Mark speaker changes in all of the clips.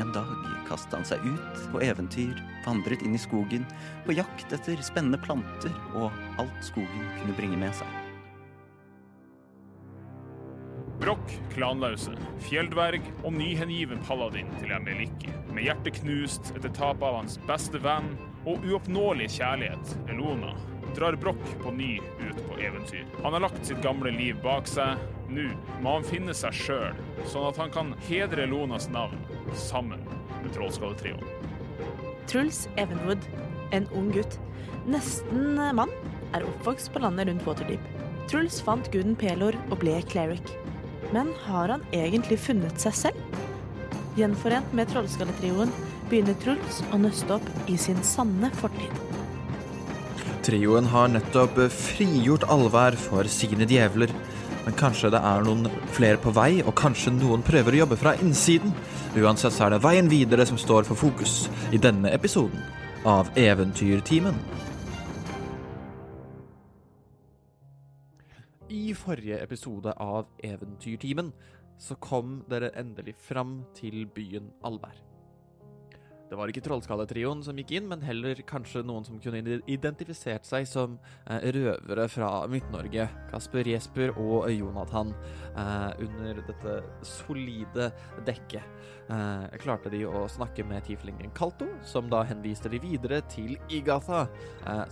Speaker 1: en dag kastet han seg ut på eventyr, vandret inn i skogen, på jakt etter spennende planter og alt skogen kunne bringe med seg.
Speaker 2: Brokk, klanlause, fjelldverg og nyhengiven paladin til Emeliki. Med hjertet knust etter tapet av hans beste venn og uoppnåelige kjærlighet, Elona, drar Brokk på ny ut på eventyr. Han har lagt sitt gamle liv bak seg. Nå må han finne seg sjøl, sånn at han kan hedre Elonas navn sammen med Trollskalletrioen.
Speaker 3: Truls Evenwood, en ung gutt, nesten mann, er oppvokst på landet rundt Waterdeep. Truls fant guden Pelor og ble cleric. Men har han egentlig funnet seg selv? Gjenforent med Trollskalletrioen begynner Truls å nøste opp i sin sanne fortid.
Speaker 4: Trioen har nettopp frigjort allvær for sine djevler. Men kanskje det er noen flere på vei, og kanskje noen prøver å jobbe fra innsiden. Uansett så er det veien videre som står for fokus i denne episoden av Eventyrtimen. I forrige episode av Eventyrtimen så kom dere endelig fram til byen Alvær. Det var ikke Trollskalletrioen som gikk inn, men heller kanskje noen som kunne identifisert seg som eh, røvere fra Midt-Norge. Kasper Jesper og Jonathan. Eh, under dette solide dekket eh, klarte de å snakke med tieflingen Kalto, som da henviste de videre til Igatha,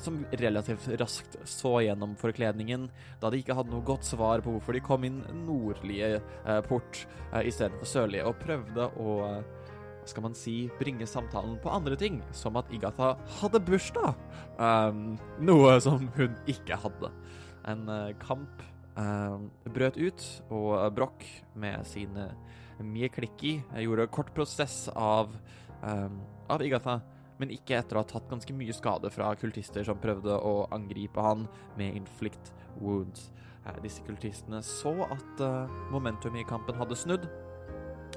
Speaker 4: som relativt raskt så gjennom forkledningen, da de ikke hadde noe godt svar på hvorfor de kom inn nordlige port istedenfor sørlige, og prøvde å skal man si, bringe samtalen på andre ting, som at Igatha hadde bursdag. Um, noe som hun ikke hadde. En uh, kamp um, brøt ut, og Broch med sine mye Klikki gjorde kort prosess av, um, av Igatha, men ikke etter å ha tatt ganske mye skade fra kultister som prøvde å angripe han med inflict wounds. Uh, disse kultistene så at uh, momentum i kampen hadde snudd.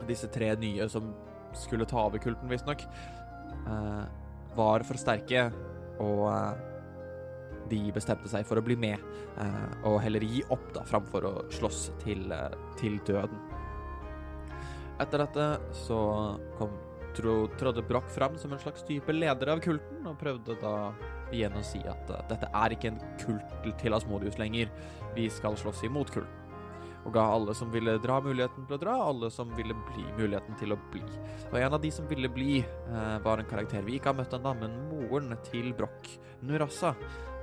Speaker 4: Disse tre nye som skulle ta over kulten, visstnok, uh, var for sterke, og uh, de bestemte seg for å bli med, uh, og heller gi opp da, framfor å slåss til, til døden. Etter dette så kom tro, trådde Broch fram som en slags type leder av kulten, og prøvde da igjen å si at dette er ikke en kult til Asmodius lenger, vi skal slåss imot kulten og ga alle som ville dra, muligheten til å dra, alle som ville bli, muligheten til å bli. Og en av de som ville bli, eh, var en karakter vi ikke har møtt ennå, men moren til Broch, Nurassa,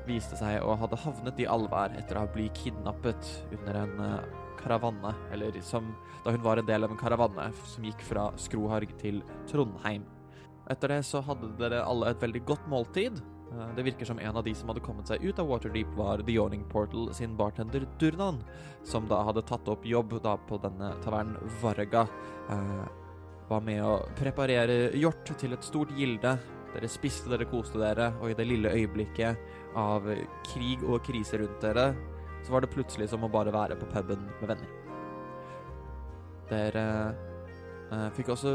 Speaker 4: viste seg å hadde havnet i allvær etter å ha blitt kidnappet under en eh, karavanne, eller som da hun var en del av en karavanne som gikk fra Skroharg til Trondheim. Etter det så hadde dere alle et veldig godt måltid, det virker som en av de som hadde kommet seg ut av Waterdeep, var The Yawning Portal sin bartender Durnan, som da hadde tatt opp jobb da på denne tavernen Varga. Eh, var med å preparere hjort til et stort gilde. Dere spiste, dere koste dere, og i det lille øyeblikket av krig og krise rundt dere, så var det plutselig som å bare være på puben med venner. Dere fikk også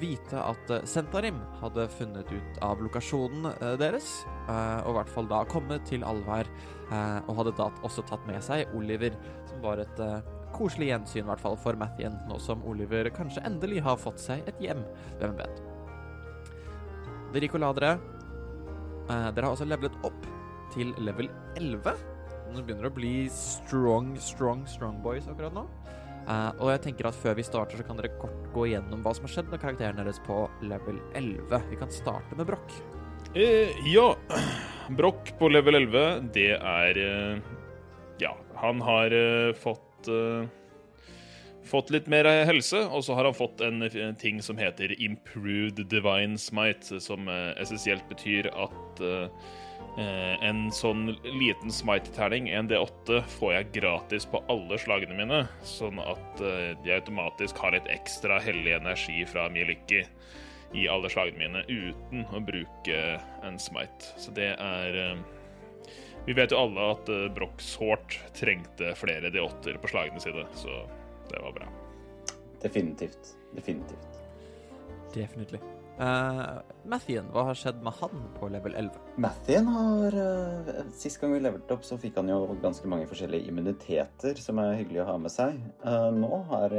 Speaker 4: vite at uh, Sentarim hadde funnet ut av lokasjonen uh, deres, og i hvert fall da kommet til Alvær, og hadde da også tatt med seg Oliver, som var et koselig gjensyn, i hvert fall for Mathien, nå som Oliver kanskje endelig har fått seg et hjem, hvem vet. Dere Ricoladere, dere. dere har også levelet opp til level 11. Nå begynner det å bli strong, strong, strong boys akkurat nå. Uh, og jeg tenker at Før vi starter, så kan dere kort gå igjennom hva som har skjedd med karakteren deres på level 11. Vi kan starte med Broch.
Speaker 2: Eh, ja. Broch på level 11, det er eh, Ja, han har eh, fått eh, Fått litt mer helse, og så har han fått en, en ting som heter Improved Divine Smite, som eh, essensielt betyr at Eh, en sånn liten smite-terning, en D8, får jeg gratis på alle slagene mine, sånn at eh, jeg automatisk har litt ekstra hellig energi fra Mieliki i alle slagene mine uten å bruke en smite. Så det er eh, Vi vet jo alle at eh, Broch sårt trengte flere D8-er på slagene sine, så det var bra.
Speaker 1: Definitivt. Definitivt.
Speaker 4: Definitely. Uh, Mathien, hva har skjedd med han på level 11?
Speaker 1: Mathien har uh, Sist gang vi levelte opp, så fikk han jo ganske mange forskjellige immuniteter som er hyggelig å ha med seg. Uh, nå har,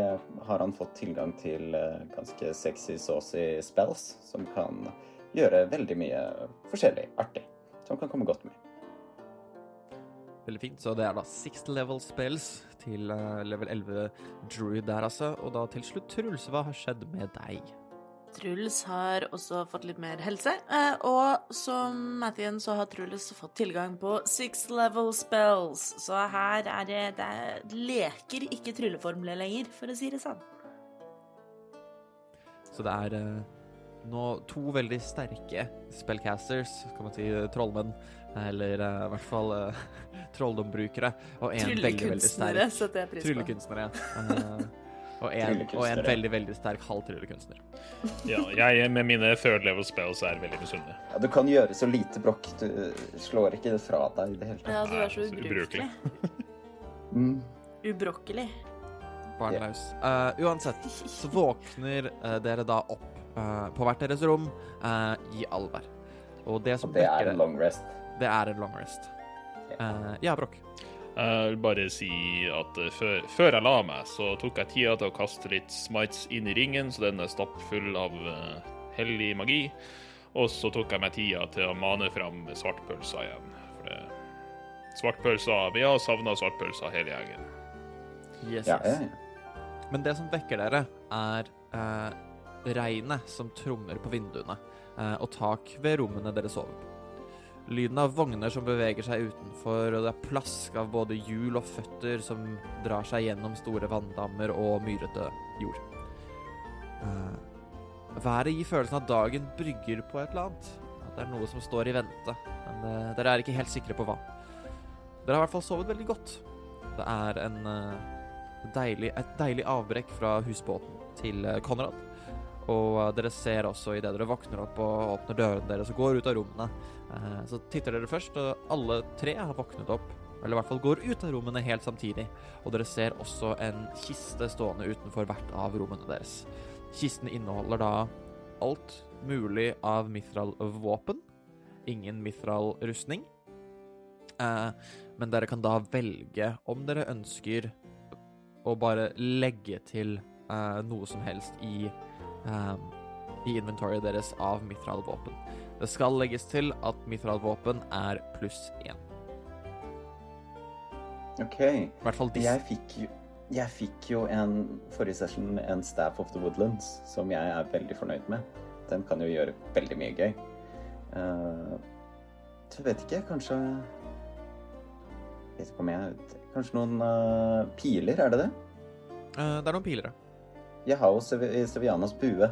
Speaker 1: har, han fått tilgang til ganske sexy, saucy spells som kan gjøre veldig mye forskjellig artig. Som kan komme godt med.
Speaker 4: Veldig fint. Så det er da sixth level spells til level 11 druid der, altså. Og da til slutt, Truls, hva har skjedd med deg?
Speaker 3: Truls har også fått litt mer helse, eh, og som Mathien så har Truls fått tilgang på six level spells, så her er det, det leker ikke trylleformler lenger, for å si det sånn.
Speaker 4: Så det er uh, nå to veldig sterke spellcasters, kan man si trollmenn, eller uh, i hvert fall uh, trolldombrukere, og en veldig, veldig sterk Tryllekunstnere. Uh, og en, og en veldig veldig sterk halvtryllekunstner.
Speaker 2: ja, jeg med mine third level spells er veldig misunnelig.
Speaker 1: Ja, du kan gjøre så lite brokk. Du slår ikke det fra deg i det hele tatt.
Speaker 3: Ja, du er så ubrukelig. mm. Ubrokkelig.
Speaker 4: Barnløs. Uh, uansett, så våkner uh, dere da opp uh, på hvert deres rom i alver. Og det som
Speaker 1: Og det er en long rest.
Speaker 4: Det er en long rest. ja, Brokk.
Speaker 2: Jeg vil bare si at eh, før, før, jeg la meg, så tok jeg tida til å kaste litt smites inn i ringen, så den er stappfull av uh, hellig magi. Og så tok jeg meg tida til å mane fram svartpølsa igjen. For det Svartpølsa Vi har savna svartpølsa hele gjengen.
Speaker 4: Yes, yes. Ja, ja. Men det som vekker dere, er uh, regnet som trommer på vinduene, uh, og tak ved rommene dere sover på. Lyden av vogner som beveger seg utenfor, og det er plask av både hjul og føtter som drar seg gjennom store vanndammer og myrete jord. Uh, været gir følelsen av dagen brygger på et eller annet. At det er noe som står i vente, men uh, dere er ikke helt sikre på hva. Dere har i hvert fall sovet veldig godt. Det er en, uh, deilig, et deilig avbrekk fra husbåten til Konrad. Og dere ser også idet dere våkner opp og åpner dørene deres og går ut av rommene, Eh, så titter dere først, og alle tre har våknet opp. Eller i hvert fall går ut av rommene helt samtidig. Og dere ser også en kiste stående utenfor hvert av rommene deres. Kisten inneholder da alt mulig av Mithral-våpen. Ingen Mithral-rustning. Eh, men dere kan da velge om dere ønsker å bare legge til eh, noe som helst i, i inventoryet deres av Mithral-våpen. Det skal legges til at mitralvåpen er pluss én.
Speaker 1: OK.
Speaker 4: I hvert fall
Speaker 1: disse. Jeg fikk jo jeg fikk jo en forrige session en Staff of the Woodlands som jeg er veldig fornøyd med. Den kan jo gjøre veldig mye gøy. Uh, så vet ikke, kanskje Vet ikke om jeg Kanskje noen uh, piler, er det det?
Speaker 4: Uh, det er noen piler,
Speaker 1: ja. Jeg har jo Sevianas bue.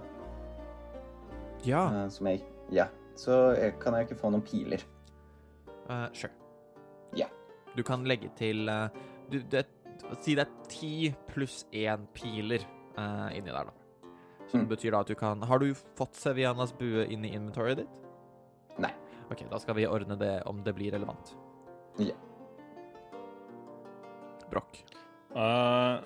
Speaker 4: Ja.
Speaker 1: som jeg Ja så kan jeg ikke få noen piler.
Speaker 4: Uh, sure.
Speaker 1: Ja.
Speaker 4: Du kan legge til uh, du, det, Si det er ti pluss én piler uh, inni der, da. Som mm. betyr da at du kan Har du fått Sevianas bue inn i inventoryet ditt?
Speaker 1: Nei.
Speaker 4: OK, da skal vi ordne det om det blir relevant.
Speaker 1: Ja.
Speaker 4: Brokk.
Speaker 2: Uh,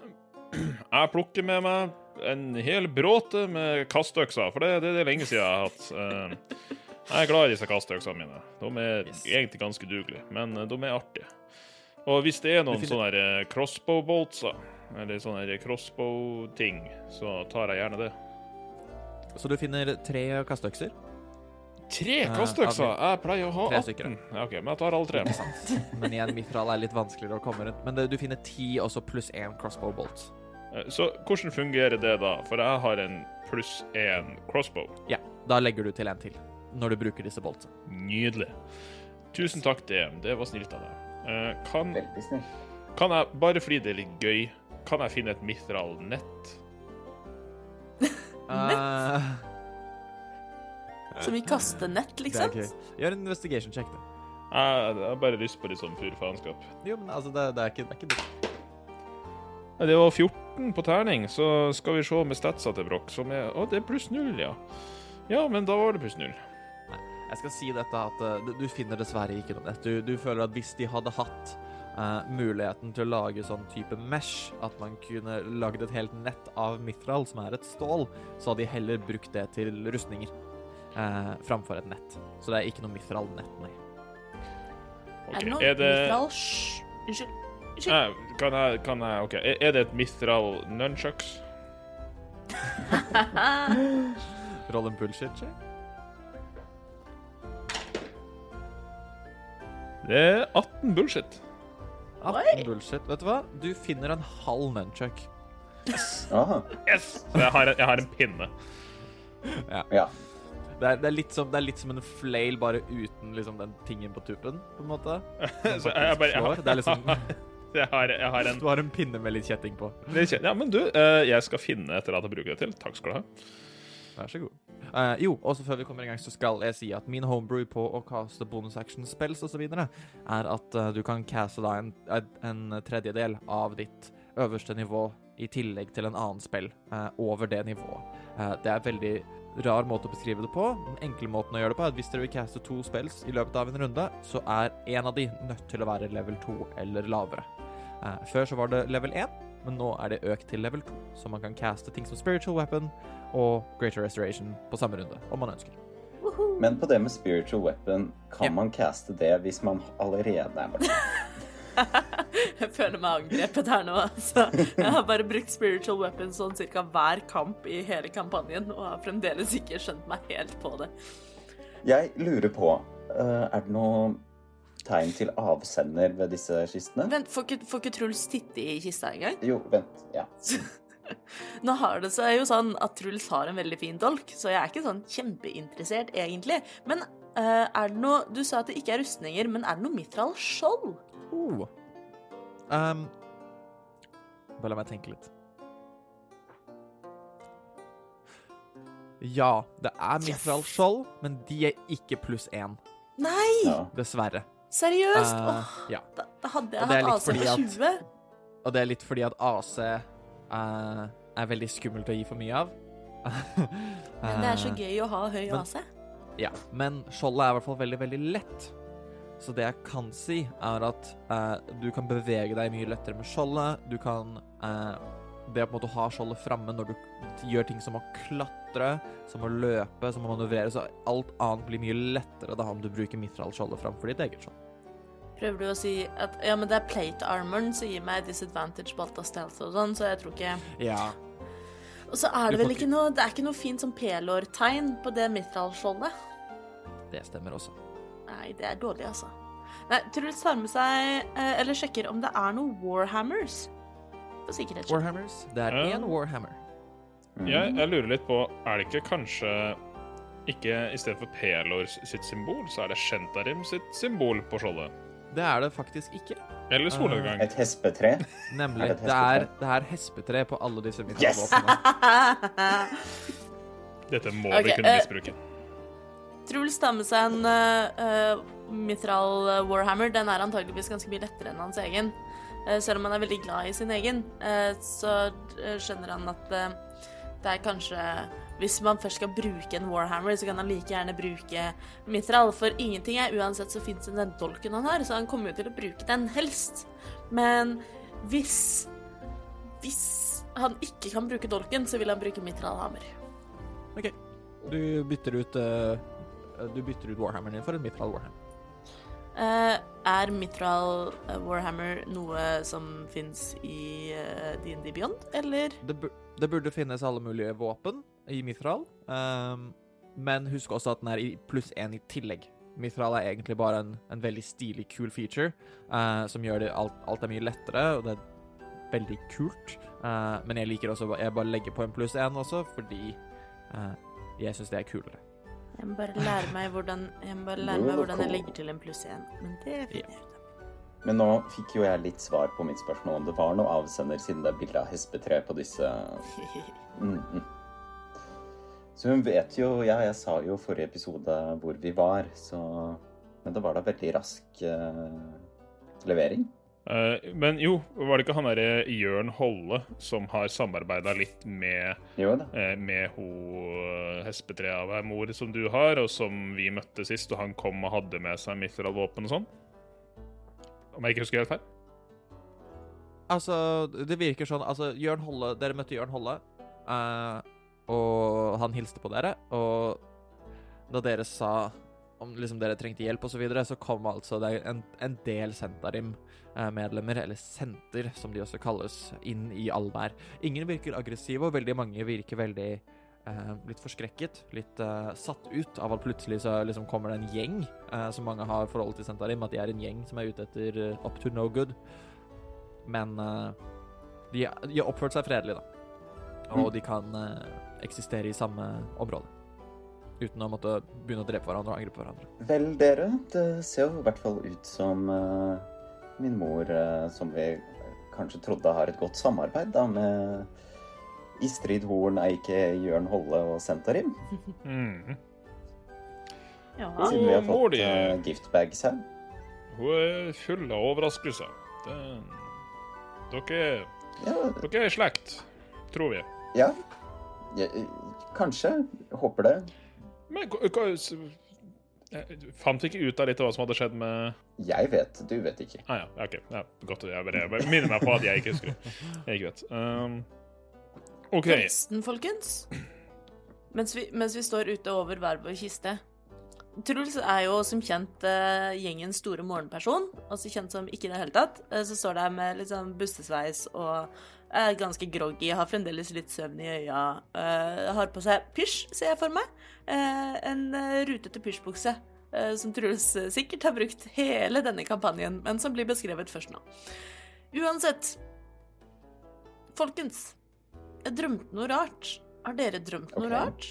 Speaker 2: jeg plukker med meg en hel bråte med kastøkser, for det, det, det er lenge siden jeg har hatt. Uh, jeg er glad i disse kastøksene mine. De er yes. egentlig ganske dugelige, men eh, de er artige. Og hvis det er noen sånne eh, crossbow-boltser, eller sånne crossbow-ting, så tar jeg gjerne det.
Speaker 4: Så du finner tre kastøkser?
Speaker 2: Tre kastøkser? Uh, jeg pleier å ha 18. Ja, OK, men jeg tar alle tre.
Speaker 4: men igjen, mitral er litt vanskeligere å komme rundt. Men du finner ti også pluss én crossbow bolt.
Speaker 2: Så hvordan fungerer det da? For jeg har en pluss én crossbow.
Speaker 4: Ja, da legger du til en til når du bruker disse boltene.
Speaker 2: Nydelig. Tusen takk, DM. Det var snilt av deg. Uh, kan, Kan jeg, bare fordi det er litt gøy, kan jeg finne et Mithral nett?
Speaker 3: nett? Uh, Som i kastenett, liksom?
Speaker 4: Gjør en investigation check, da.
Speaker 2: Jeg, jeg har bare lyst på litt sånn pur faenskap.
Speaker 4: Jo, men altså, det, det er ikke, det er ikke dumt.
Speaker 2: Det var 14 på terning, så skal vi se med statsa til Broch, som er Å, det er pluss null, ja. Ja, men da var det pluss null.
Speaker 4: Jeg skal si dette at eh, du, du finner dessverre ikke noe nett. Du, du føler at hvis de hadde hatt Uh, muligheten til å lage sånn type mesh, at man kunne lagd et helt nett av mitral, som er et stål, så hadde de heller brukt det til rustninger uh, framfor et nett. Så det er ikke noe mitral-nett, nei.
Speaker 2: Okay.
Speaker 3: Er det noe
Speaker 2: Er det
Speaker 3: mitral Unnskyld. Unnskyld.
Speaker 2: Eh, Kan jeg, kan jeg OK. Er- Er det et Mithral nunchucks?
Speaker 4: Roll en bullshit check.
Speaker 2: Det er 18 bullshit.
Speaker 4: 18 bullshit. Vet du hva? Du finner en halv nunchuck.
Speaker 1: Aha.
Speaker 2: Yes! Jeg har, en- jeg har en pinne.
Speaker 1: Ja.
Speaker 4: Det er, det, er litt som, det er litt som en flail, bare uten liksom den tingen på tuppen, på en måte.
Speaker 2: Så jeg, jeg bare jeg har,
Speaker 4: Det er liksom
Speaker 2: jeg har, jeg har en
Speaker 4: Du har en pinne med litt kjetting på.
Speaker 2: Ja, men du, eh, jeg skal finne et eller annet å bruke det til. Takk skal du ha.
Speaker 4: Vær så god. Uh, jo, også før vi kommer i gang, så skal jeg si at min homebrew på å caste bonus action spells osv. er at uh, du kan caste da en, en tredjedel av ditt øverste nivå i tillegg til en annen spill uh, over det nivået. Det er en veldig rar måte å beskrive det på. Den enkle måten å gjøre det på er at hvis dere vil caste to spells i løpet av en runde, så er en av de nødt til å være level 2 eller lavere. Eh, før så var det level 1, men nå er det økt til level 2, så man kan caste ting som spiritual weapon og greater restoration på samme runde, om man ønsker.
Speaker 1: Men på det med spiritual weapon, kan
Speaker 4: Ja.
Speaker 1: man caste det hvis man allerede er borte?
Speaker 3: Jeg føler meg angrepet her nå. Altså. Jeg har bare brukt spiritual weapon sånn cirka hver kamp i hele kampanjen, og har fremdeles ikke skjønt meg helt på det.
Speaker 1: Jeg lurer på, eh, er det noe tegn til avsender ved disse kistene?
Speaker 3: Vent, får ikke, får ikke Truls titte i kista engang?
Speaker 1: Jo, vent. Ja.
Speaker 3: Nå har det seg jo sånn at Truls har en veldig fin dolk, så jeg er ikke sånn kjempeinteressert egentlig. Men uh, er det noe Du sa at det ikke er rustninger, men er det noe mitral skjold?
Speaker 4: Oh. Um, bare la meg tenke litt. Ja, det er mitral skjold, men de er ikke pluss én,
Speaker 3: Nei!
Speaker 1: ja.
Speaker 4: dessverre.
Speaker 3: Seriøst?
Speaker 4: Uh,
Speaker 3: Åh,
Speaker 4: ja.
Speaker 3: da, da hadde jeg hatt AC
Speaker 4: på
Speaker 3: på
Speaker 4: at-
Speaker 3: 20.
Speaker 4: Og det er litt fordi at AC uh, er veldig skummelt å gi for mye av.
Speaker 3: Men det er så
Speaker 4: Eh,
Speaker 3: gøy å ha høy
Speaker 4: men-
Speaker 3: AC.
Speaker 4: Ja, men skjoldet er i hvert fall veldig, veldig lett. Så det jeg kan si, er at uh, du kan bevege deg mye lettere med skjoldet. Du kan eh, Det å på en måte ha skjoldet framme når du gjør ting som å klatre, som å løpe, som å manøvrere, så alt annet blir mye lettere da om du bruker mitralskjoldet framfor ditt eget skjold.
Speaker 3: Prøver du å si at ja, men det er plate armoren som gir meg disadvantage på alt av stealth og sånn, så jeg tror ikke
Speaker 4: Ja.
Speaker 3: Og så er det vel ikke noe Det er ikke noe fint som pelår-tegn på det mitral-skjoldet.
Speaker 4: Det stemmer også.
Speaker 3: Nei, det er dårlig, altså. Nei, Truls tar med seg eh, Eller sjekker om det er noen Warhammers. For sikkerhet.
Speaker 4: Warhammers. Det er
Speaker 2: Ja.
Speaker 4: én Warhammer.
Speaker 1: Mm.
Speaker 2: Jeg, jeg lurer litt på, er det ikke kanskje ikke i stedet for Pelor sitt symbol, så er det Shentarim sitt symbol på skjoldet?
Speaker 4: Det er det faktisk ikke.
Speaker 2: Eller solnedgang?
Speaker 1: Et hespetre?
Speaker 4: Nemlig.
Speaker 1: Er det et
Speaker 4: Det er,
Speaker 1: hespetre?
Speaker 4: det er hespetre på alle disse
Speaker 1: Yes!
Speaker 2: Dette må
Speaker 3: okay,
Speaker 2: vi kunne
Speaker 3: misbruke.
Speaker 2: misbruke.
Speaker 3: Truls tar med seg en uh, mitral Mithral Warhammer. Den er antageligvis ganske mye lettere enn hans egen. Eh, selv om han er veldig glad i sin egen, eh, så eh, skjønner han at eh, det er kanskje Hvis man først skal bruke en Warhammer, så kan han like gjerne bruke Mitral. For ingenting er uansett så fint som den dolken han har, så han kommer jo til å bruke den helst. Men hvis Hvis han ikke kan bruke dolken, så vil han bruke Mitralhammer.
Speaker 4: OK. Du bytter ut eh, Du bytter ut Warhammeren din for en mitral Warhammer.
Speaker 3: Uh, er Mitral uh, Warhammer noe som fins i uh, DND Beyond, eller?
Speaker 4: Det burde finnes alle mulige våpen i Mithral, Um, men husk også at den er i pluss én i tillegg. Mithral er egentlig bare en, en veldig stilig, kul feature uh, som gjør det alt, alt er mye lettere, og det er veldig kult. Uh, men jeg liker også Jeg bare legger på en pluss én også, fordi uh, jeg syns det er kulere.
Speaker 3: Jeg må bare lære meg hvordan Jeg må bare lære meg hvordan jeg legger til en pluss én. Men det finner jeg ut av.
Speaker 1: Men nå fikk jo jeg litt svar på mitt spørsmål om det var noe avsender, siden det er bilde av hespetre på disse mm, mm. Så hun vet jo Ja, jeg sa jo forrige episode hvor vi var, så Men det var da veldig rask uh, levering.
Speaker 2: Uh, men jo, var det ikke han derre Jørn Holle som har samarbeida litt med,
Speaker 1: Jo da.
Speaker 2: Uh, med ho hespetre av ei mor som du har, og som vi møtte sist, og han kom og hadde med seg mithril-våpen og sånn? Om jeg ikke husker helt feil?
Speaker 4: Altså, det virker sånn Altså, Jørn Holle Dere møtte Jørn Holle, eh, og han hilste på dere, og da dere sa om liksom dere trengte hjelp osv., så, videre, så kom altså det en, en del Sentarim-medlemmer, eller senter som de også kalles, inn i Alvær. Ingen virker aggressive, og veldig mange virker veldig eh, litt forskrekket, litt eh, satt ut av at plutselig så liksom kommer det en gjeng, eh, som mange har forhold til Sentarim, at de er en gjeng som er ute etter eh, up to no good. Men eh, de, de har oppført seg fredelig, da. Og
Speaker 1: Mm.
Speaker 4: de kan eh, eksistere i samme område. Uten å måtte begynne å drepe hverandre og angripe hverandre.
Speaker 1: Vel, dere, det ser jo i hvert fall ut som uh, min mor, uh, som vi kanskje trodde har et godt samarbeid da med Istrid Horn, Eike, Jørn Holle og Sentarim.
Speaker 2: Mhm.
Speaker 3: Ja.
Speaker 1: Siden vi har fått uh, giftbags her.
Speaker 2: Hun er full av overraskelser. Det, dere,
Speaker 1: Ja,
Speaker 2: dere er i slekt, tror vi.
Speaker 1: Ja. ja eh, kanskje. Håper det.
Speaker 2: Men eh, Fant vi ikke ut av litt av hva som hadde skjedd med
Speaker 1: Jeg vet, du vet ikke.
Speaker 2: Ah, ja, OK. Ja, godt. Jeg bare, jeg bare minner meg på at jeg ikke husker. Jeg ikke vet. Um, OK.
Speaker 3: Forresten, folkens. Mens vi, mens vi står ute over hver vår kiste Truls er jo som kjent uh, gjengens store morgenperson, også kjent som ikke i det hele tatt. Uh, så står der med litt sånn bustesveis og er ganske groggy, har fremdeles litt søvn i øya. Uh, har på seg pysj, ser jeg for meg. Uh, en eh, rutete pysjbukse. Uh, som Truls sikkert har brukt hele denne kampanjen, men som blir beskrevet først nå. Uansett. Folkens, jeg drømte noe rart. Har dere drømt noe
Speaker 1: okay.
Speaker 3: rart?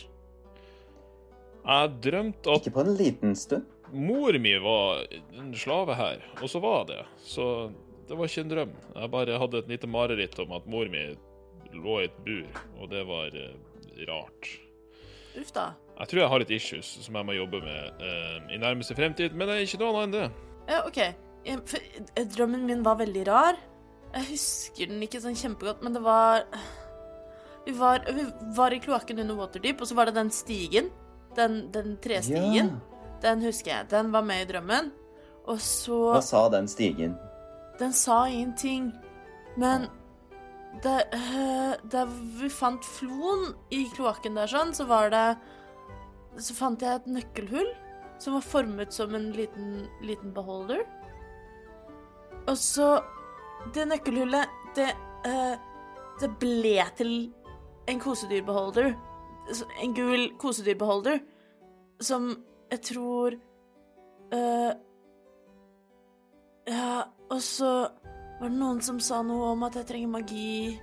Speaker 2: Jeg drømte at
Speaker 1: Ikke på en liten stund.
Speaker 2: mor mi var en slave her, og så var det. Så det var ikke en drøm. Jeg bare hadde et lite mareritt om at mor mi lå i et bur, og det var eh, rart.
Speaker 3: Uff da.
Speaker 2: Jeg tror jeg har litt issues som jeg må jobbe med eh, i nærmeste fremtid, men det er ikke noe annet enn det.
Speaker 3: Ja, OK. Ja, For, eh, drømmen min var veldig rar. Jeg husker den ikke sånn kjempegodt, men det var Vi var, vi var i kloakken under Waterdeep, og så var det den stigen. Den, den trestigen. Den husker jeg. Den var med i drømmen. Og så
Speaker 1: Hva sa den stigen?
Speaker 3: Den sa ingenting. Men øh, da vi fant floen i kloakken der sånn, så var det Så fant jeg et nøkkelhull som var formet som en liten, liten beholder. Og så Det nøkkelhullet, det øh, Det ble til en kosedyrbeholder. En gul kosedyrbeholder som jeg tror øh, ja, og så var det noen som sa noe om at jeg trenger magi.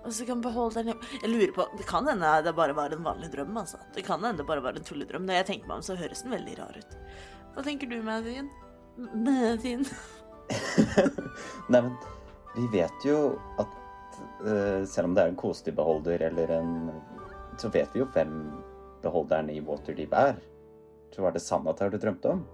Speaker 3: Og så kan beholde den Jeg lurer på Det kan hende det bare var en vanlig drøm, altså. Det kan hende det bare var en tulledrøm. Når jeg tenker meg om, så høres den veldig rar ut. Hva tenker du, Madin? Madin?
Speaker 1: Nei, men vi vet jo at uh, selv om det er en kosedyrbeholder eller en Så vet vi jo hvem beholderen i Waterdeep er. Så var det sannhet du drømte om?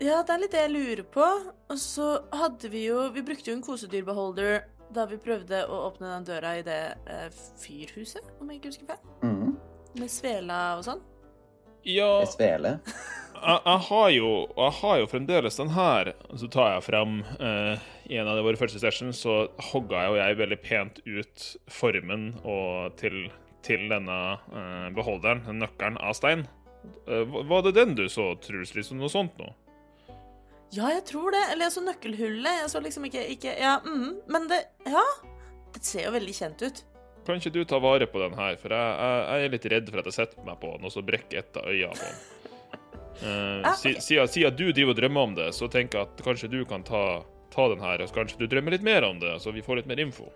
Speaker 3: Ja, det er litt det jeg lurer på. Og så hadde vi jo Vi brukte jo en kosedyrbeholder da vi prøvde å åpne den døra i det eh, fyrhuset, om jeg ikke husker feil.
Speaker 1: Mm.
Speaker 3: Med svela og sånn.
Speaker 2: Ja,
Speaker 1: svele.
Speaker 2: jeg, jeg, har jo, jeg har jo fremdeles den her. Så tar jeg fram eh, I en av våre første sessions så hogga jeg og jeg veldig pent ut formen og til, til denne eh, beholderen, den nøkkelen av stein. Eh, var det den du så, Truls? Liksom noe sånt noe?
Speaker 3: Ja, jeg tror det. Eller jeg så nøkkelhullet. Jeg så liksom ikke, ikke Ja, mm, men det Ja. Det ser jo veldig kjent ut.
Speaker 2: Kan ikke du ta vare på den her, for jeg, jeg, jeg er litt redd for at jeg setter meg på den, og så brekker et av øynene på den. Uh,
Speaker 3: Ah,
Speaker 2: si-
Speaker 3: ok.
Speaker 2: Siden siden du driver og drømmer om det, så tenker jeg at kanskje du kan ta, ta den her, og så kanskje du drømmer litt mer om det, så vi får litt mer info.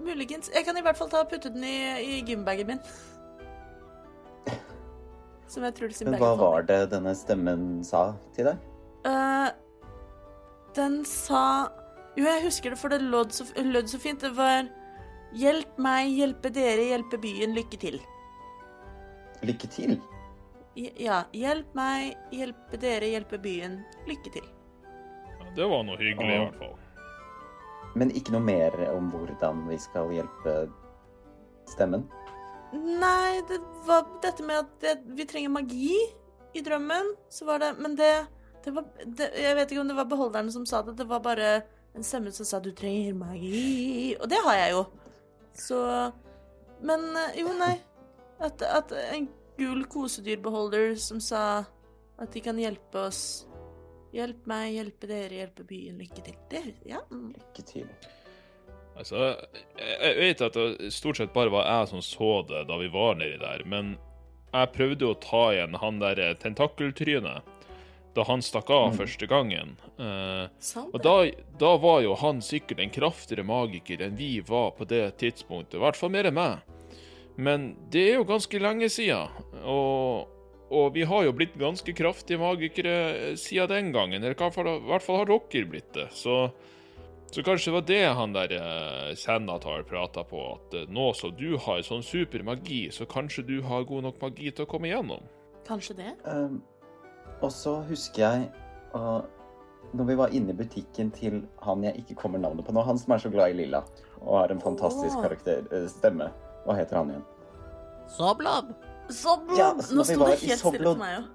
Speaker 3: Muligens. Jeg kan i hvert fall ta og putte den i, i gymbagen min. Som jeg tror sin
Speaker 1: Men hva var det denne stemmen sa til deg?
Speaker 3: Eh, den sa Jo, jeg husker det, for det lød så, lød så fint. Det var Hjelp meg, hjelpe dere, hjelpe byen, lykke til.
Speaker 1: Lykke til.
Speaker 3: Ja, hjelp meg, hjelpe dere, hjelpe byen, lykke til.
Speaker 2: Ja, det var noe hyggelig, i hvert fall.
Speaker 1: Men ikke noe mer om hvordan vi skal hjelpe stemmen?
Speaker 3: Nei, det var dette med at det, vi trenger magi i drømmen. Så var det Men det, det var det, Jeg vet ikke om det var beholderne som sa det. Det var bare en stemme som sa 'du trenger magi'. Og det har jeg jo. Så Men eh, jo, nei. At, at en gul kosedyrbeholder som sa at de kan hjelpe oss. Hjelp meg, hjelpe dere, hjelpe byen. Lykke til. Det, ja. mm.
Speaker 1: Lykke til.
Speaker 2: Altså, jeg jeg vet at det stort sett bare var jeg som så det da vi var nedi der, men jeg prøvde å ta igjen han der tentakeltrynet da han stakk av
Speaker 1: Mm.
Speaker 2: første gangen. Eh, og da, da var jo han sikkert en kraftigere magiker enn vi var på det tidspunktet, i hvert fall mer enn meg. Men det er jo ganske lenge siden, og, og vi har jo blitt ganske kraftige magikere siden den gangen, eller i hvert fall, har dere blitt det. Så så kanskje det var det han der eh, Senatar prata på, at eh, nå som du har sånn super magi, så kanskje du har god nok magi til å komme igjennom.
Speaker 3: Kanskje det?
Speaker 1: Um, og så husker jeg uh, når vi var inne i butikken til han jeg ikke kommer navnet på nå, han som er så glad i lilla og har en fantastisk
Speaker 3: Åh.
Speaker 1: karakter, eh, stemme. Hva heter han igjen?
Speaker 4: Soblob!
Speaker 3: Soblob!
Speaker 1: Ja,
Speaker 3: Nå sto det
Speaker 1: i
Speaker 3: helt stille for meg òg.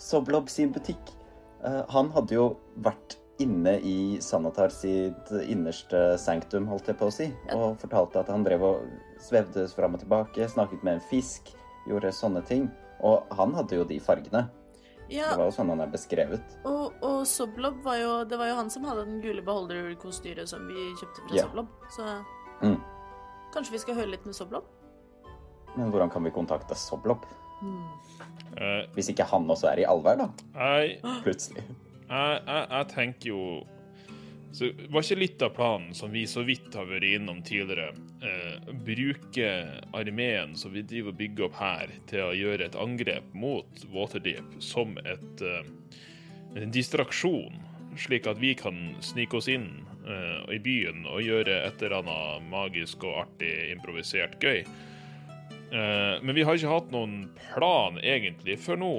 Speaker 1: Soblob sin butikk. Uh, han hadde jo vært inne i Sanatar sitt innerste sanktum, holdt jeg på å si, og fortalte at han drev og svevde fram og tilbake, snakket med en fisk, gjorde sånne ting. Og han hadde jo de fargene.
Speaker 3: Ja,
Speaker 1: Det var jo sånn han er beskrevet.
Speaker 3: og, og Soblob var jo Det var jo han som hadde den gule beholderkostyret som vi kjøpte fra
Speaker 1: Ja.
Speaker 3: Soblob. Så
Speaker 1: Mm.
Speaker 3: kanskje vi skal høre litt med Soblob?
Speaker 1: Men hvordan kan vi kontakte Soblob?
Speaker 2: Mm.
Speaker 1: Hvis ikke han også er i allvær, da.
Speaker 2: jeg,
Speaker 1: Plutselig.
Speaker 2: jeg, jeg, jeg tenker jo så Var ikke litt av planen, som vi så vidt har vært innom tidligere, eh, bruke armeen som vi driver og bygger opp her, til å gjøre et angrep mot Waterdeep som et, eh, en distraksjon, slik at vi kan snike oss inn eh, i byen og gjøre et eller annet magisk og artig improvisert gøy. Eh, men vi har ikke hatt noen plan egentlig før nå.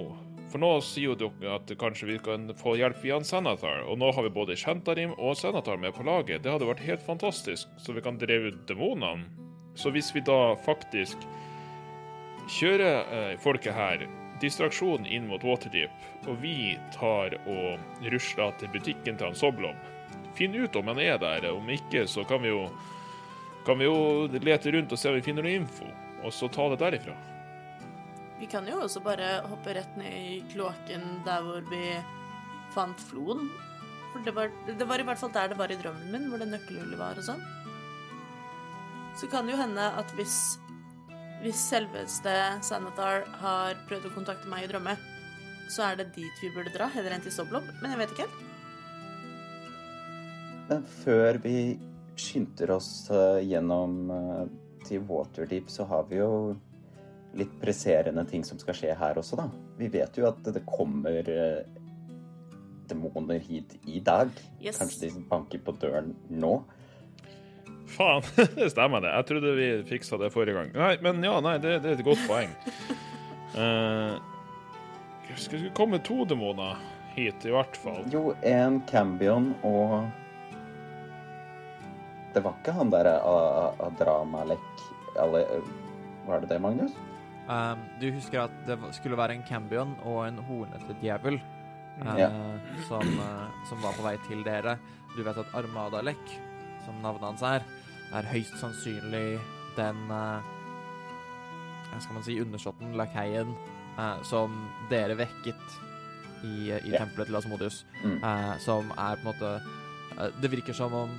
Speaker 2: For nå sier jo dere at kanskje vi kan få hjelp via en Senator, og nå har vi både Kjentarim og Senator med på laget. Det hadde vært helt fantastisk, så vi kan dreve ut demonene. Så hvis vi da faktisk kjører eh, folket her, distraksjon inn mot Waterdeep, og vi tar og rusler til butikken til han Soblom, finn ut om han er der. Om ikke, så kan vi jo kan vi jo lete rundt og se om vi finner noe info, og så ta det derifra.
Speaker 3: Vi kan jo også bare hoppe rett ned i kloakken der hvor vi fant floen. For det var, det var i hvert fall der det var i drømmen min, hvor det nøkkelhullet var og sånn. Så kan det jo hende at hvis, hvis selveste Sanatar har prøvd å kontakte meg i drømme, så er det dit vi burde dra, heller enn til Soblob. Men jeg vet ikke helt.
Speaker 1: Men før vi skynder oss eh, gjennom eh, til Waterdeep, så har vi jo litt presserende ting som skal skje her også, da. Vi vet jo at det kommer eh, demoner hit i dag.
Speaker 3: Yes.
Speaker 1: Kanskje de banker på døren nå.
Speaker 2: Faen, det stemmer det. Jeg trodde vi fiksa det forrige gang. Nei, men ja, nei, det, det er et godt poeng. uh, skal det komme to demoner hit, i hvert fall?
Speaker 1: Jo, en Cambion og Det var ikke han der A- Adramalek alle, Var det det, Magnus?
Speaker 4: Um, du husker at det skulle være en cambion og en hornete djevel uh,
Speaker 1: Ja.
Speaker 4: som, uh, som var på vei til dere. Du vet at Armadalek, som navnet hans er, er høyst sannsynlig den uh, skal man si undersåtten, lakeien, uh, som dere vekket i, i
Speaker 1: Ja.
Speaker 4: tempelet til Asmodius.
Speaker 1: Mm.
Speaker 4: som er på en måte Det virker som om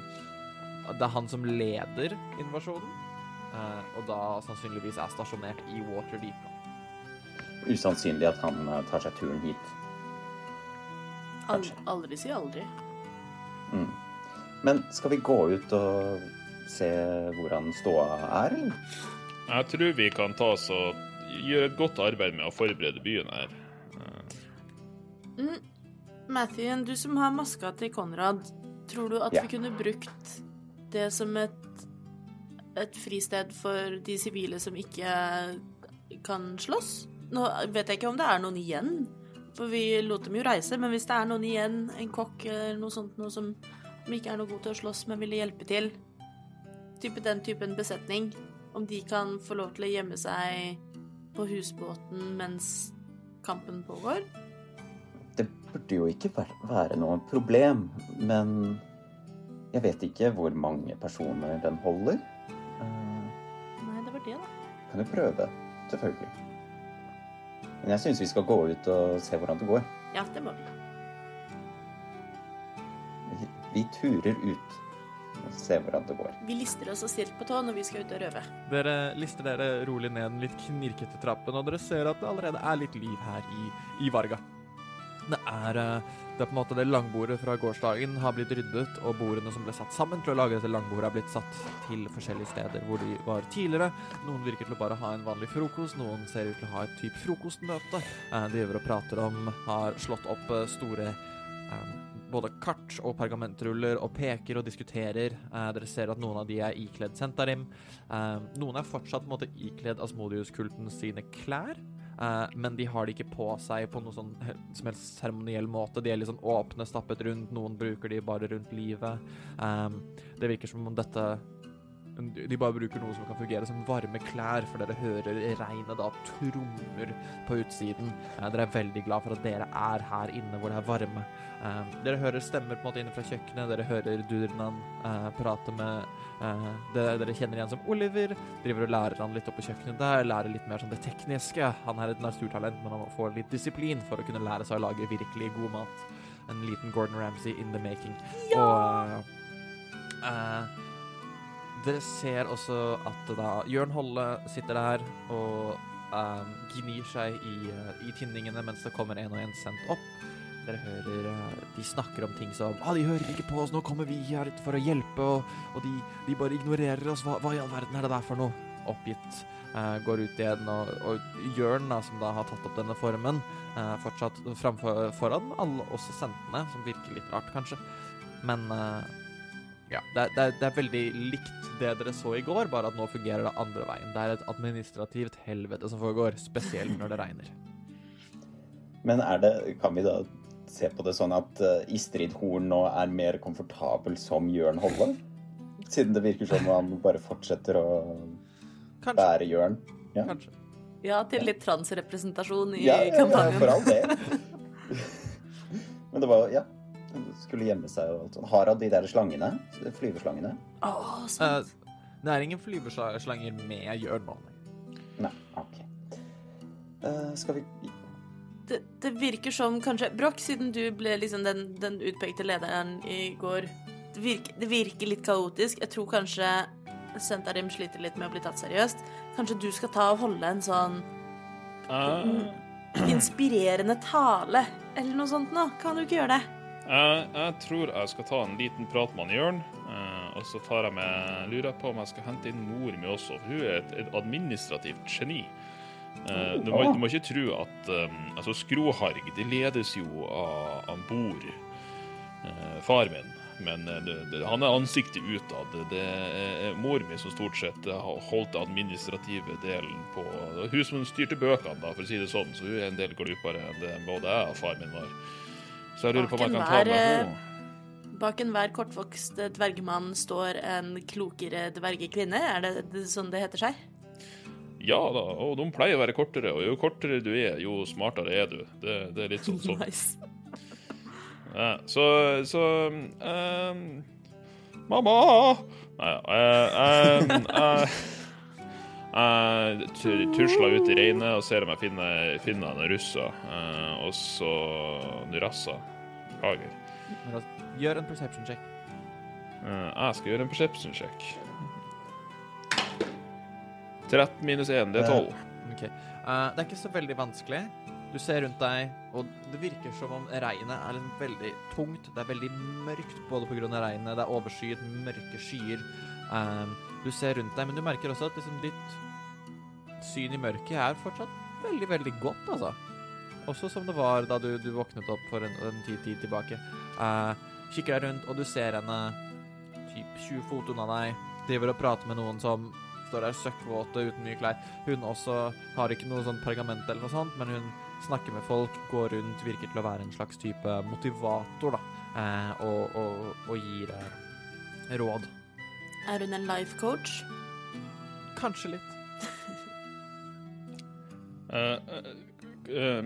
Speaker 4: det er han som leder invasjonen. Eh, og da sannsynligvis er stasjonert i Waterdeep.
Speaker 1: Usannsynlig at han eh, tar seg turen hit. Kanskje.
Speaker 3: aldri si aldri.
Speaker 1: Mm. Men skal vi gå ut og se hvordan ståa er, eller?
Speaker 2: Jeg tror vi kan ta oss og gjøre et godt arbeid med å forberede byen her.
Speaker 3: Mm. Mathien, du som har maska til Konrad, tror du at
Speaker 1: Ja.
Speaker 3: vi kunne brukt det som et, et fristed for de sivile som ikke kan slåss? Nå vet jeg ikke om det er noen igjen, for vi lot dem jo reise, men hvis det er noen igjen, en kokk eller noe sånt, noe som som ikke er noe god til å slåss, men ville hjelpe til. Type den typen besetning. Om de kan få lov til å gjemme seg på husbåten mens kampen pågår.
Speaker 1: Det burde jo ikke være noe problem, men jeg vet ikke hvor mange personer den holder. Kan jo prøve, selvfølgelig. Men jeg syns vi skal gå ut og se hvordan det går.
Speaker 3: Ja, det må vi.
Speaker 1: Vi, vi turer ut og ser hvordan det går.
Speaker 3: Vi lister oss og stelt på tå når vi skal ut og røve.
Speaker 4: Dere lister dere rolig ned den litt knirkete trappen, og dere ser at det allerede er litt liv her i, i Varga. Det er, eh, det er på en måte det langbordet fra gårsdagen har blitt ryddet, og bordene som ble satt sammen til å lage dette langbordet, har blitt satt til forskjellige steder hvor de var tidligere. Noen virker til å bare ha en vanlig frokost, noen ser ut til å ha et type frokostmøte. Eh, De driver og prater om, har slått opp eh, store både kart og pergamentruller og peker og diskuterer. Dere ser at noen av de er ikledd Sentarim. Noen er fortsatt på en måte ikledd Asmodius-kulten sine klær. Eh, men de har det ikke på seg på noen sånn som helst seremoniell måte. De er litt sånn åpne, stappet rundt. Noen bruker de bare rundt livet. Eh, det virker som om dette de bare bruker noe som kan fungere som varme klær, for dere hører regnet da trommer på utsiden. Eh, dere er veldig glad for at dere er her inne hvor det er varme. Eh, dere hører stemmer på en måte inne fra kjøkkenet, dere hører Durnan eh, prate med eh, det dere kjenner igjen som Oliver. Driver og lærer han litt opp på kjøkkenet der, lærer litt mer sånn det tekniske. Han er et naturtalent, men han må få litt disiplin for å kunne lære seg å lage virkelig god mat. En liten Gordon Ramsay in the making. Og eh, eh, dere ser også at da Jørn Holle sitter der og eh, gnir seg i, uh, i tinningene mens det kommer en og en sendt opp. Dere hører uh, de snakker om ting som ah, 'De hører ikke på oss, nå kommer vi her for å hjelpe', og, og de, de bare ignorerer oss. Hva, hva i all verden er det der for noe? Oppgitt. eh, går ut igjen, og, og Jørn, da, som da har tatt opp denne formen, fortsatt framfor, foran alle også sendtene, som virker litt rart, kanskje. Men ja, det er, det, er, det er veldig likt det dere så i går, bare at nå fungerer det andre veien. Det er et administrativt helvete som foregår, spesielt når det regner.
Speaker 1: Men er det, kan vi da se på det sånn at uh, Istrid Horn nå er mer komfortabel som Jørn Holle? Siden det virker som han bare fortsetter å
Speaker 4: Kanskje.
Speaker 1: bære Jørn. Ja.
Speaker 4: Kanskje.
Speaker 3: Ja, til litt transrepresentasjon i
Speaker 1: Ja, ja, ja,
Speaker 3: kampanjen.
Speaker 1: for all del. Men det var ja. Skulle gjemme seg og alt sånt. Har hun de der slangene? Flyveslangene?
Speaker 4: Eh,
Speaker 3: sant.
Speaker 4: det er ingen flyveslanger med nå.
Speaker 1: Nei, OK. Eh, skal vi
Speaker 3: Det, det virker som kanskje Broch, siden du ble liksom den, den utpekte lederen i går det virker, det virker litt kaotisk. Jeg tror kanskje Sentarim sliter litt med å bli tatt seriøst. Kanskje du skal ta og holde en sånn
Speaker 2: uh.
Speaker 3: inspirerende tale eller noe sånt nå? Kan du ikke gjøre det?
Speaker 2: Jeg, jeg tror jeg skal ta en liten prat med han Jørn. eh, og så tar jeg med, lurer jeg på om jeg skal hente inn mor mi også, hun er et, et administrativt geni. Eh, du, må, du må ikke tro at um, altså Skroharg det ledes jo av, av Bor, eh, far min. Men det, det, han er ansiktet utad. Det, det er mor mi som stort sett har holdt den administrative delen på Hun som styrte bøkene, da, for å si det sånn, så hun er en del glupere enn det både jeg og far min var. Så jeg lurer på om jeg kan ta med henne.
Speaker 3: Bak enhver kortvokst dvergemann står en klokere dvergekvinne. Er det, det sånn det heter seg?
Speaker 2: Ja da, og de pleier å være kortere, og jo kortere du er, jo smartere er du. Det, det er litt sånn sånn.
Speaker 3: Nice.
Speaker 2: Ja, så så ehm, Mamma! Nei, eh, ehm, eh, Jeg tusler ut i regnet og ser om jeg finner, finner en russer. eh, og så Nurassa. Beklager.
Speaker 4: Gjør en perception check.
Speaker 2: Eh, jeg skal gjøre en perception check. 13 minus 1, det er 12.
Speaker 4: Ok. Uh, det er ikke så veldig vanskelig. Du ser rundt deg, og det virker som om regnet er liksom veldig tungt. Det er veldig mørkt både pga. regnet, det er overskyet, mørke skyer. Eh, du ser rundt deg, men du merker også at liksom ditt syn i mørket er fortsatt veldig, veldig godt, altså. Også som det var da du, du våknet opp for en, en tid, tid tilbake. Uh, kikker deg rundt, og du ser henne typ 20 fot unna deg. Driver og prater med noen som står der søkkvåte uten mye klær. Hun også har ikke noe sånn pergament eller noe sånt, men hun snakker med folk, går rundt, virker til å være en slags type motivator, da. Uh, og, og, og gir uh, råd.
Speaker 3: Er hun en life coach?
Speaker 4: Kanskje litt.
Speaker 2: Eh,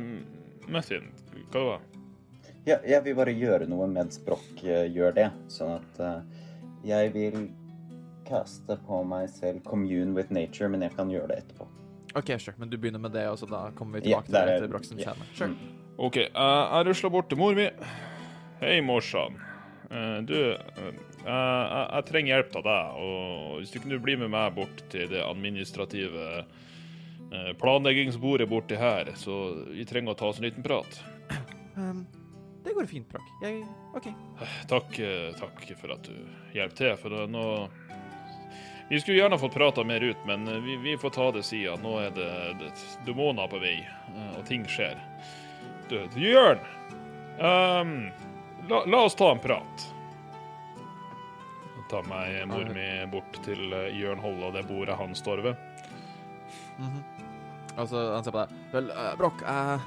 Speaker 2: hva var det?
Speaker 1: Ja, jeg vil bare gjøre noe mens Broch gjør det. Sånn at uh, jeg vil kaste på meg selv 'commune with nature', men jeg kan gjøre det etterpå.
Speaker 4: OK, sure. Men du begynner med det, og så da kommer vi
Speaker 1: Ja,
Speaker 4: tilbake til
Speaker 1: Broch
Speaker 4: det
Speaker 1: er- ja.
Speaker 4: kjenner. Sure.
Speaker 1: Mm.
Speaker 2: OK, jeg, jeg rusla bort til mor mi. Hei, morsan. Uh, du, eh, jeg trenger hjelp av deg, og hvis du kunne bli med meg bort til det administrative eh, planleggingsbordet borti her, så vi trenger å ta oss en liten prat.
Speaker 4: Um, det går fint, Prakk. Jeg OK.
Speaker 2: Takk, eh, takk for at du hjalp til, for nå Vi skulle gjerne fått prata mer ut, men eh, vi, vi får ta det siden. Nå er det, det demoner på vei, og ting skjer. Du, Jørn! Um, la, la oss ta en prat. Ta meg mor mi bort til Jørn Holle og det bordet han står ved.
Speaker 4: Mhm. Og så han ser på deg. Vel, uh, Broch, uh,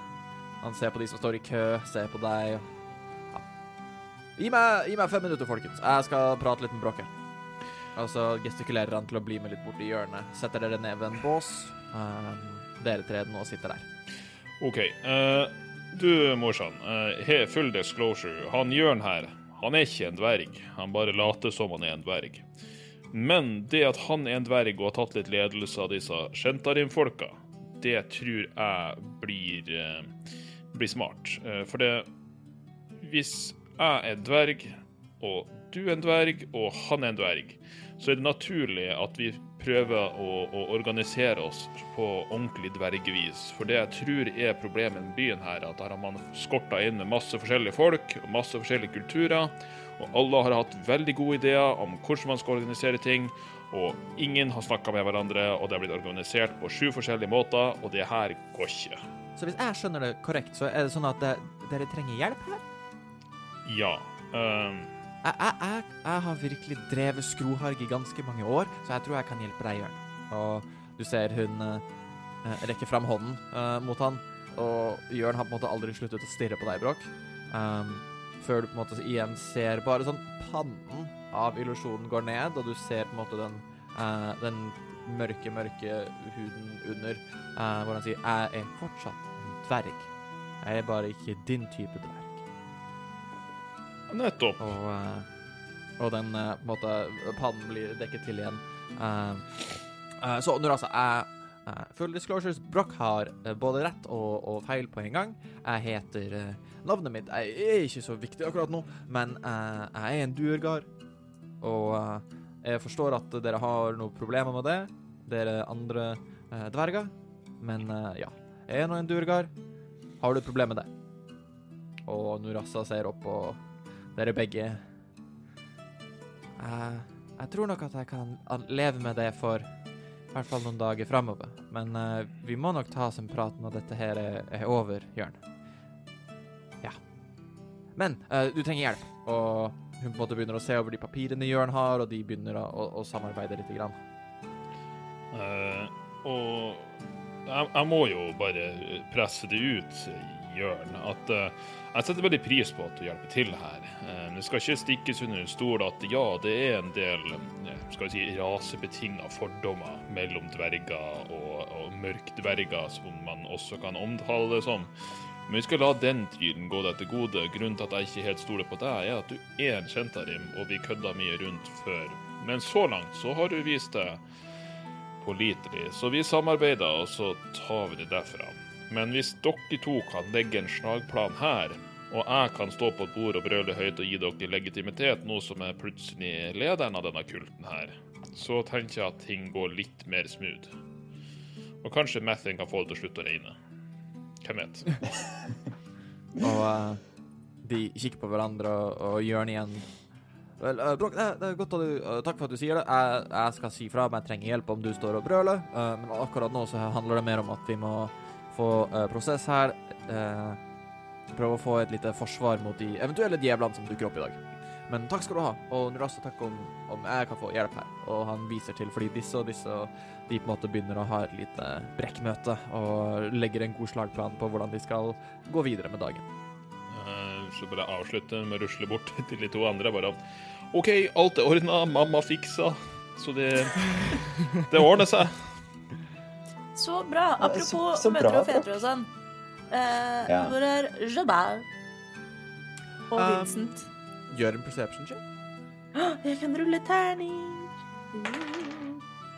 Speaker 4: han ser på de som står i kø, ser på deg. Ja. Gi meg, gi meg fem minutter, folkens. Jeg skal prate litt med her. Og så gestikulerer han til å bli med litt borti hjørnet. Setter dere ned ved en bås. Uh, dere tre nå sitter der.
Speaker 2: OK. Uh, du, morsan. Uh, full disclosure. Han Jørn her, han er ikke en dverg. Han bare later som han er en dverg. Men det at han er en dverg og har tatt litt ledelse av disse Shentarim-folka, det tror jeg blir, eh, blir smart. Eh, for det Hvis jeg er dverg, og du er en dverg, og han er en dverg, så er det naturlig at vi prøver å, å organisere oss på ordentlig dvergevis. For det jeg tror er problemet med byen her, at her har man skorta inn med masse forskjellige folk og masse forskjellige kulturer. Og alle har hatt veldig gode ideer om hvordan man skal organisere ting. Og ingen har snakka med hverandre, og det har blitt organisert på sju forskjellige måter, og det her går ikke.
Speaker 4: Så hvis jeg skjønner det korrekt, så er det sånn at det, dere trenger hjelp her?
Speaker 2: Ja. Um...
Speaker 4: Jeg, jeg, jeg, jeg har virkelig drevet skroharg i ganske mange år, så jeg tror jeg kan hjelpe deg, Jørn. Og du ser hun uh, rekker fram hånden uh, mot han, og Jørn har på en måte aldri sluttet å stirre på deg, Brokk. Um, før du på en måte igjen ser bare sånn pannen av illusjonen går ned, og du ser på en måte den, uh, den mørke, mørke huden under, uh, hvor han sier 'Jeg er fortsatt en dverg'. Jeg er bare ikke din type dverg.
Speaker 2: nettopp.
Speaker 4: Og, uh, og den uh, på en måte pannen blir dekket til igjen. Uh, så når altså jeg Full disclosures, Broch har både rett og, og feil på en gang. Jeg heter Navnet mitt er, ikke så viktig akkurat nå, men jeg er en duergar. Og eh, jeg forstår at dere har noen problemer med det, dere andre eh, dverger. Men eh, ja, jeg er nå en duergar. Har du problemer med det? Og Nurassa ser opp og dere begge jeg, jeg tror nok at jeg kan leve med det for i hvert fall noen dager framover. Men uh, vi må nok ta oss en prat når dette her er, er over, Jørn. Ja. Men uh, du trenger hjelp. Og hun på en måte begynner å se over de papirene Jørn har, og de begynner å, å, å samarbeide litt. Grann.
Speaker 2: Uh, og jeg, jeg må jo bare presse det ut, Jørn, at uh, jeg setter veldig pris på at du hjelper til her. Uh, det skal ikke stikkes under en stol at ja, det er en del skal si, rasebetinga fordommer mellom dverger og, og mørkdverger, som man også kan omtale det som. Men vi skal la den trylen gå deg til gode. Grunnen til at jeg ikke helt stoler på deg, er at du er en kjentarim, og vi kødda mye rundt før. Men så langt så har du vist deg pålitelig, så vi samarbeider, og så tar vi det derfra. Men hvis dere to kan legge en slagplan her, og jeg kan stå på et bord og brøle høyt og gi dere legitimitet, nå som jeg plutselig er lederen av denne kulten her, så tenker jeg at ting går litt mer smooth. Og kanskje Mathin kan få det til å slutte å regne. Hvem vet?
Speaker 4: Og uh, de kikker på hverandre, og, og Jørn igjen Vel, uh, Brokk, det, det er godt at du uh, Takk for at du sier det. Jeg, jeg skal si fra om jeg trenger hjelp om du står og brøler, eh, men akkurat nå så handler det mer om at vi må få eh, prosess her. eh, prøve å få et lite forsvar mot de eventuelle djevlene som dukker opp i dag. Men takk skal du ha, og vil også takk om, om jeg kan få hjelp her. Og han viser til fordi disse og disse og de på en måte begynner å ha et lite brekkmøte og legger en god slagplan på hvordan de skal gå videre med dagen.
Speaker 2: Eh, Så bare avslutte med å rusle bort til de to andre. Bare OK, alt er ordna, mamma fiksa. Så det Det ordner seg.
Speaker 3: Så bra. Apropos
Speaker 1: så- så
Speaker 3: mødre
Speaker 1: bra,
Speaker 3: og fedre og sånn. Eh,
Speaker 1: Ja.
Speaker 3: Hvor er Jabal og
Speaker 4: Um,
Speaker 3: Vincent?
Speaker 4: Gjør en perception check.
Speaker 3: Jeg kan rulle terninger.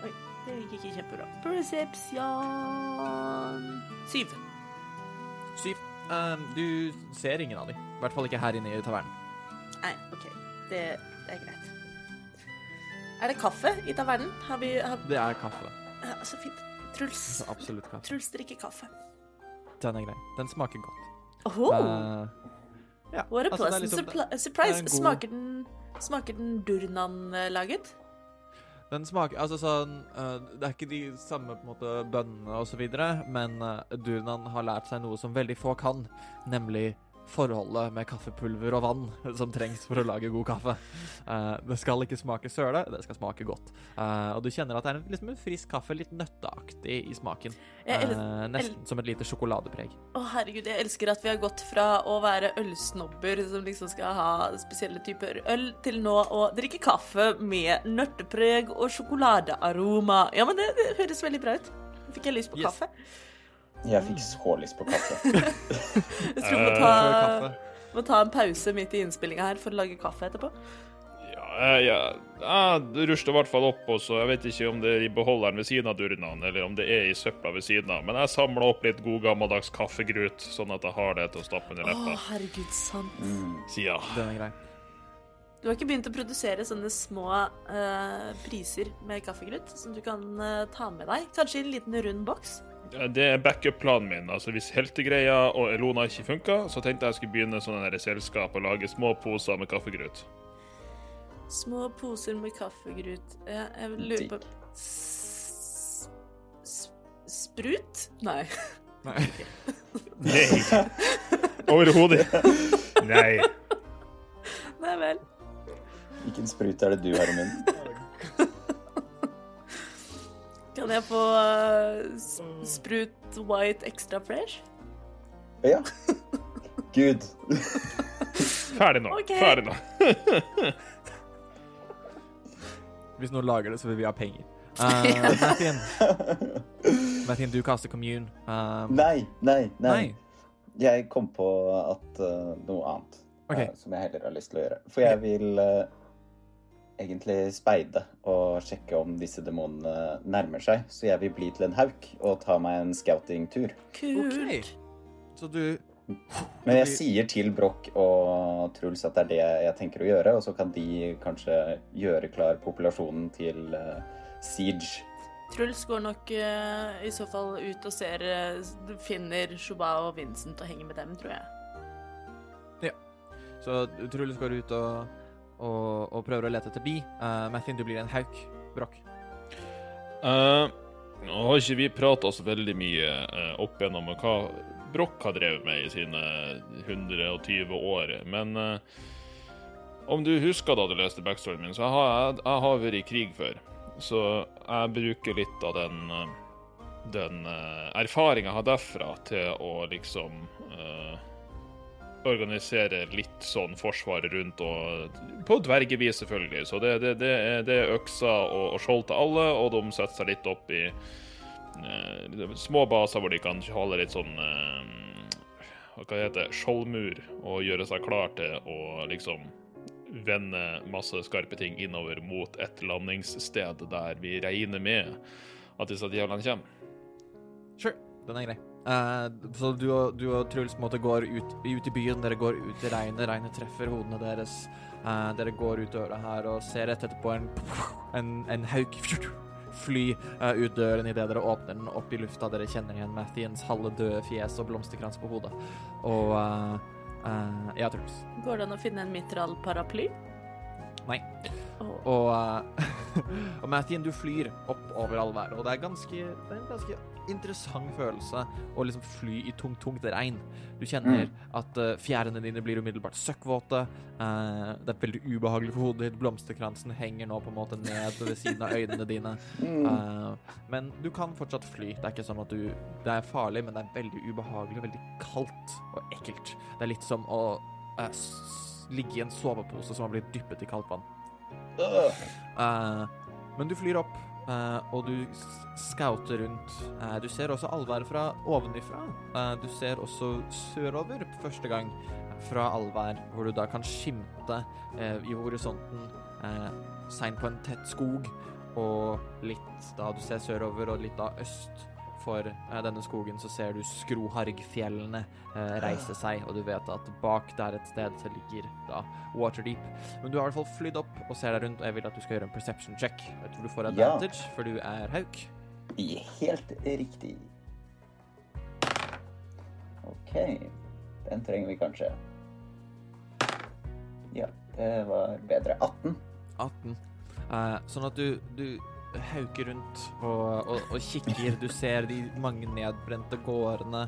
Speaker 3: Oi, det gikk ikke kjempebra. Perception Syv.
Speaker 4: Syv. Um, du ser ingen av dem. I hvert fall ikke her inne i tavernen.
Speaker 3: Nei, OK. Det, det er greit. Er det kaffe i tavernen? Har vi har,
Speaker 4: Det er kaffe.
Speaker 3: ja, Så fint. Truls.
Speaker 4: Så absolutt kaffe.
Speaker 3: Truls drikker kaffe.
Speaker 4: Den er grei. Den smaker godt.
Speaker 3: Oho.
Speaker 4: Eh, ja,
Speaker 3: What a
Speaker 4: altså,
Speaker 3: pleasant
Speaker 4: liksom-
Speaker 3: surprise.
Speaker 4: god-
Speaker 3: Smaker den, smaker den Durnan-laget?
Speaker 4: Den smaker Altså sånn uh, Det er ikke de samme på en måte bønnene og så videre, men uh, Durnan har lært seg noe som veldig få kan, nemlig forholdet med kaffepulver og vann som trengs for å lage god kaffe. Uh, det skal ikke smake søle, det skal smake godt. Uh, og du kjenner at det er en, liksom en frisk kaffe, litt nøtteaktig i smaken. Uh, nesten som et lite sjokoladepreg.
Speaker 3: Å, herregud, jeg elsker at vi har gått fra å være ølsnobber som liksom skal ha spesielle typer øl, til nå å drikke kaffe med nøttepreg og sjokoladearoma. Ja, men det, det høres veldig bra ut. Fikk jeg lyst på
Speaker 4: Yes.
Speaker 3: kaffe.
Speaker 1: Jeg fikk så lyst på kaffe.
Speaker 3: Jeg tror vi må
Speaker 2: Eh,
Speaker 3: ta, må ta en pause midt i innspillinga her for å lage kaffe etterpå.
Speaker 2: Ja, jeg, jeg, jeg rusler i hvert fall opp, og så jeg vet ikke om det er i beholderen ved siden av durnaen, eller om det er i søpla ved siden av, men jeg samler opp litt god gammeldags kaffegrut, sånn at jeg har det til å stappe under
Speaker 3: Å,
Speaker 2: leppa.
Speaker 3: herregud, sant.
Speaker 1: Mm.
Speaker 2: Ja.
Speaker 4: Den er grei.
Speaker 3: Du har ikke begynt å produsere sånne små uh, priser med kaffegrut som du kan uh, ta med deg? Kanskje i en liten rund boks?
Speaker 2: Det er backup-planen min. Altså, Hvis heltegreia og Elona ikke funka, så tenkte jeg jeg skulle begynne sånn selskap og lage små poser med kaffegrut.
Speaker 3: Små poser med kaffegrut. Ja, jeg lurer på S- s- Sprut? Nei.
Speaker 4: Nei.
Speaker 2: Nei. Overhodet Nei.
Speaker 3: Nei vel.
Speaker 1: Hvilken sprut er det du har i munnen?
Speaker 3: Kan jeg få uh, sprut white extra fresh?
Speaker 1: Ja. Gud.
Speaker 2: Ferdig nå.
Speaker 3: Okay.
Speaker 2: Ferdig nå.
Speaker 4: Hvis noen lager det, så vil vi ha penger. Uh, Martin, Martin, du kaster commune. Um,
Speaker 1: Nei, nei, nei.
Speaker 4: nei.
Speaker 1: Jeg kom på at uh, noe annet
Speaker 4: okay.
Speaker 1: uh, som jeg heller har lyst til å gjøre. For jeg vil egentlig speide og sjekke om disse demonene nærmer seg. Så jeg vil bli til en hauk og ta meg en scouting-tur.
Speaker 3: Kult.
Speaker 4: Så du
Speaker 1: Men jeg sier til Broch og Truls at det er det jeg tenker å gjøre, og så kan de kanskje gjøre klar populasjonen til uh, Siege.
Speaker 3: Truls går nok uh, i så fall ut og ser uh, Finner Shuba og Vincent og henger med dem, tror jeg. Ja.
Speaker 4: Så Truls går ut og, og, og prøver å lete etter de. Uh, Mathin, du blir en hauk. Brokk.
Speaker 2: Eh, nå har ikke vi prata så veldig mye uh, opp gjennom hva Broch har drevet med i sine 120 år, men uh, om du husker da du leste backstoryen min, så har jeg, jeg har vært i krig før. Så jeg bruker litt av den, eh, den uh, erfaringa jeg har derfra, til å liksom eh, organisere litt sånn forsvar rundt og På dvergevis, selvfølgelig. Så det, det, det, det er økser og, og skjold til alle, og de setter seg litt opp i eh, små baser hvor de kan holde litt sånn eh, Hva heter det? Skjoldmur, og gjøre seg klar til å liksom vende masse skarpe ting innover mot et landingssted der vi regner med at disse djevlene kommer.
Speaker 4: Sure, den er grei. Eh, så du og, du og Truls måte går ut, ut i byen. Dere går ut i regnet. Regnet treffer hodene deres. Uh, dere går ut døra her og ser rett etterpå en, en, en hauk fly uh, ut døren idet dere åpner den opp i lufta. Dere kjenner igjen Mathiens halve døde fjes og blomsterkrans på hodet. Og Ja, Truls.
Speaker 3: Går det an å finne en mitral-paraply?
Speaker 4: Nei.
Speaker 3: Oh.
Speaker 4: Og, og Mathien, du flyr opp over all været, og det er ganske, det er ganske interessant følelse å liksom fly i tungt, tungt regn. Du kjenner at uh, fjærene dine blir umiddelbart søkkvåte. Uh, det er veldig ubehagelig for hodet ditt. Blomsterkransen henger nå på en måte ned ved siden av øynene dine.
Speaker 1: Mm.
Speaker 4: Eh, men du kan fortsatt fly. Det er ikke sånn at du Det er farlig, men det er veldig ubehagelig og veldig kaldt og ekkelt. Det er litt som å ligge i en sovepose som har blitt dyppet i kaldt vann. Men du flyr opp, og du scouter rundt. Eh, du ser også Alvær fra ovenifra. Eh, du ser også sørover første gang fra allvær hvor du da kan skimte eh, i horisonten eh, segn på en tett skog, og litt da du ser sørover, og litt da øst for eh, denne skogen, så ser du Skrohargfjellene eh, reise seg, og du vet at bak der et sted så ligger da Waterdeep. Men du har i hvert fall flydd opp og ser deg rundt, og jeg vil at du skal gjøre en perception check. Jeg tror du får
Speaker 1: Ja.
Speaker 4: advantage, for du er hauk.
Speaker 1: Helt riktig. OK. Den trenger vi kanskje. Ja, det var bedre. 18.
Speaker 4: 18. Eh, sånn at du, du hauker rundt og, og, og kikker. Du ser de mange nedbrente gårdene.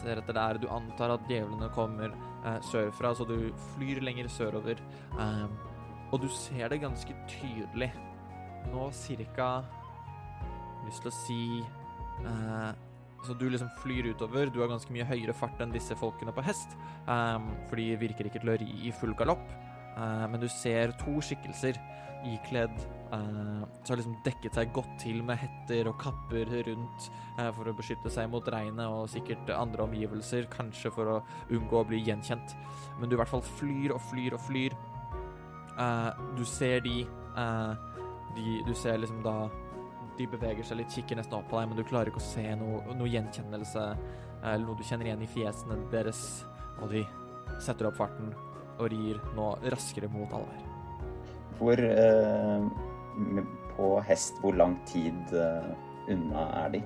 Speaker 4: Ser etter der. Du antar at djevlene kommer eh, sørfra, så du flyr lenger sørover. Eh, og du ser det ganske tydelig. Nå cirka Lyst til å si eh, Så du liksom flyr utover. Du har ganske mye høyere fart enn disse folkene på hest. um, for de virker ikke til å ri i full galopp. Eh, men du ser to skikkelser ikledd uh, som har liksom dekket seg godt til med hetter og kapper rundt uh, for å beskytte seg mot regnet og sikkert andre omgivelser, kanskje for å unngå å bli gjenkjent. Men du i hvert fall flyr og flyr og flyr. Uh, du ser de, de Du ser liksom da De beveger seg litt, kikker nesten opp på deg, men du klarer ikke å se noe, noe gjenkjennelse eller noe du kjenner igjen i fjesene deres, og de setter opp farten og rir nå raskere mot Alver.
Speaker 1: Hvor eh, På hest, hvor lang tid eh, unna er de?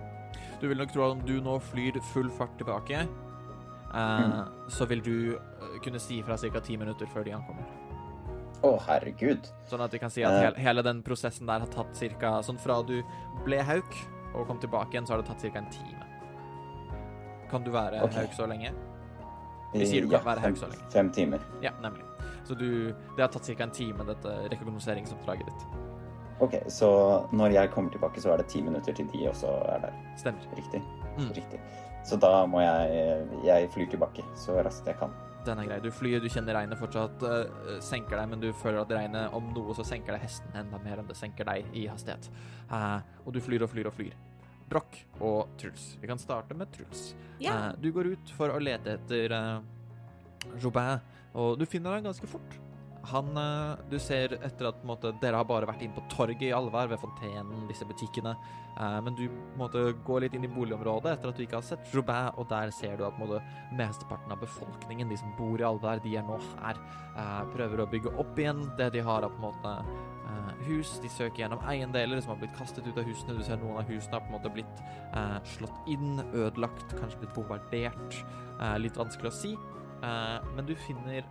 Speaker 4: Du vil nok tro at om du nå flyr full fart tilbake, eh, så vil du eh, kunne si fra ca. ti minutter før de ankommer.
Speaker 1: Å, herregud.
Speaker 4: Sånn at vi kan si at
Speaker 1: Eh.
Speaker 4: hele, hele den prosessen der har tatt ca. Sånn fra du ble hauk og kom tilbake igjen, så har det tatt ca. en time. Kan du være
Speaker 1: okay.
Speaker 4: hauk så lenge? Vi sier du kan være
Speaker 1: fem,
Speaker 4: så lenge.
Speaker 1: Fem timer.
Speaker 4: Ja, nemlig. Så du Det har tatt ca. en time, dette rekognoseringsoppdraget ditt.
Speaker 1: OK, så når jeg kommer tilbake, så er det ti minutter til de også er der.
Speaker 4: Stemmer.
Speaker 1: Riktig?
Speaker 4: Mm.
Speaker 1: Riktig. Så da må jeg Jeg flyr tilbake så raskt jeg kan.
Speaker 4: Den er grei. Du flyr, du kjenner regnet fortsatt uh, senker deg, men du føler at regnet om noe så senker det hesten enda mer enn det senker deg i hastighet. Uh, og du flyr og flyr og flyr. Brokk og Truls. Vi kan starte med Truls. Eh, du går ut for å lete etter Jobin, og du finner han ganske fort. Han eh, Du ser etter at måte, dere har bare vært inn på torget i Alvær, ved fontenen, disse butikkene. Eh, men du måte, går litt inn i boligområdet etter at du ikke har sett Jobin, og der ser du at måte, mesteparten av befolkningen, de som bor i Alvær, de er nå her. Eh, prøver å bygge opp igjen det de har av på en måte eh, hus. De søker gjennom eiendeler som har blitt kastet ut av husene. Du ser noen av husene har på en måte blitt eh, slått inn, ødelagt, kanskje blitt bombardert. Eh, litt vanskelig å si. Eh, men du finner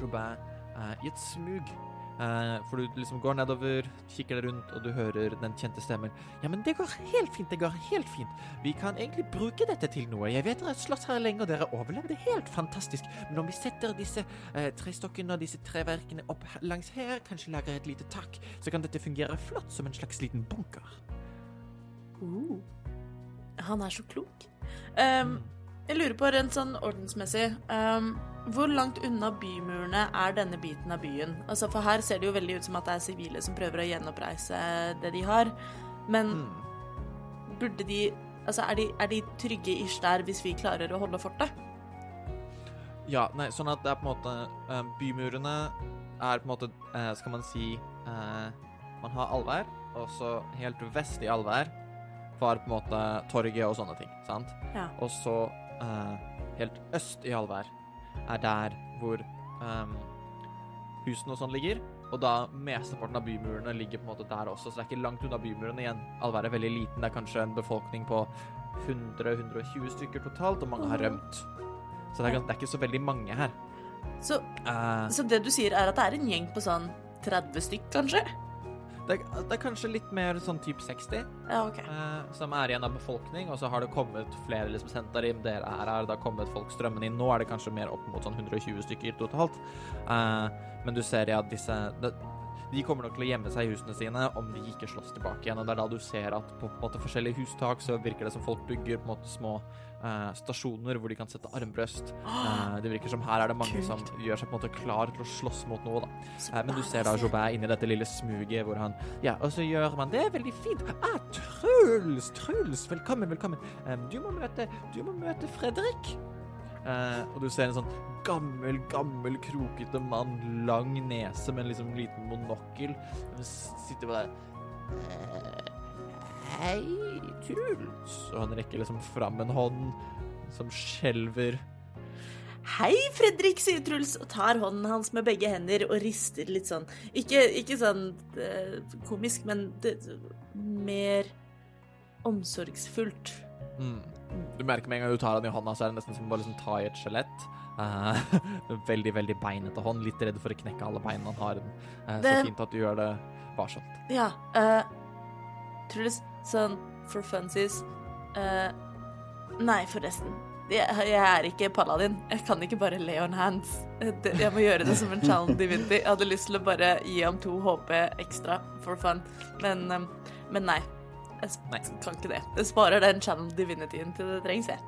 Speaker 4: Robin eh, i et smug. Eh, for du liksom går nedover, kikker deg rundt, og du hører den kjente stemmen. Ja, men det går helt fint, det går helt fint. Vi kan egentlig bruke dette til noe. Jeg vet dere har slåss her lenge, og dere overlevde helt fantastisk. Men om vi setter disse eh, trestokkene og disse treverkene opp langs her, kanskje lager et lite tak, så kan dette fungere flott som en slags liten bunker.
Speaker 3: Uh. Han er så klok. Um, jeg lurer på rent sånn ordensmessig um, Hvor langt unna bymurene er denne biten av byen? Altså, For her ser det jo veldig ut som at det er sivile som prøver å gjenoppreise det de har. Men
Speaker 4: Mm.
Speaker 3: burde de Altså, er de, er de trygge ish der hvis vi klarer å holde fortet?
Speaker 4: Ja, nei, sånn at det er på en måte eh, Bymurene er på en måte, eh, skal man si eh, Man har allvær, og så helt vest i allvær var på en måte torget og sånne ting, sant?
Speaker 3: Ja.
Speaker 4: Og så eh, helt øst i Alvær er der hvor um, husene og sånn ligger. Og da mesteparten av bymurene ligger på en måte der også, så det er ikke langt unna bymurene igjen. Alvær er veldig liten, det er kanskje en befolkning på 100-120 stykker totalt, og mange har rømt. Så det er, det er ikke så veldig mange her.
Speaker 3: Så,
Speaker 4: uh,
Speaker 3: så det du sier, er at det er en gjeng på sånn 30 stykk, kanskje?
Speaker 4: Det, det er kanskje litt mer sånn type 60
Speaker 3: Ja, okay.
Speaker 4: eh, som er igjen av befolkning, og så har det kommet flere liksom, Sentarim, dere er her, det har kommet folk strømmende inn. Nå er det kanskje mer opp mot sånn 120 stykker totalt. Eh, men du ser ja, disse det, De kommer nok til å gjemme seg i husene sine om de ikke slåss tilbake igjen. Og det er da du ser at på, på en måte, forskjellige hustak så virker det som folk bygger på en måte små eh, stasjoner hvor de kan sette armbrøst. Eh, det virker som her er det mange
Speaker 3: Kult.
Speaker 4: som gjør seg på en måte klar til å slåss mot noe, da. Eh, Men du ser da Jobert inni dette lille smuget hvor han Ja, og så gjør man det veldig fint. Ah, Truls! Truls! Velkommen, velkommen. Du må møte Du må møte Fredrik. Eh, og du ser en sånn gammel, gammel, krokete mann, lang nese med en liksom liten monokkel. Sitter bare eh, Hei, Truls. Og han rekker liksom fram en hånd som skjelver.
Speaker 3: Hei, Fredrik, sier Truls og tar hånden hans med begge hender og rister litt sånn. Ikke, ikke sånn uh, komisk, men det, mer omsorgsfullt.
Speaker 4: Mm. Du merker med en gang du tar han i hånda, så er det nesten som å bare liksom ta i et skjelett. Uh, veldig, veldig beinete hånd. Litt redd for å knekke alle beina han har. Uh,
Speaker 3: Det-
Speaker 4: Så fint at du gjør det varsomt.
Speaker 3: Ja, eh, Truls, sånn for funsies uh, Nei, forresten. Jeg, jeg er ikke paladin. Jeg kan ikke bare lay on hands. Jeg må gjøre det som en challenge divinity. Jeg hadde lyst til å bare gi ham to HP ekstra for fun, men, eh, men nei. Jeg
Speaker 4: Nei.
Speaker 3: kan ikke det. Jeg sparer den challenge divinityen til det trengs, jeg.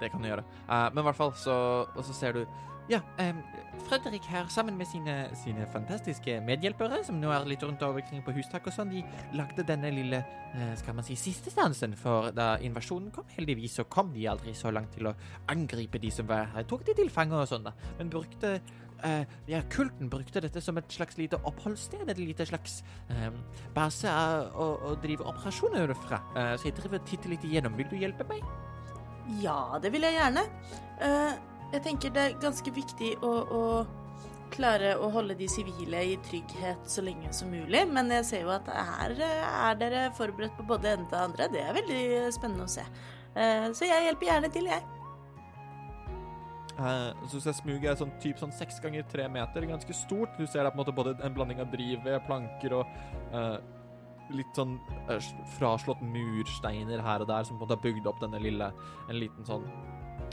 Speaker 4: Det kan du gjøre. Uh, men i hvert fall så så ser du Ja, um, Fredrik her sammen med sine, sine fantastiske medhjelpere, som nå er litt rundt omkring på hustak og sånn, de lagde denne lille eh, skal man si, siste stansen. For da invasjonen kom, heldigvis, så kom de aldri så langt til å angripe de som var her. Tok de til fange og sånn, da. Men brukte Uh, ja, kulten brukte dette som et slags lite oppholdssted, et lite slags eh, base å, å drive operasjoner fra. Uh, så jeg driver og titter litt igjennom. Vil du hjelpe meg?
Speaker 3: Ja, det vil jeg gjerne. Eh, jeg tenker det er ganske viktig å, å klare å holde de sivile i trygghet så lenge som mulig, men jeg ser jo at her eh, er dere forberedt på både ene og andre. Det er veldig spennende å se. Eh, så jeg hjelper gjerne til, jeg.
Speaker 4: Uh, så ser smuget er sånn type sånn seks ganger tre meter, ganske stort. Du ser det er på en måte både en blanding av drivved, planker og uh, litt sånn uh, fraslått mursteiner her og der som på en måte har bygd opp denne lille En liten sånn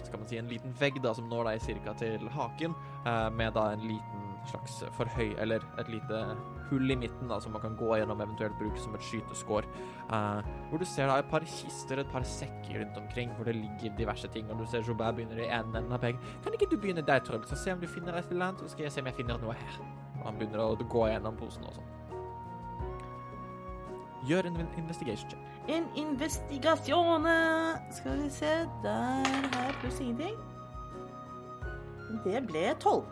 Speaker 4: Skal man si en liten vegg da som når deg cirka til haken, eh, med da en liten slags forhøy Eller et lite hull i midten da som man kan gå gjennom, eventuelt bruke som et skyteskår. Eh, hvor du ser da et par kister, et par sekker rundt omkring hvor det ligger diverse ting, og du ser Jobert begynner i enden enden av peggen. Kan ikke du begynne der, Truls, og se om du finner et eller annet, så skal jeg se om jeg finner noe her. Og han begynner å gå gjennom posen og sånn. Gjør en investigation check.
Speaker 3: En investigasjone. Skal vi se, der har jeg pluss ingenting. Det ble tolv.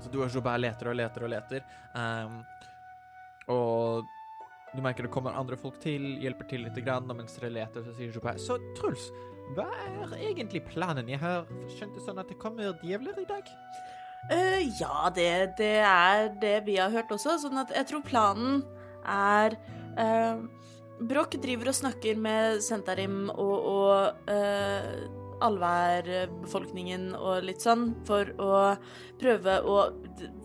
Speaker 4: Så du og Jobert leter og leter og leter. Um, og du merker det kommer andre folk til, hjelper til litt, grann, og mens dere leter, så sier Jobert Så Truls, hva er egentlig planen? Jeg har skjønt det sånn at det kommer djevler i dag?
Speaker 3: Uh, ja, det, det er det vi har hørt også. Sånn at jeg tror planen er uh, Broch driver og snakker med Sentarim og, og uh, allværbefolkningen og litt sånn, for å prøve å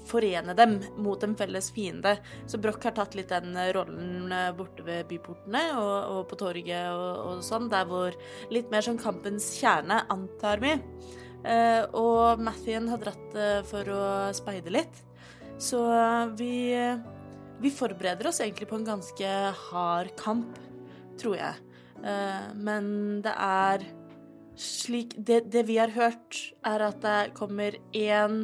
Speaker 3: forene dem mot en felles fiende. Så Broch har tatt litt den rollen eh, borte ved byportene og, og på torget og, og sånn, der hvor litt mer sånn kampens kjerne, antar vi. Uh, og Mathien har dratt uh, for å speide litt. Så vi, vi forbereder oss egentlig på en ganske hard kamp, tror jeg. Eh, men det er slik det, det vi har hørt, er at det kommer én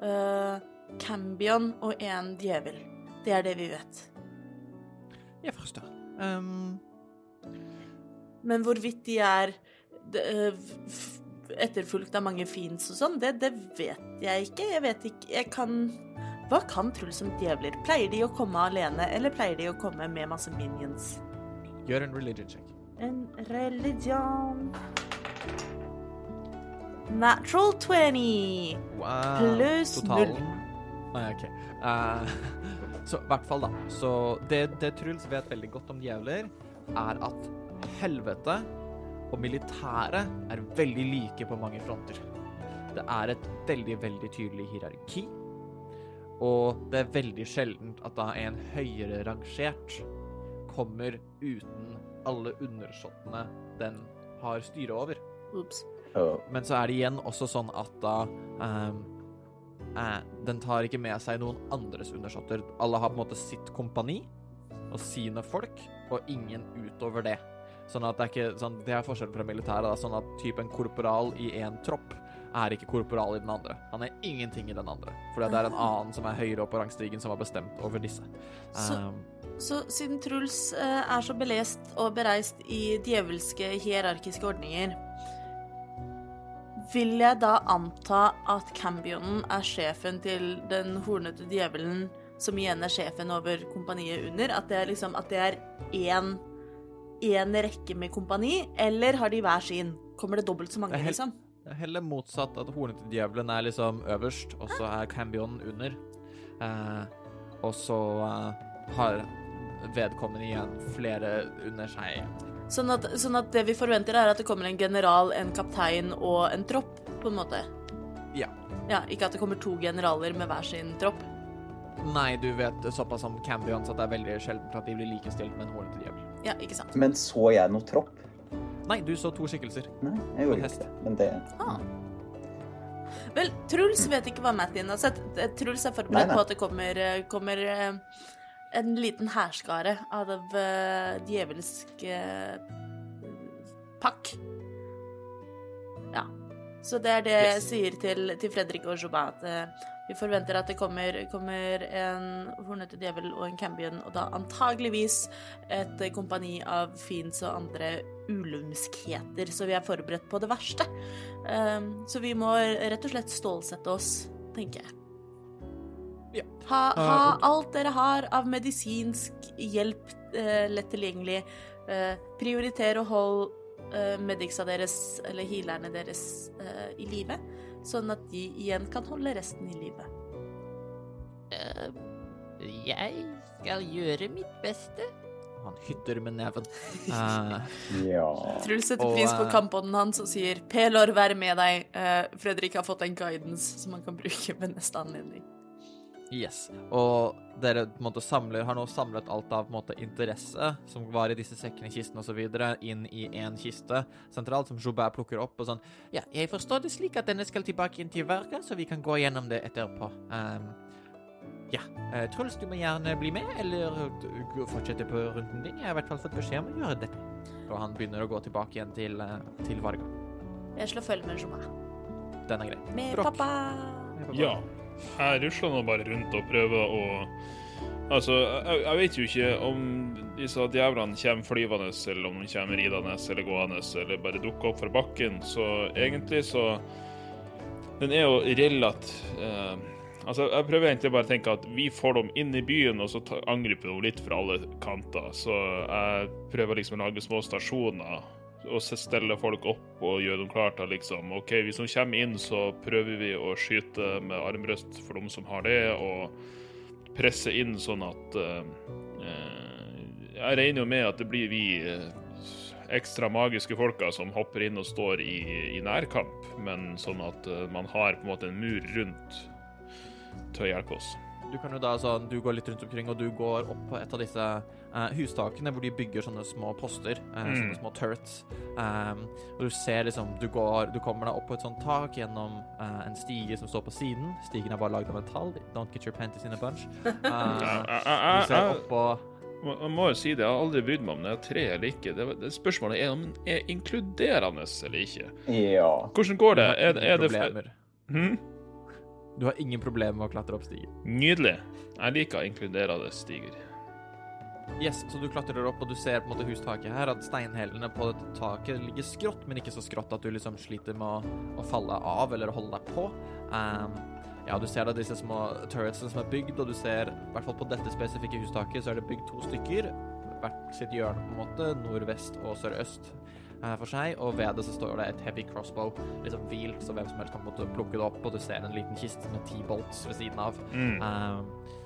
Speaker 3: uh, Cambion og én djevel. Det er det vi vet.
Speaker 4: Jeg forstår. Um...
Speaker 3: Men hvorvidt de er f- etterfulgt av mange fiends og sånn, det, det vet jeg ikke. Jeg vet ikke Jeg kan Hva kan Truls som djevler? Pleier de å komme alene, eller pleier de å komme med masse minions?
Speaker 4: gjør en religion check.
Speaker 3: En religion Natural 20.
Speaker 4: Wow.
Speaker 3: Pluss
Speaker 4: Totalen. Nei, OK. Uh, så i hvert fall, da. Så det, det Truls vet veldig godt om djevler, er at helvete og militæret er veldig like på mange fronter. Det er et veldig, veldig tydelig hierarki. Og det er veldig sjeldent at da en høyere rangert kommer uten alle undersåttene den har styre over.
Speaker 3: Ops.
Speaker 4: Men så er det igjen også sånn at da um, eh, Den tar ikke med seg noen andres undersåtter. Alle har på en måte sitt kompani og sine folk, og ingen utover det. Sånn at det er ikke sånn, Det er forskjell fra militæret. da, Sånn at typen korporal i én tropp er ikke korporal i den andre. Han er ingenting i den andre. Fordi det er en annen som er høyere opp på rangstigen, som har bestemt over disse.
Speaker 3: Så-
Speaker 4: um,
Speaker 3: Så siden Truls uh, er så belest og bereist i djevelske hierarkiske ordninger, vil jeg da anta at Cambionen er sjefen til den hornete djevelen, som igjen er sjefen over kompaniet under? At det er liksom at det er én én rekke med kompani, eller har de hver sin? Kommer det dobbelt så mange, liksom?
Speaker 4: Det er heller motsatt, at hornete djevelen er liksom øverst, og så er Cambion under. Eh, og så eh, har vedkommende igjen flere under seg.
Speaker 3: Sånn at, sånn at det vi forventer, er at det kommer en general, en kaptein og en tropp, på en måte?
Speaker 4: Ja.
Speaker 3: Ja, Ikke at det kommer to generaler med hver sin tropp?
Speaker 4: Nei, du vet såpass om Cambions at det er veldig sjeldent at de blir likestilt med en hornete djevel.
Speaker 3: Ja, ikke sant?
Speaker 1: Men så jeg noe tropp?
Speaker 4: Nei, du så to skikkelser.
Speaker 1: Nei, jeg gjorde ikke det. Men det
Speaker 3: Ah. Vel, Truls vet ikke hva Mattin har sett. Eh, Truls er forberedt på at det kommer, eh, kommer eh, en liten hærskare av uh, djevelsk pakk. Ja. Så det er det jeg sier til, til Fredrik og Joubin, at vi forventer at det kommer, kommer en hornete djevel og en cambion, og da antageligvis et kompani av fiends og andre ulumskheter, så vi er forberedt på det verste. Um, så vi må rett og slett stålsette oss, tenker jeg.
Speaker 4: Ja.
Speaker 3: Ha,
Speaker 4: Eh,
Speaker 3: ha alt dere har av medisinsk hjelp uh, lett tilgjengelig. Uh, prioriter og hold medicsa deres, eller healerne deres, i live, sånn at de igjen kan holde resten i live.
Speaker 5: Jeg skal gjøre mitt beste.
Speaker 4: Han hytter med neven. Uh,
Speaker 1: Ja.
Speaker 3: Truls setter pris på
Speaker 4: eh,
Speaker 3: kampånden hans og sier 'Pelor, vær med deg'. Uh, Fredrik har fått en guidance som han kan bruke ved neste anledning.
Speaker 4: Yes. Og dere på en måte samler, har nå samlet alt av på en måte, interesse som var i disse sekkene, kistene osv., inn i én kiste sentralt, som Joubert plukker opp og sånn
Speaker 5: Ja, jeg forstår det slik at denne skal tilbake inn til Varga, så vi kan gå gjennom det etterpå.
Speaker 4: Um, ja. Eh, Truls, du må gjerne bli med, eller fortsette på runden din. Jeg har i hvert fall fått beskjed om å gjøre dette. Og han begynner å gå tilbake igjen til, eh, til Varga.
Speaker 3: Jeg slår følge med Joubert.
Speaker 4: Den er grei.
Speaker 3: Med
Speaker 4: med
Speaker 3: pappa.
Speaker 2: Ja. Jeg rusler nå bare rundt og prøver å Altså, jeg, jeg vet jo ikke om disse djevlene kommer flyvende, eller om de kommer ridende eller gående, eller bare dukker opp fra bakken. Så egentlig så Den er jo relativt eh, Altså, jeg prøver egentlig bare å tenke at vi får dem inn i byen, og så angriper de litt fra alle kanter. Så jeg prøver liksom å lage små stasjoner så stelle folk opp og gjøre dem klare til liksom OK, hvis de kommer inn, så prøver vi å skyte med armbrøst for dem som har det, og presse inn sånn at eh, Jeg regner jo med at det blir vi eh, ekstra magiske folka som hopper inn og står i, i nærkamp, men sånn at man har på en måte en mur rundt til å hjelpe oss.
Speaker 4: Du kan jo da sånn, du går litt rundt omkring, og du går opp på et av disse uh, hustakene hvor de bygger sånne små poster, uh,
Speaker 2: Mm.
Speaker 4: sånne små turrets. Um, og du ser liksom, du går, du kommer deg opp på et sånt tak gjennom uh, en stige som står på siden. Stigen er bare lagd av metall. Don't get your panties in a bunch. Uh, du ser opp på
Speaker 2: må- jeg må jo si det, jeg har aldri brydd meg om det er tre eller ikke. Det, det Spørsmålet er om den er inkluderende eller ikke.
Speaker 1: ja.
Speaker 2: Hvordan går det? Er, er det
Speaker 4: problemer.
Speaker 2: hm?
Speaker 4: Du har ingen problemer med å klatre opp stiger.
Speaker 2: Nydelig. Jeg liker inkluderende stiger.
Speaker 4: Yes, så du klatrer opp, og du ser på en måte hustaket her, at steinhellene på dette taket ligger skrått, men ikke så skrått at du liksom sliter med å, å falle av eller å holde deg på. Um, ja, du ser da disse små turretsene som er bygd, og du ser, i hvert fall på dette spesifikke hustaket, så er det bygd to stykker, hvert sitt hjørne på en måte, nordvest og sørøst for seg, og ved det så står det et heavy crossbow, liksom hvilt, så hvem som helst kan måte plukke det opp, og du ser en liten kiste med ti bolts ved siden av.
Speaker 2: Mm.
Speaker 4: Um,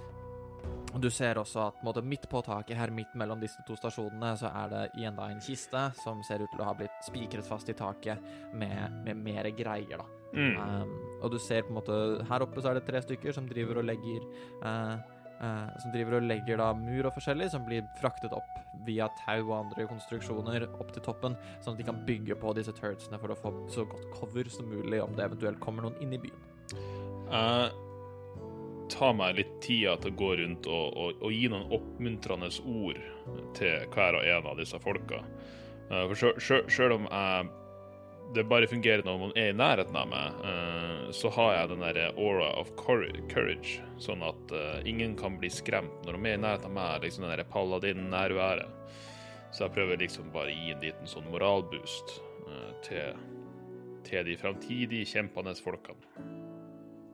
Speaker 4: du ser også at måte, midt på taket her, midt mellom disse to stasjonene, så er det igjen da en kiste som ser ut til å ha blitt spikret fast i taket med, med mer greier, da.
Speaker 2: Mm.
Speaker 4: Um, og du ser på en måte Her oppe så er det tre stykker som driver og legger eh, eh, Som driver og legger da mur og forskjellig, som blir fraktet opp via tau og andre konstruksjoner opp til toppen, sånn at de kan bygge på disse turdsene for å få så godt cover som mulig om det eventuelt kommer noen inn i byen.
Speaker 2: Jeg tar meg litt tida til å gå rundt og, og, og gi noen oppmuntrende ord til hver og en av disse folka. Uh, For sjø- sjø- sjøl om jeg det bare fungerer når man er i nærheten av meg, eh, så har jeg den der aura of courage, sånn at eh, ingen kan bli skremt når de er i nærheten av meg, liksom den derre paladin-nærværet. Så jeg prøver liksom bare å gi en liten sånn moralboost eh, til, til de framtidige kjempende folkene.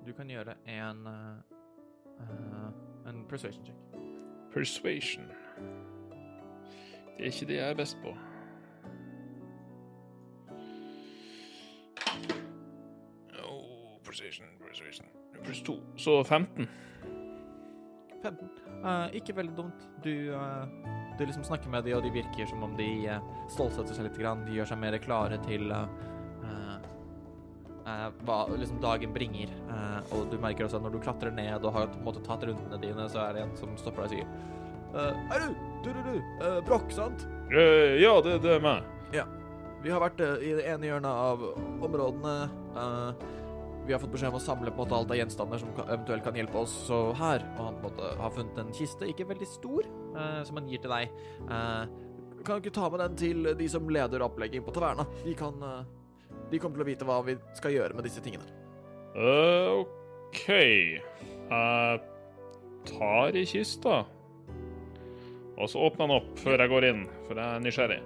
Speaker 4: Du kan gjøre en eh, en persuasion check.
Speaker 2: Persuasion. Det er ikke det jeg er best på. Persuasion, persuasion. Pluss to, så 15.
Speaker 4: 15. Uh, ikke veldig dumt. Du, uh, du liksom snakker med dem, og de virker som om de uh, stålsetter seg litt. Grann. De gjør seg mer klare til eh, eh, eh, hva liksom dagen bringer. Eh, og du merker også at når du klatrer ned og har måte tatt rundene dine, så er det en som stopper deg og sier eh, Er du? Du, du, du. eh, Brokk, sant?
Speaker 2: Eh, ja, det, det er meg.
Speaker 4: Vi har vært eh, i det ene hjørnet av områdene. Vi har fått beskjed om å samle på en måte alt av gjenstander som kan, eventuelt kan hjelpe oss. Så her og han på en måte har funnet en kiste, ikke veldig stor, eh, som han gir til deg. Eh, kan du ikke ta med den til de som leder opplegget på taverna? De kan eh, De kommer til å vite hva vi skal gjøre med disse tingene.
Speaker 2: Uh, OK. Jeg tar i kista. Og så åpner den opp før jeg går inn, for jeg er nysgjerrig.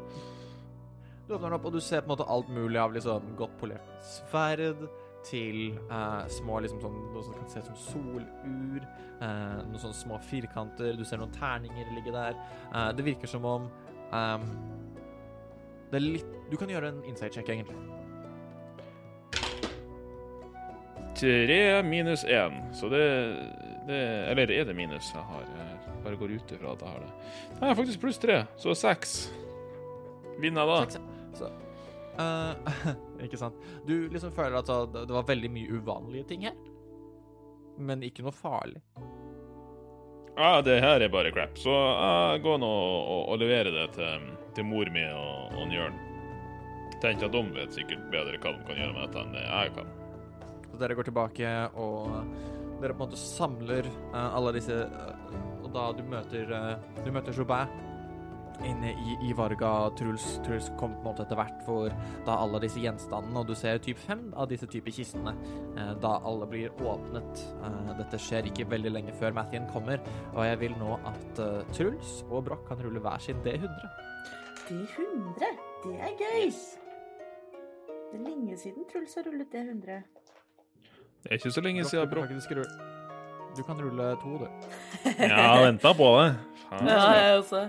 Speaker 4: Du åpner den opp, og du ser på en måte alt mulig av liksom godt polert sverd til eh, små liksom sånn noe som kan se ut som solur. Eh, noen sånne små firkanter. Du ser noen terninger ligge der. Eh, det virker som om ehm, Det er litt Du kan gjøre en inside check, egentlig.
Speaker 2: Tre minus én, så det, det Eller er det minus jeg har? Jeg bare går ut ifra at jeg har det. Nei, jeg har faktisk pluss tre, så seks. Vinner jeg da?
Speaker 4: Seks. Så eh, Ikke sant. Du liksom føler at det var veldig mye uvanlige ting her. Men ikke noe farlig.
Speaker 2: Ja, det her er bare crap. Så jeg går nå og, og leverer det til, til mor mi og, og Jørn. Tenker at de vet sikkert bedre hva de kan gjøre med dette enn jeg kan.
Speaker 4: Så dere går tilbake, og dere på en måte samler uh, alle disse uh, Og da du møter uh, Du møter Joubert inne i, i Varga. Truls, Truls kom på en måte etter hvert for da alle disse gjenstandene, og du ser typ fem av disse typer kistene eh, da alle blir åpnet. Eh, dette skjer ikke veldig lenge før Mathien kommer, og jeg vil nå at eh, Truls og Broch kan rulle hver sin D100.
Speaker 3: D100? det er gøy. Det er lenge siden Truls har rullet D100.
Speaker 2: Det er ikke så lenge siden,
Speaker 4: du kan
Speaker 2: bro.
Speaker 4: faktisk rulle- Du kan rulle to, du.
Speaker 2: Ja, venta på det. Faen.
Speaker 3: jeg også.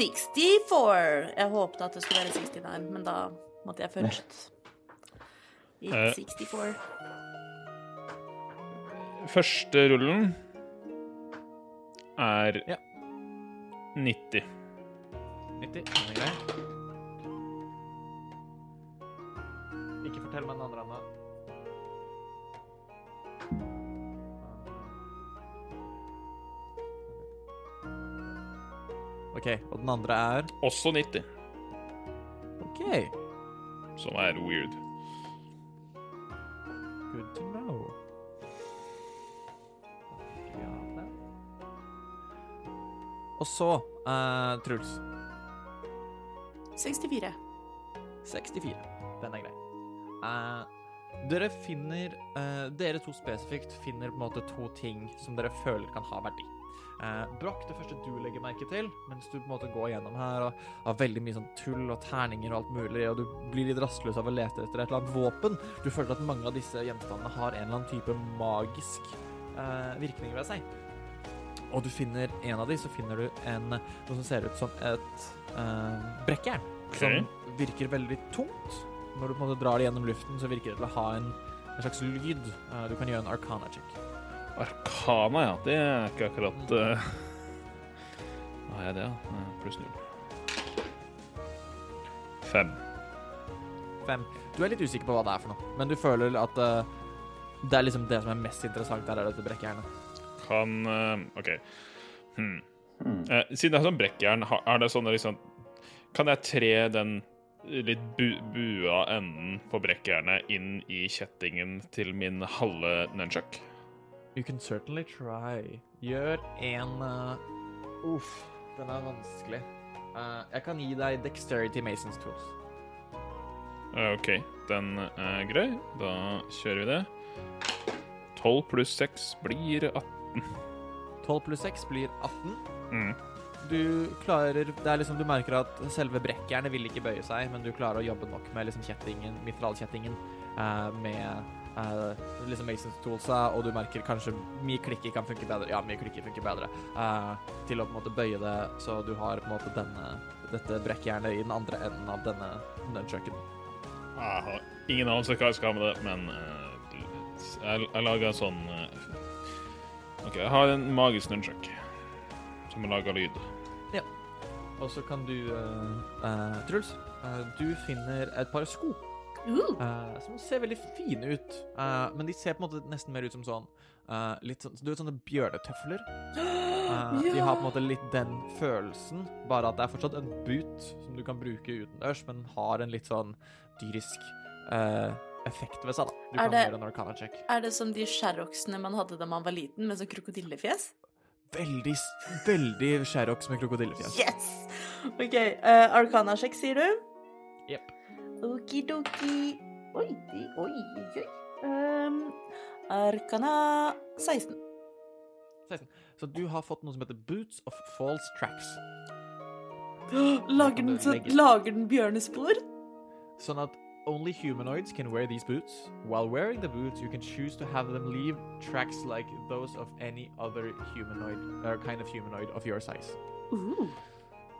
Speaker 3: 64. Jeg håpet at det skulle være 69, men da måtte jeg først.
Speaker 2: Eh.
Speaker 3: Ikke 64.
Speaker 2: Første rullen er
Speaker 4: Ja.
Speaker 2: 90.
Speaker 4: 90. Den er grei. Ikke fortell meg den andre ennå. OK, og den andre er
Speaker 2: Også 90,
Speaker 4: OK.
Speaker 2: som er weird.
Speaker 4: Good to know. Ja. Og så, uh, Truls.
Speaker 3: 64.
Speaker 4: 64. Den er grei. Uh, dere finner eh, Dere to spesifikt finner på en måte to ting som dere føler kan ha verdi. Uh, brakk det første du legger merke til, mens du på en måte går gjennom her og har veldig mye sånn tull og terninger og alt mulig, og du blir litt rastløs av å lete etter et eller annet våpen. Du føler at mange av disse gjenstandene har en eller annen type magisk eh, virkning ved seg. Og du finner en av de, så finner du en, noe som ser ut som et eh, brekkjern. Som virker veldig tungt. Når du på en måte drar det gjennom luften, så virker det til å ha en, en slags lyd. Eh, du kan gjøre en arcana check.
Speaker 2: Arkana, ja. Det er ikke akkurat uh... Hva er det, da? Pluss null. Fem.
Speaker 4: fem. Du er litt usikker på hva det er for noe, men du føler at uh, det er liksom det som er mest interessant der, er dette brekkjernet.
Speaker 2: Kan uh, OK. Hmm.
Speaker 1: Hmm.
Speaker 2: Eh, siden det er sånn brekkjern, er det sånn liksom Kan jeg tre den litt bu bua enden på brekkjernet inn i kjettingen til min halve nunchuck?
Speaker 4: You can certainly try. Gjør en uh, Uff, den er vanskelig. Uh, jeg kan gi deg dexterity Masons tools.
Speaker 2: Eh, OK, den er grei. Da kjører vi det. 12 pluss 6 blir 18.
Speaker 4: 12 pluss 6 blir 18.
Speaker 2: Mm.
Speaker 4: Du klarer Det er liksom Du merker at selve brekkjernet vil ikke bøye seg, men du klarer å jobbe nok med liksom kjettingen, mitralkjettingen, uh, med eh, liksom Masons toolsa, og du merker kanskje mye klikker kan funke bedre. Ja, mye klikker funker bedre. Uh, til å på en måte bøye det, så du har på en måte denne dette brekkjernet i den andre enden av denne nunchucken.
Speaker 2: Jeg har ingen anelse hva jeg skal ha med det, men uh, jeg, jeg lager en sånn eh, OK, jeg har en magisk nunchuck som lager lyd. Ja.
Speaker 4: Og så kan du, eh, eh, Truls, eh, du finner et par sko
Speaker 3: Uh,
Speaker 4: som ser veldig fine ut, uh, men de ser på en måte nesten mer ut som sånn uh, litt sånn, Du vet sånne bjørnetøfler? Eh, De har på en måte litt den følelsen, bare at det er fortsatt en boot som du kan bruke utendørs, men har en litt sånn dyrisk effekt ved seg, da. Du
Speaker 3: Er
Speaker 4: kan
Speaker 3: det-
Speaker 4: gjøre en arcana check.
Speaker 3: Er det som de sherroxene man hadde da man var liten, med sånn krokodillefjes?
Speaker 4: Veldig, veldig Sherrox med krokodillefjes.
Speaker 3: Yes! OK. Uh, Arcana sjekk, sier du?
Speaker 4: Jepp.
Speaker 3: Okidoki Oi, oi, oi, oi. Um, Arcana 16.
Speaker 4: 16. Så du har fått noe som heter Boots of False Tracks.
Speaker 3: Lager den, så, lager den bjørnespor?
Speaker 4: Sånn at only humanoids can wear these boots. While wearing the boots, you can choose to have them leave tracks like those of any other humanoid, or kind of humanoid of your size.
Speaker 3: Uh.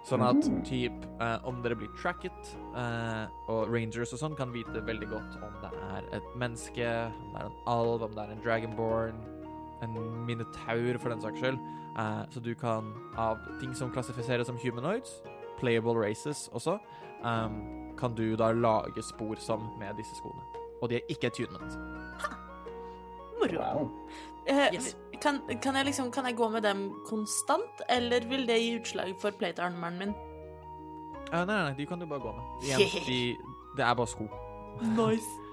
Speaker 4: Sånn at typ, eh, om dere blir tracket, eh, og rangers og sånn kan vite veldig godt om det er et menneske, om det er en alv, om det er en dragonborn, en minotaur for den saks skyld. Eh, så du kan, av ting som klassifiseres som humanoids, playable races også, ehm, kan du da lage spor som med disse skoene. Og de er ikke attunement.
Speaker 3: Moro.
Speaker 1: Wow.
Speaker 3: Eh,
Speaker 4: Yes.
Speaker 3: Kan, kan, jeg liksom, kan jeg gå med dem konstant, eller vil det gi utslag for plate-armoren min?
Speaker 4: Uh, nei, nei, nei, de kan du bare gå med. Igjen, de, det er bare sko.
Speaker 3: Nice.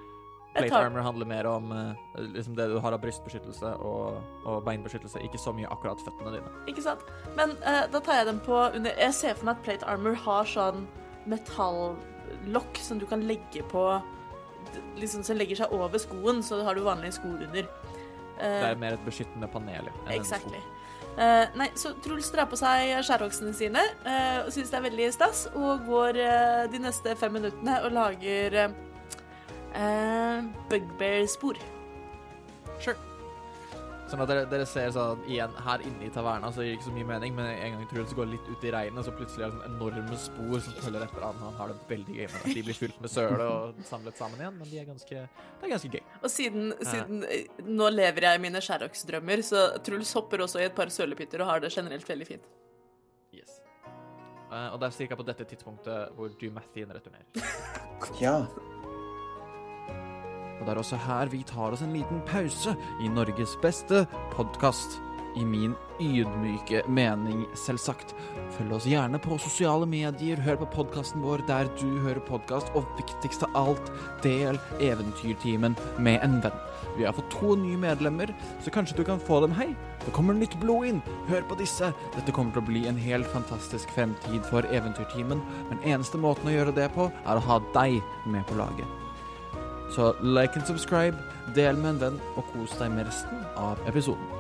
Speaker 3: Jeg
Speaker 4: Plate
Speaker 3: tar,
Speaker 4: armor handler mer om uh, liksom det du har av brystbeskyttelse og, og beinbeskyttelse, ikke så mye akkurat føttene dine.
Speaker 3: ikke sant? Men uh, da tar jeg dem på under Jeg ser for meg at plate armor har sånn metallokk som du kan legge på Liksom som legger seg over skoen, så har du vanlige sko under. Eh,
Speaker 4: Det er mer et beskyttende panel. ja.
Speaker 3: Exactly. Uh, nei, så Truls drar på seg skjærvoksene sine uh, og syns det er veldig stas, og går uh, de neste fem minuttene og lager eh, eh, bugbear-spor.
Speaker 4: Sure. Sånn at dere, dere ser sånn igjen her inne i taverna, så gir det ikke så mye mening, men en gang Truls går litt ut i regnet, så plutselig er det sånn enorme spor som følger etter han. Han har det veldig gøy med det. De blir fylt med søle og samlet sammen igjen, men de er ganske, det er ganske gøy.
Speaker 3: Og siden, siden eh, nå lever jeg mine skjærvoksdrømmer, så Truls hopper også i et par sølepytter og har det generelt veldig fint.
Speaker 4: Yes. Uh, og det er ca. på dette tidspunktet hvor Dumathien returnerer.
Speaker 1: Ja.
Speaker 4: Og det er også her vi tar oss en liten pause i Norges beste podkast. I min ydmyke mening, selvsagt. Følg oss gjerne på sosiale medier, hør på podkasten vår der du hører podkast, og viktigst av alt, del Eventyrtimen med en venn. Vi har fått to nye medlemmer, så kanskje du kan få dem hei. Det kommer nytt blod inn, hør på disse. Dette kommer til å bli en helt fantastisk fremtid for Eventyrtimen, men eneste måten å gjøre det på, er å ha deg med på laget. Så like and subscribe, del med en venn, og kos deg med resten av episoden.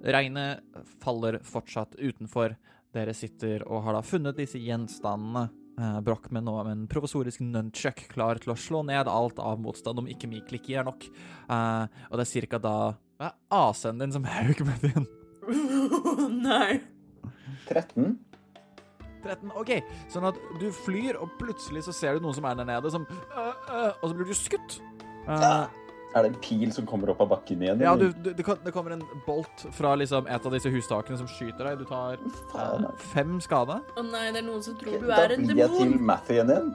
Speaker 4: Regnet faller fortsatt utenfor. Dere sitter og har da funnet disse gjenstandene. Brokk Broch med nå med en provisorisk nunchuck klar til å slå ned alt av motstand om ikke mi klikker er nok. Uh, og det er cirka da er AC-en din som hauker med din?
Speaker 3: Nei.
Speaker 1: 13.
Speaker 4: 13, ok, sånn at du flyr, og plutselig så ser du noen som er der nede, som øh, øh, Og så blir du skutt. Uh,
Speaker 1: Er det en pil som kommer opp av bakken igjen?
Speaker 4: Ja, du, du, det, kom- det kommer en bolt fra liksom et av disse hustakene som skyter deg. Du tar eh, fem skade.
Speaker 3: Å nei, det er noen som tror du er en demon.
Speaker 1: Da blir jeg til. Mathien igjen.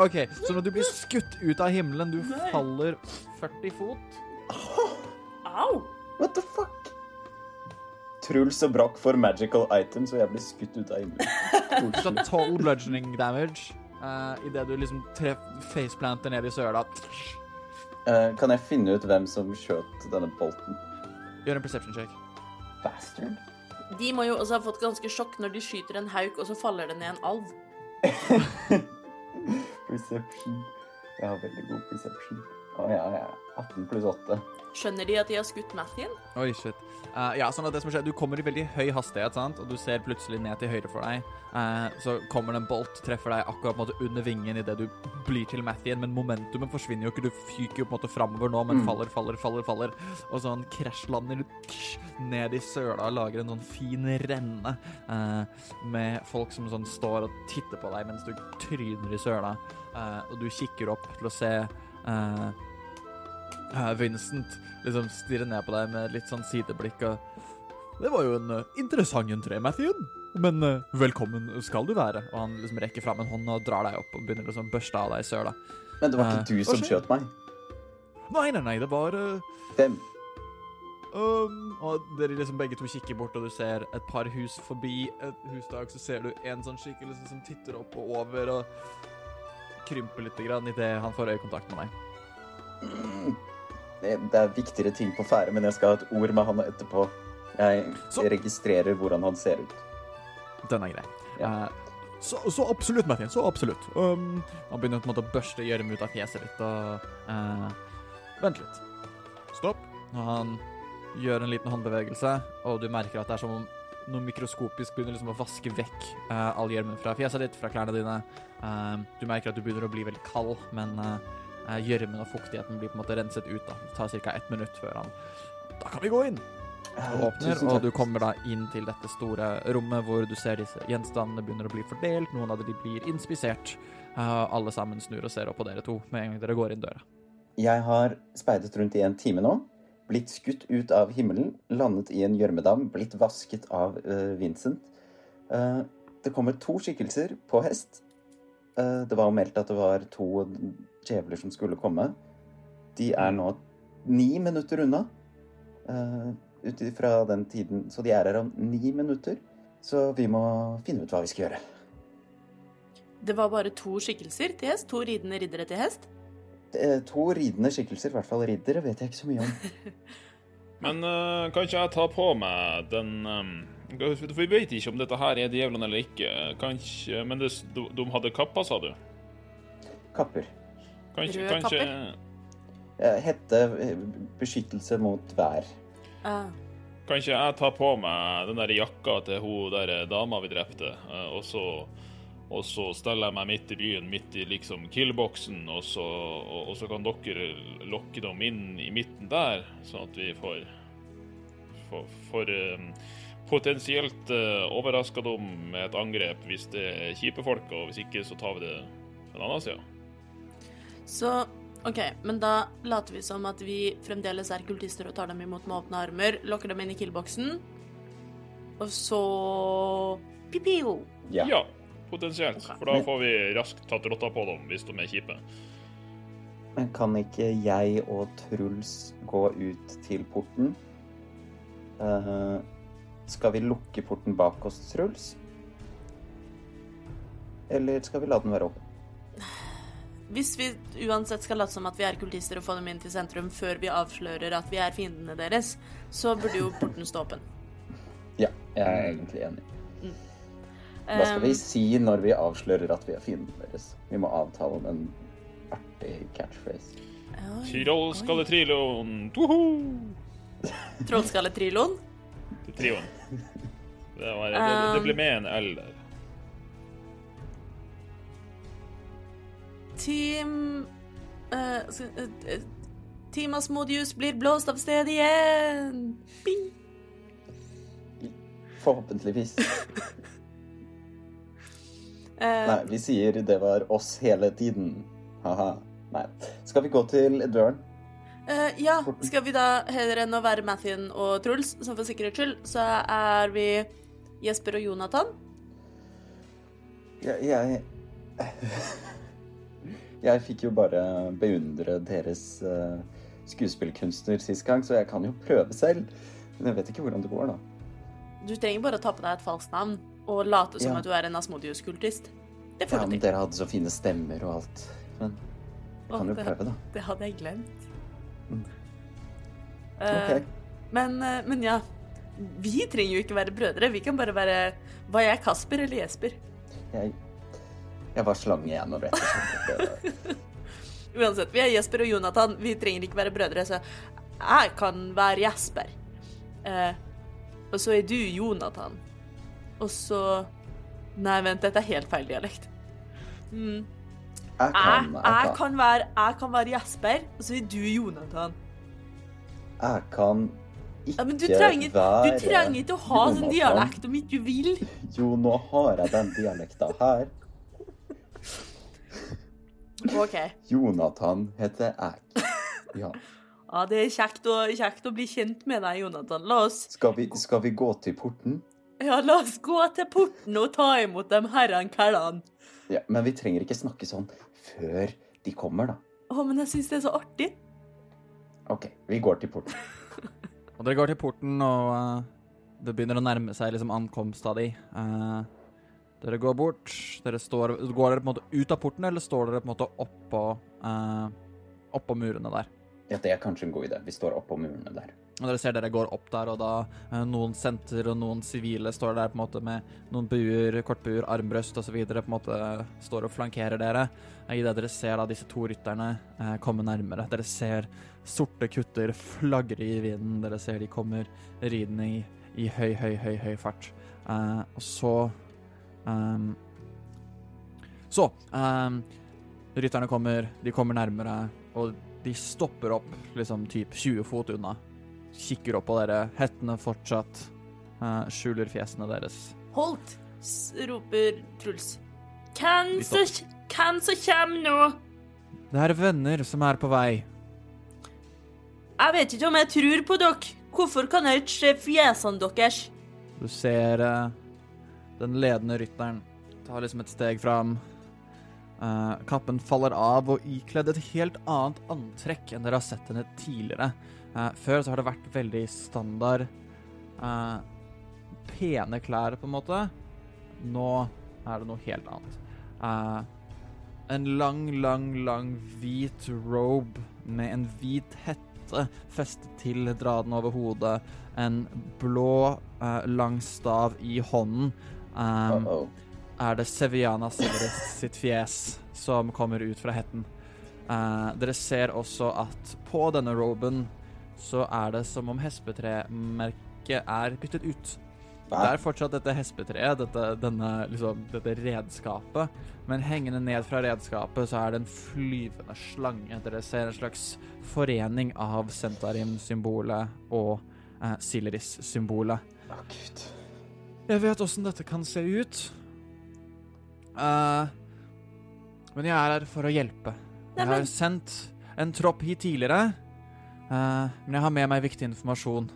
Speaker 4: OK, så når du blir skutt ut av himmelen, du
Speaker 3: Nei.
Speaker 4: faller 40 fot
Speaker 3: Au!
Speaker 1: What the fuck? Truls og Broch får magical items, og jeg blir skutt ut av himmelen.
Speaker 4: Du har 12 bludgeoning damage uh, idet du liksom faceplanter ned i søla.
Speaker 1: Uh, kan jeg finne ut hvem som skjøt denne bolten?
Speaker 4: Gjør en perception check.
Speaker 1: Bastard.
Speaker 3: De må jo også ha fått ganske sjokk når de skyter en hauk, og så faller det ned en alv.
Speaker 1: Perception. Jeg har veldig god perception. Å ja, ja. 18 pluss 8.
Speaker 3: Skjønner de at de har skutt Mathien?
Speaker 4: Oi, shit. Uh, ja, sånn at det som skjer, Du kommer i veldig høy hastighet, sant? og du ser plutselig ned til høyre for deg. Uh, så kommer det en bolt, treffer deg akkurat på en måte under vingen idet du blir til Mathien, men momentumet forsvinner jo ikke. Du fyker jo på en måte framover nå, men
Speaker 1: Mm.
Speaker 4: faller, faller, faller, faller. Og sånn krasjlander du ned i søla og lager en sånn fin renne uh, med folk som sånn står og titter på deg mens du tryner i søla. Eh, og du kikker opp til å se Eh, Vincent liksom stirrer ned på deg med litt sånn sideblikk og Det var jo en eh, interessant entré, Matthew. Men eh, velkommen skal du være. Og han liksom rekker fram en hånd og drar deg opp og begynner liksom børste av deg søla.
Speaker 1: Men det var
Speaker 4: Eh,
Speaker 1: ikke du som skjøt meg.
Speaker 4: Nei, nei, nei, det var uh,
Speaker 1: Hvem?
Speaker 4: um, Og dere liksom begge to kikker bort, og du ser et par hus forbi et hustak, så ser du en sånn skikkelse som titter opp og over og krymper litt grann idet han får øyekontakt med deg.
Speaker 1: Mm. Det er viktigere ting på ferde, men jeg skal ha et ord med han etterpå. Jeg
Speaker 4: Så-
Speaker 1: registrerer hvordan han ser ut.
Speaker 4: Den er grei.
Speaker 1: Ja.
Speaker 4: Uh, så, så absolutt, Martin. Så absolutt. Um, han begynner på en måte å børste gjørme ut av fjeset ditt og uh, Vent litt. Stopp. Og han gjør en liten håndbevegelse, og du merker at det er som om noe mikroskopisk begynner liksom å vaske vekk uh, all gjørmen fra fjeset ditt, fra klærne dine. Eh, du merker at du begynner å bli veldig kald, men eh, gjørmen og fuktigheten blir på en måte renset ut. da. Det tar ca. ett minutt før han Da kan vi gå inn! Du åpner, og du kommer da inn til dette store rommet hvor du ser disse gjenstandene begynner å bli fordelt. Noen av dem blir inspisert. Eh, alle sammen snur og ser opp på dere to med en gang dere går inn døra.
Speaker 1: Jeg har speidet rundt i en time nå. Blitt skutt ut av himmelen, landet i en gjørmedam, blitt vasket av eh, Vincent. Eh, det kommer to skikkelser på hest. Eh, det var meldt at det var to djevler som skulle komme. De er nå ni minutter unna. Uh, Ut ifra den tiden Så de er her om ni minutter. Så vi må finne ut hva vi skal gjøre.
Speaker 3: Det var bare to skikkelser til hest. To ridende riddere til hest.
Speaker 1: Eh, to ridende skikkelser, i hvert fall riddere, vet jeg ikke så mye om.
Speaker 2: Men eh, kan ikke jeg ta på meg den um, For vi vet ikke om dette her er djevlene eller ikke. Kanskje, men det, de, de hadde kapper, sa du?
Speaker 1: Kapper.
Speaker 2: Kanskje,
Speaker 3: Røde
Speaker 2: kanskje
Speaker 1: kapper? Hette eh, beskyttelse mot vær.
Speaker 3: Ah.
Speaker 2: Kanskje jeg tar på meg den der jakka til hun der dama vi drepte, eh, og så og så steller jeg meg midt i byen, midt i liksom kill-boksen, og, så- og, og så kan dere lokke dem inn i midten der, sånn at vi får For, for eh, potensielt uh, overraska dem med et angrep hvis det er kjipe folk, og hvis ikke så tar vi det på en annen side.
Speaker 3: Så OK, men da later vi som at vi fremdeles er kultister og tar dem imot med åpne armer, lokker dem inn i killboksen, og så Pipio.
Speaker 1: Ja.
Speaker 2: Ja, potensielt.
Speaker 3: Okay.
Speaker 2: For da får vi raskt tatt rotta på dem hvis de er kjipe.
Speaker 1: Men kan ikke jeg og Truls gå ut til porten? Eh, skal vi lukke porten bak oss, Truls? Eller skal vi la den være åpen?
Speaker 3: Hvis vi uansett skal late som at vi er kultister og få dem inn til sentrum før vi avslører at vi er fiendene deres, så burde jo porten stå åpen.
Speaker 1: Ja, jeg er egentlig enig. Hva skal vi
Speaker 3: Um,
Speaker 1: si når vi avslører at vi er fiendene deres? Vi må avtale om en artig catchphrase.
Speaker 3: oi,
Speaker 2: Trollskalletriloen! Til trioen. Det, var, det, det ble med en L der.
Speaker 3: Team uh, eh, eh, Team Asmodius blir blåst av sted igjen! Bing!
Speaker 1: Forhåpentligvis.
Speaker 3: Eh,
Speaker 1: Nei, vi sier det var oss hele tiden. Ha-ha. Nei. Skal vi gå til døren?
Speaker 3: Eh, ja, skal vi da heller enn å være Mathien og Truls, som for sikkerhets skyld, så er vi Jesper og Jonathan.
Speaker 1: Jeg, jeg Jeg fikk jo bare beundre deres uh, skuespillkunstner sist gang, så jeg kan jo prøve selv. Men jeg vet ikke hvordan det går, da.
Speaker 3: Du trenger bare å ta på deg et falskt navn og late som
Speaker 1: Ja.
Speaker 3: at du er en Asmodius-kultist. Det får
Speaker 1: men
Speaker 3: du til.
Speaker 1: dere hadde så fine stemmer og alt. Men jeg kan
Speaker 3: Å,
Speaker 1: jo prøve, da.
Speaker 3: Det hadde jeg glemt.
Speaker 1: Mm.
Speaker 3: Eh, men, eh, men ja, vi trenger jo ikke være brødre. Vi kan bare være Var jeg Kasper eller Jesper?
Speaker 1: Jeg, jeg var slange igjen rett og slett.
Speaker 3: Uansett, vi er Jesper og Jonathan. Vi trenger ikke være brødre, så jeg kan være Jesper. Eh, og så er du Jonathan. Og så Nei, vent, dette er helt feil dialekt. Mm.
Speaker 1: Jeg kan,
Speaker 3: jeg,
Speaker 1: jeg kan,
Speaker 3: være, jeg kan være Jesper, og så er du Jonathan.
Speaker 1: jeg kan ikke
Speaker 3: Ja, men du trenger,
Speaker 1: være
Speaker 3: du trenger ikke å ha sånn
Speaker 1: Jonathan.
Speaker 3: dialekt om ikke du vil.
Speaker 1: Jo, nå har jeg den dialekta her.
Speaker 3: OK.
Speaker 1: Jonathan heter jeg. Ja.
Speaker 3: Ja, det er kjekt å, kjekt å bli kjent med deg, Jonathan. La oss,
Speaker 1: Skal vi, skal vi gå til porten?
Speaker 3: ja, la oss gå til porten og ta imot de herrene kallene.
Speaker 1: Ja, men vi trenger ikke snakke sånn før de kommer, da.
Speaker 3: Å, men jeg syns det er så artig.
Speaker 1: OK, vi går til porten.
Speaker 4: Og dere går til porten, og uh, det begynner å nærme seg liksom ankomst av de. Eh, dere går bort. Dere står, går dere på en måte ut av porten, eller står dere på en måte oppå, uh, oppå murene der?
Speaker 1: Ja, det er kanskje en god idé. Vi står oppå murene der.
Speaker 4: Og dere ser dere går opp der, og da eh, noen senter og noen sivile står der på en måte med noen buer, kortbuer, armbrøst osv. på en måte står og flankerer dere. Eh, Idet dere ser da disse to rytterne eh, komme nærmere. Dere ser sorte kutter flagre i vinden. Dere ser de kommer ridende i, i høy, høy, høy, høy fart. Eh, og så um, Så um, Rytterne kommer, de kommer nærmere, og de stopper opp liksom typ 20 fot unna kikker opp på dere. Hettene fortsatt Uh, skjuler fjesene deres.
Speaker 3: Holdt, roper Truls. Hvem som kommer nå?
Speaker 4: Det er venner som er på vei.
Speaker 3: Jeg vet ikke om jeg tror på dere. Hvorfor kan jeg ikke se fjesene deres?
Speaker 4: Du ser uh, den ledende rytteren tar liksom et steg fram. Uh, kappen faller av og ikledd et helt annet antrekk enn dere har sett henne tidligere. Eh, før så har det vært veldig standard uh, pene klær, på en måte. Nå er det noe helt annet. Uh, en lang, lang, lang hvit robe med en hvit hette festet til draden over hodet. En blå, lang stav i hånden. Um,
Speaker 1: Uh-oh.
Speaker 4: er det Seviana Silveris sitt fjes som kommer ut fra hetten. Dere ser også at på denne roben så er det som om hespetremerket er byttet ut. Det er fortsatt dette hespetreet, dette, denne, liksom, dette redskapet, men hengende ned fra redskapet så er det en flyvende slange. Dere ser en slags forening av Sentarim-symbolet og eh, Sileris-symbolet.
Speaker 1: Å, gud.
Speaker 4: Jeg vet åssen dette kan se ut. Eh, men jeg er her for å hjelpe. Jeg har sendt en tropp hit tidligere, eh, men jeg har med meg viktig informasjon.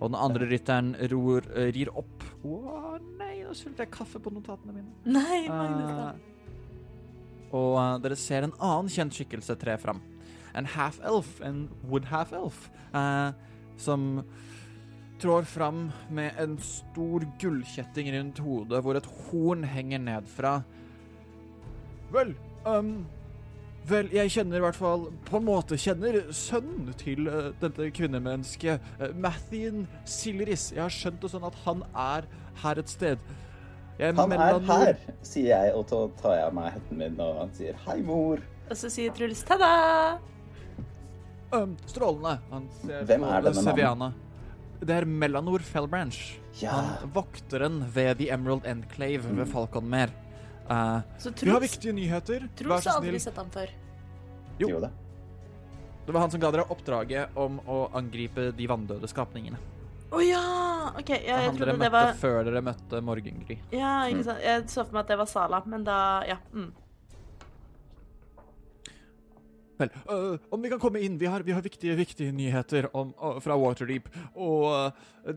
Speaker 4: Og den andre rytteren ror, uh, rir opp. Å nei, nå sulter jeg kaffe på notatene mine.
Speaker 3: Nei, Magnus.
Speaker 4: Eh, og uh, dere ser en annen kjent skikkelse tre fram. En half-elf, en wood half-elf, eh, som trår fram med en stor gullkjetting rundt hodet, hvor et horn henger ned fra. Vel, um, vel, jeg kjenner i hvert fall På en måte kjenner sønnen til uh, dette kvinnemennesket, uh, Mathien Silris. Jeg har skjønt det sånn at han er her et sted. Jeg
Speaker 1: Han er her, sier jeg, og så tar jeg av meg hetten min, og han sier hei, mor.
Speaker 3: Og så sier Truls ta-da!
Speaker 4: Um, strålende. Han ser
Speaker 1: Hvem er denne mannen?
Speaker 4: Seviana. Det er Melanor Fellbranch.
Speaker 1: Ja.
Speaker 4: Han vokteren ved The Emerald Enclave ved
Speaker 1: Mm.
Speaker 4: Falconmer. Uh,
Speaker 3: Så
Speaker 4: vi har viktige nyheter. Vær
Speaker 3: Truls har aldri sett ham før.
Speaker 4: Jo.
Speaker 1: Jo det.
Speaker 4: Det var han som ga dere oppdraget om å angripe de vanndøde skapningene.
Speaker 3: Å ja! OK, ja,
Speaker 4: Det
Speaker 3: var
Speaker 4: han dere møtte før dere møtte Morgengry.
Speaker 3: Ja,
Speaker 1: Mm.
Speaker 3: ikke sant. Jeg så for meg at det var Sala, men da Ja. Mm.
Speaker 4: Vel, uh, om vi kan komme inn. Vi har, vi har viktige, viktige nyheter om, uh, fra Waterdeep. Og uh,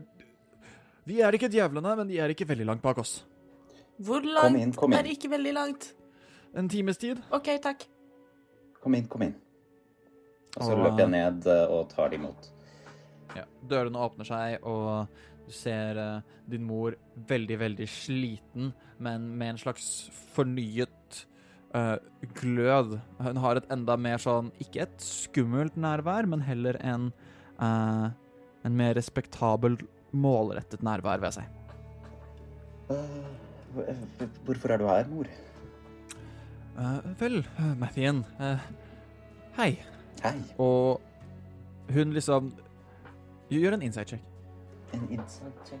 Speaker 4: vi er ikke djevlene, men de er ikke veldig langt bak oss.
Speaker 3: Hvor
Speaker 1: Kom
Speaker 3: langt
Speaker 1: inn, kom inn.
Speaker 3: er ikke veldig langt?
Speaker 4: En times tid.
Speaker 3: OK, takk.
Speaker 1: Kom inn, kom inn. Og så
Speaker 4: Og-
Speaker 1: løper jeg ned eh, og tar det imot.
Speaker 4: Ja, Dørene åpner seg, og du ser uh, din mor veldig, veldig sliten, men med en slags fornyet uh, glød. Hun har et enda mer sånn Ikke et skummelt nærvær, men heller en uh, En mer respektabel, målrettet nærvær, ved seg. si.
Speaker 1: Eh, hvor- hvorfor er du her, mor?
Speaker 4: Uh, vel, uh, Mathien Uh, Hei.
Speaker 1: Hei.
Speaker 4: Og hun liksom Gjør en inside check.
Speaker 1: En inside check.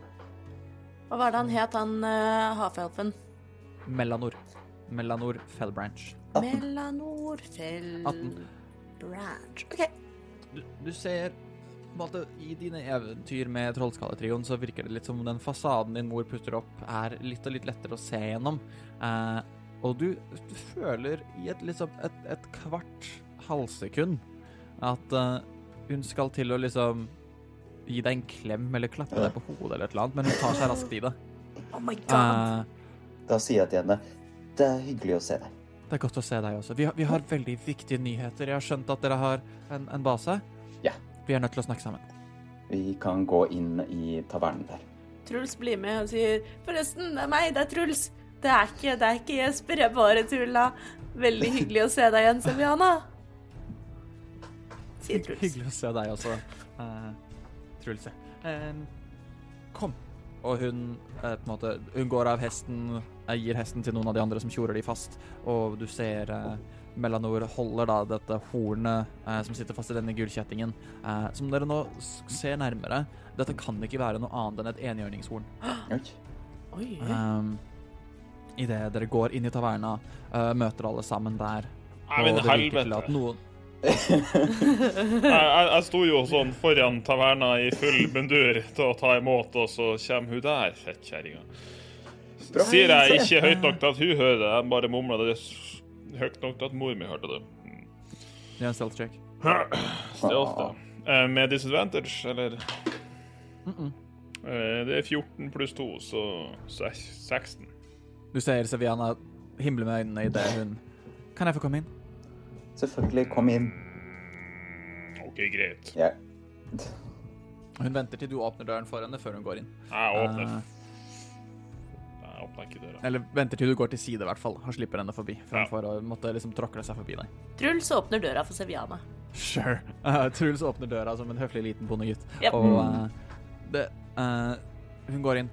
Speaker 3: Hva var det han het, han uh, havfelfen?
Speaker 4: Melanor. Melanor Fellbranch.
Speaker 1: 18.
Speaker 3: Melanor Fellbranch. OK.
Speaker 4: du, du ser måte, I dine eventyr med Trollskalletrioen så virker det litt som om den fasaden din mor putter opp, er litt og litt lettere å se gjennom. Eh, og du, du føler i et, liksom, et, et kvart halvsekund at eh, hun skal til å liksom gi deg en klem eller klappe deg på hodet eller et eller annet, men hun tar seg raskt i det.
Speaker 3: Oh my god.
Speaker 4: Eh,
Speaker 1: Da sier jeg til henne det er hyggelig å se deg.
Speaker 4: det er godt å se deg også. Vi har, vi har veldig viktige nyheter. Jeg har skjønt at dere har en, en base. Vi er nødt til å snakke sammen.
Speaker 1: Vi kan gå inn i tavernen der.
Speaker 3: Truls blir med og sier Forresten, det er meg, det er Truls. Det er ikke, det er ikke Jesper, jeg bare tulla. Veldig hyggelig å se deg igjen, Seviana. Sier Truls.
Speaker 4: Hyggelig å se deg også, uh, Truls. Uh, kom. Og hun, uh, på en måte, hun går av hesten, gir hesten til noen av de andre som tjorer de fast, og du ser eh, Melanor holder da dette hornet eh, som sitter fast i denne gullkjettingen. Eh, som dere nå ser nærmere, dette kan ikke være noe annet enn et enhjørningshorn.
Speaker 1: Oi.
Speaker 4: Um, Idet dere går inn i taverna, uh, møter alle sammen der.
Speaker 2: Nei, men helvete.
Speaker 4: noen
Speaker 2: Jeg, jeg, jeg sto jo sånn foran taverna i full mundur til å ta imot, og så kommer hun der, fettkjerringa. Sier jeg ikke høyt nok til at hun hører det, jeg bare mumler det høyt nok til at mor mi hørte det. Mm.
Speaker 4: En stealth check.
Speaker 2: Stealth, da. Eh, Med disadvantage, eller?
Speaker 4: Mm -mm.
Speaker 2: Eh, Det er 14 pluss 2, så 16.
Speaker 4: Du ser Seviana himle med øynene idet hun Kan jeg få komme inn?
Speaker 1: Selvfølgelig, kom inn.
Speaker 2: OK, greit.
Speaker 1: Ja.
Speaker 4: Hun venter til du åpner døren for henne før hun går inn.
Speaker 2: Jeg åpner
Speaker 4: Eh,
Speaker 2: Ikke døra.
Speaker 4: eller venter til du går til side, i hvert fall, Han slipper henne forbi.
Speaker 2: Ja.
Speaker 4: Å måtte liksom tråkle seg forbi deg.
Speaker 3: Truls åpner døra for Seviana.
Speaker 4: Sure. Uh, Truls åpner døra som en høflig liten bondegutt,
Speaker 3: Yep.
Speaker 4: og eh, det uh, Hun går inn.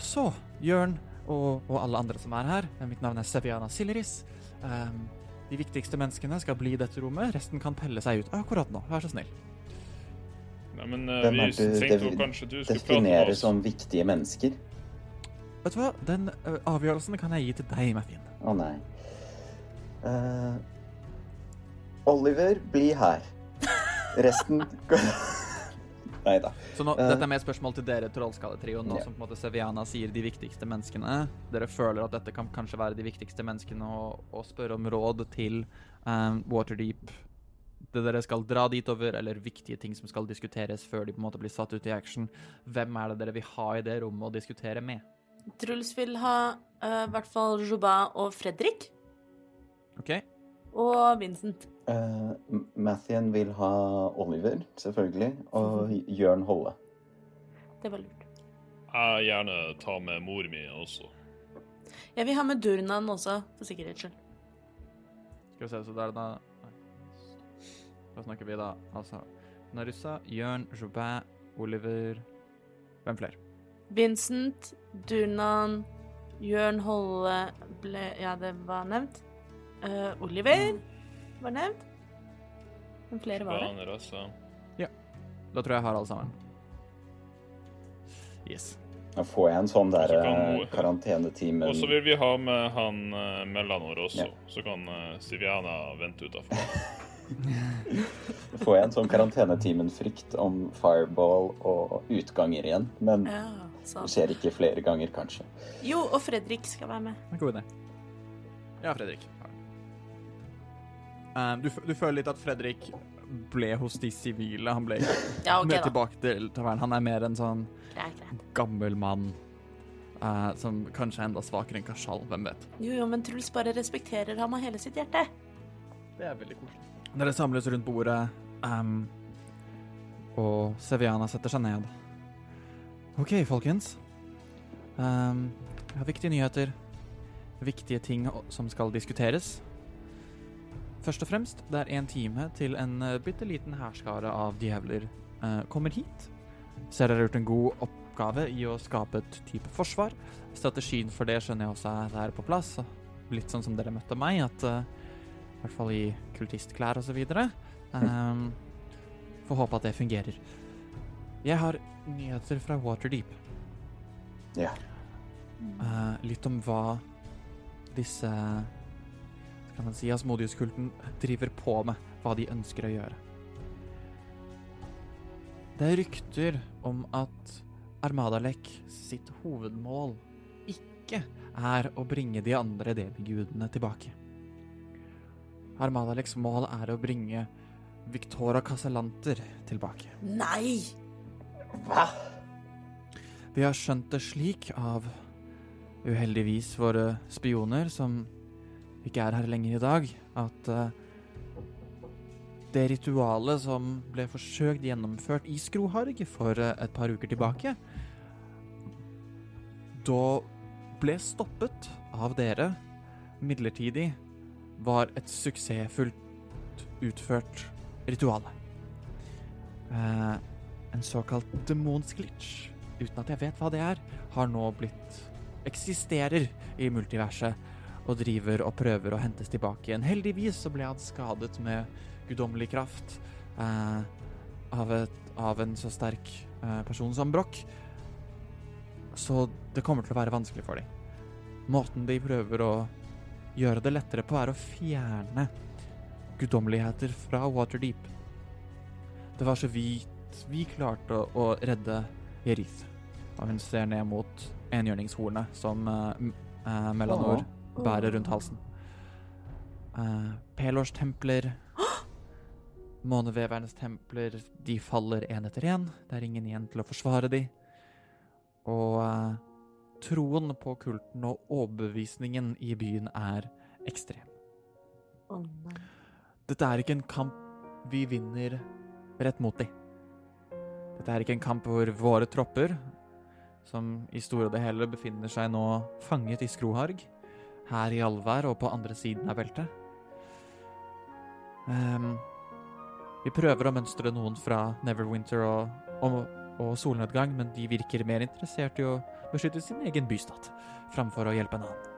Speaker 4: Så, Jørn og, og alle andre som er her, mitt navn er Seviana Silleris. Um, de viktigste menneskene skal bli i dette rommet, resten kan pelle seg ut akkurat nå. Vær så snill.
Speaker 2: Nei, men eh, vi tenkte jo kanskje du skulle prate med
Speaker 1: Definere
Speaker 2: oss.
Speaker 1: som viktige mennesker.
Speaker 4: Vet du hva, den uh, avgjørelsen kan jeg gi til deg, Mathien.
Speaker 1: Å nei. Uh, Oliver, bli her. Resten Nei da.
Speaker 4: Så nå,
Speaker 1: Eh.
Speaker 4: dette er mer spørsmål til dere, Trollskalletrioen, nå
Speaker 1: Ja.
Speaker 4: som på en måte Seviana sier de viktigste menneskene. Dere føler at dette kan kanskje være de viktigste menneskene å, å spørre om råd til um, Waterdeep. Det dere skal dra dit over, eller viktige ting som skal diskuteres før de på en måte blir satt ut i action. Hvem er det dere vil ha i det rommet å diskutere med?
Speaker 3: Truls vil ha eh, i hvert fall Joba og Fredrik.
Speaker 4: OK?
Speaker 3: Og Vincent.
Speaker 1: Uh, Mathien vil ha Oliver, selvfølgelig. Og Jørn Holle.
Speaker 3: Det var lurt.
Speaker 2: Jeg gjerne ta med mor mi også.
Speaker 3: Jeg vil ha med Durnan også, for sikkerhets skyld.
Speaker 4: Skal vi se, så der da. Da snakker vi da altså Narissa, Jørn, Jobin, Oliver Hvem flere?
Speaker 3: Vincent, Durnan, Jørn Holle ble Ja, det var nevnt. Uh, Oliver var nevnt. Men flere var det.
Speaker 2: Også. Ja.
Speaker 4: Da tror jeg jeg har alle sammen. Yes.
Speaker 1: Da får jeg en sånn der
Speaker 2: Så
Speaker 1: eh, karantenetime.
Speaker 2: Og så vil vi ha med han uh, Mellanor også,
Speaker 1: Ja.
Speaker 2: så kan uh, Siviana vente utafor.
Speaker 1: Får jeg en sånn karantenetimen-frykt om fireball og utganger igjen. Men
Speaker 3: Ja,
Speaker 1: det
Speaker 3: sant.
Speaker 1: skjer ikke flere ganger, kanskje.
Speaker 3: Jo, og Fredrik skal være med.
Speaker 4: God idé. Ja, Fredrik. Um, du, du føler litt at Fredrik ble hos de sivile. Han ble
Speaker 3: Ja, okay,
Speaker 4: med tilbake til tavernen. Han er mer en sånn
Speaker 3: Greit, greit.
Speaker 4: gammel mann Uh, som kanskje er enda svakere enn Kashal. Hvem vet?
Speaker 3: Jo, jo, men Truls bare respekterer ham av hele sitt hjerte.
Speaker 4: Det er veldig koselig. Dere samles rundt bordet, um, og Seviana setter seg ned. OK, folkens. Um, jeg har viktige nyheter. Viktige ting som skal diskuteres. Først og fremst, det er en time til en uh, bitte liten hærskare av djevler uh, kommer hit. Ser dere har gjort en god oppgave i å skape et type forsvar. Strategien for det skjønner jeg også er, der på plass. Litt sånn som dere møtte meg, at uh, i hvert fall i kultistklær og så videre. Um, får håpe at det fungerer. Jeg har nyheter fra Waterdeep.
Speaker 1: Ja.
Speaker 4: Uh, litt om hva disse skal man si, Asmodius-kulten driver på med, hva de ønsker å gjøre. Det er rykter om at Armadalek sitt hovedmål ikke er å bringe de andre demigudene tilbake. Armadaleks mål er å bringe Victora Casalanter tilbake.
Speaker 3: Nei!
Speaker 1: Hva?
Speaker 4: Vi har skjønt det slik av uheldigvis våre spioner, som ikke er her lenger i dag, at uh, det ritualet som ble forsøkt gjennomført i Skroharg for uh, et par uker tilbake, da ble stoppet av dere midlertidig, var et suksessfullt utført ritual. Eh, en såkalt demonsglitch, uten at jeg vet hva det er, har nå blitt eksisterer i multiverset og driver og prøver å hentes tilbake igjen. Heldigvis så ble han skadet med guddommelig kraft eh, av, et, av en så sterk eh, person som Broch. Så det kommer til å være vanskelig for dem. Måten de prøver å gjøre det lettere på, er å fjerne guddommeligheter fra Waterdeep. Det var så vidt vi klarte å, redde Jerith. Og hun ser ned mot enhjørningshornet som uh, Melanor bærer rundt halsen. Uh, Pelors templer Månevevernes templer, de faller én etter én. Det er ingen igjen til å forsvare de. Og uh, troen på kulten og overbevisningen i byen er ekstrem.
Speaker 3: Oh.
Speaker 4: Dette er ikke en kamp vi vinner rett mot de. Dette er ikke en kamp hvor våre tropper, som i store og det hele befinner seg nå fanget i Skroharg, her i Alvær og på andre siden av beltet. Um, vi prøver å mønstre noen fra Neverwinter og, og, og solnedgang, men de virker mer interessert i å beskytte sin egen bystat, framfor å hjelpe en annen.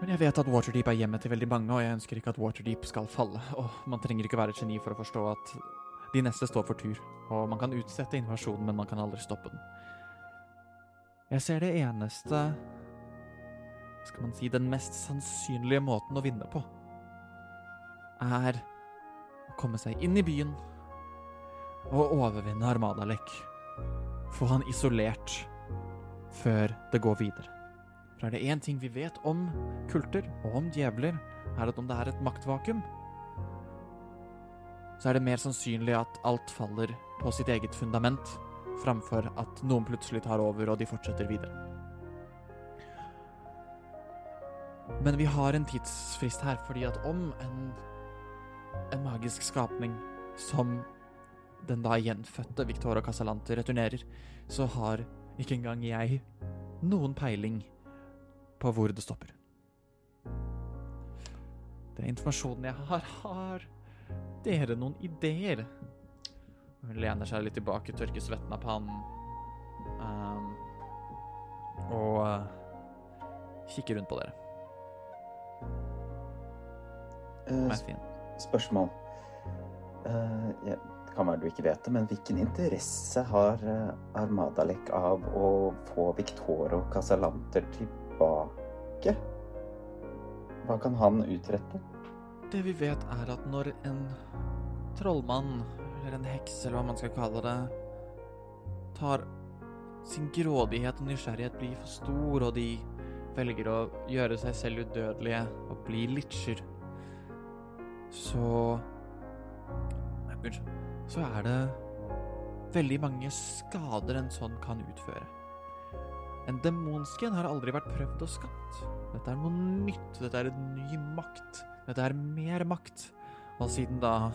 Speaker 4: Men jeg vet at Waterdeep er hjemmet til veldig mange, og jeg ønsker ikke at Waterdeep skal falle. Og man trenger ikke være et geni for å forstå at de neste står for tur, og man kan utsette invasjonen, men man kan aldri stoppe den. Jeg ser det eneste Skal man si den mest sannsynlige måten å vinne på, er å komme seg inn i byen og overvinne Armadalek. Få han isolert før det går videre. For er det én ting vi vet om kulter og om djevler, er at om det er et maktvakuum, så er det mer sannsynlig at alt faller på sitt eget fundament, framfor at noen plutselig tar over og de fortsetter videre. Men vi har en tidsfrist her, fordi at om en, en magisk skapning som den da gjenfødte Victoria Casalanter returnerer, så har ikke engang jeg noen peiling på hvor det stopper. Det er informasjonen jeg har. Har dere noen ideer? Hun lener seg litt tilbake, tørker svetten av pannen. Um, og uh, kikker rundt på dere. Uh,
Speaker 1: spørsmål. Uh, ja, det kan være du ikke vet det, men hvilken interesse har Armadalek av å få Victoro Casalanter tilbake? Hva kan han utrette?
Speaker 4: Det vi vet, er at når en trollmann, eller en heks, eller hva man skal kalle det, tar sin grådighet og nysgjerrighet blir for stor, og de velger å gjøre seg selv udødelige og bli litcher, så Unnskyld. Så er det veldig mange skader en sånn kan utføre. En demonsken har aldri vært prøvd og skapt. Dette er noe nytt, dette er en ny makt. Dette er mer makt. Og siden da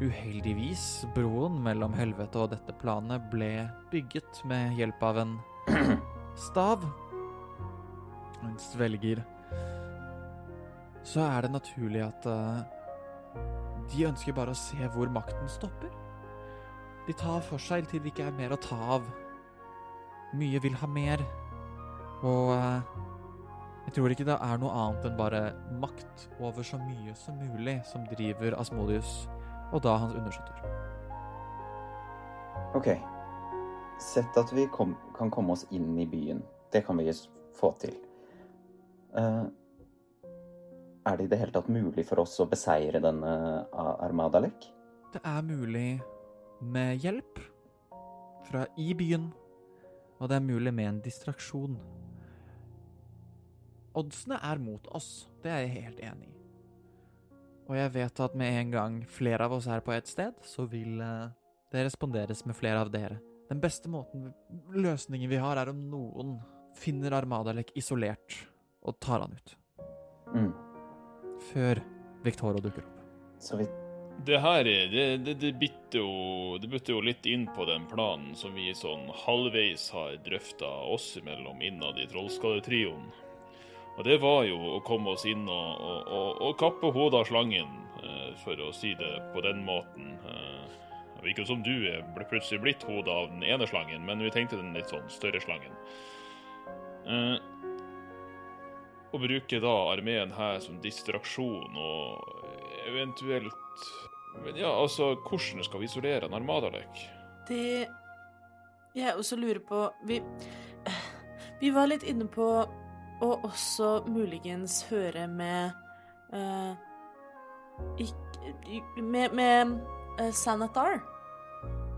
Speaker 4: uheldigvis broen mellom helvete og dette planet ble bygget med hjelp av en stav en svelger, så er det naturlig at uh, de ønsker bare å se hvor makten stopper. De tar for seg til det ikke er mer å ta av. Mye vil ha mer, og eh, jeg tror ikke det er noe annet enn bare makt over så mye som mulig som driver Asmodius, og da hans undersåtter.
Speaker 1: OK. Sett at vi kom, kan komme oss inn i byen. Det kan vi få til. Uh, er det i det hele tatt mulig for oss å beseire denne A- Armadalek?
Speaker 4: Det er mulig med hjelp fra i byen, og det er mulig med en distraksjon. Oddsene er mot oss, det er jeg helt enig i. Og jeg vet at med en gang flere av oss er på et sted, så vil eh, det responderes med flere av dere. Den beste måten, løsningen vi har, er om noen finner Armadalek isolert og tar han ut.
Speaker 1: Mm.
Speaker 4: Før Victoria dukker opp.
Speaker 1: Så vidt
Speaker 2: Det her er- det, det, det bytter jo Det bytter jo litt inn på den planen som vi sånn halvveis har drøfta oss imellom innad i Trollskadetrioen. Og det var jo å komme oss inn og, og, og, og kappe hodet av slangen, eh, for å si det på den måten. Eh, det virker jo som du ble plutselig blitt hodet av den ene slangen, men vi tenkte den litt sånn større slangen. Eh, å bruke da armeen her som distraksjon og eventuelt Men ja, altså, hvordan skal vi isolere en armadalek?
Speaker 3: Det jeg også lurer på Vi, vi var litt inne på å også muligens høre med uh, ikk- Med, med uh, Sanatar.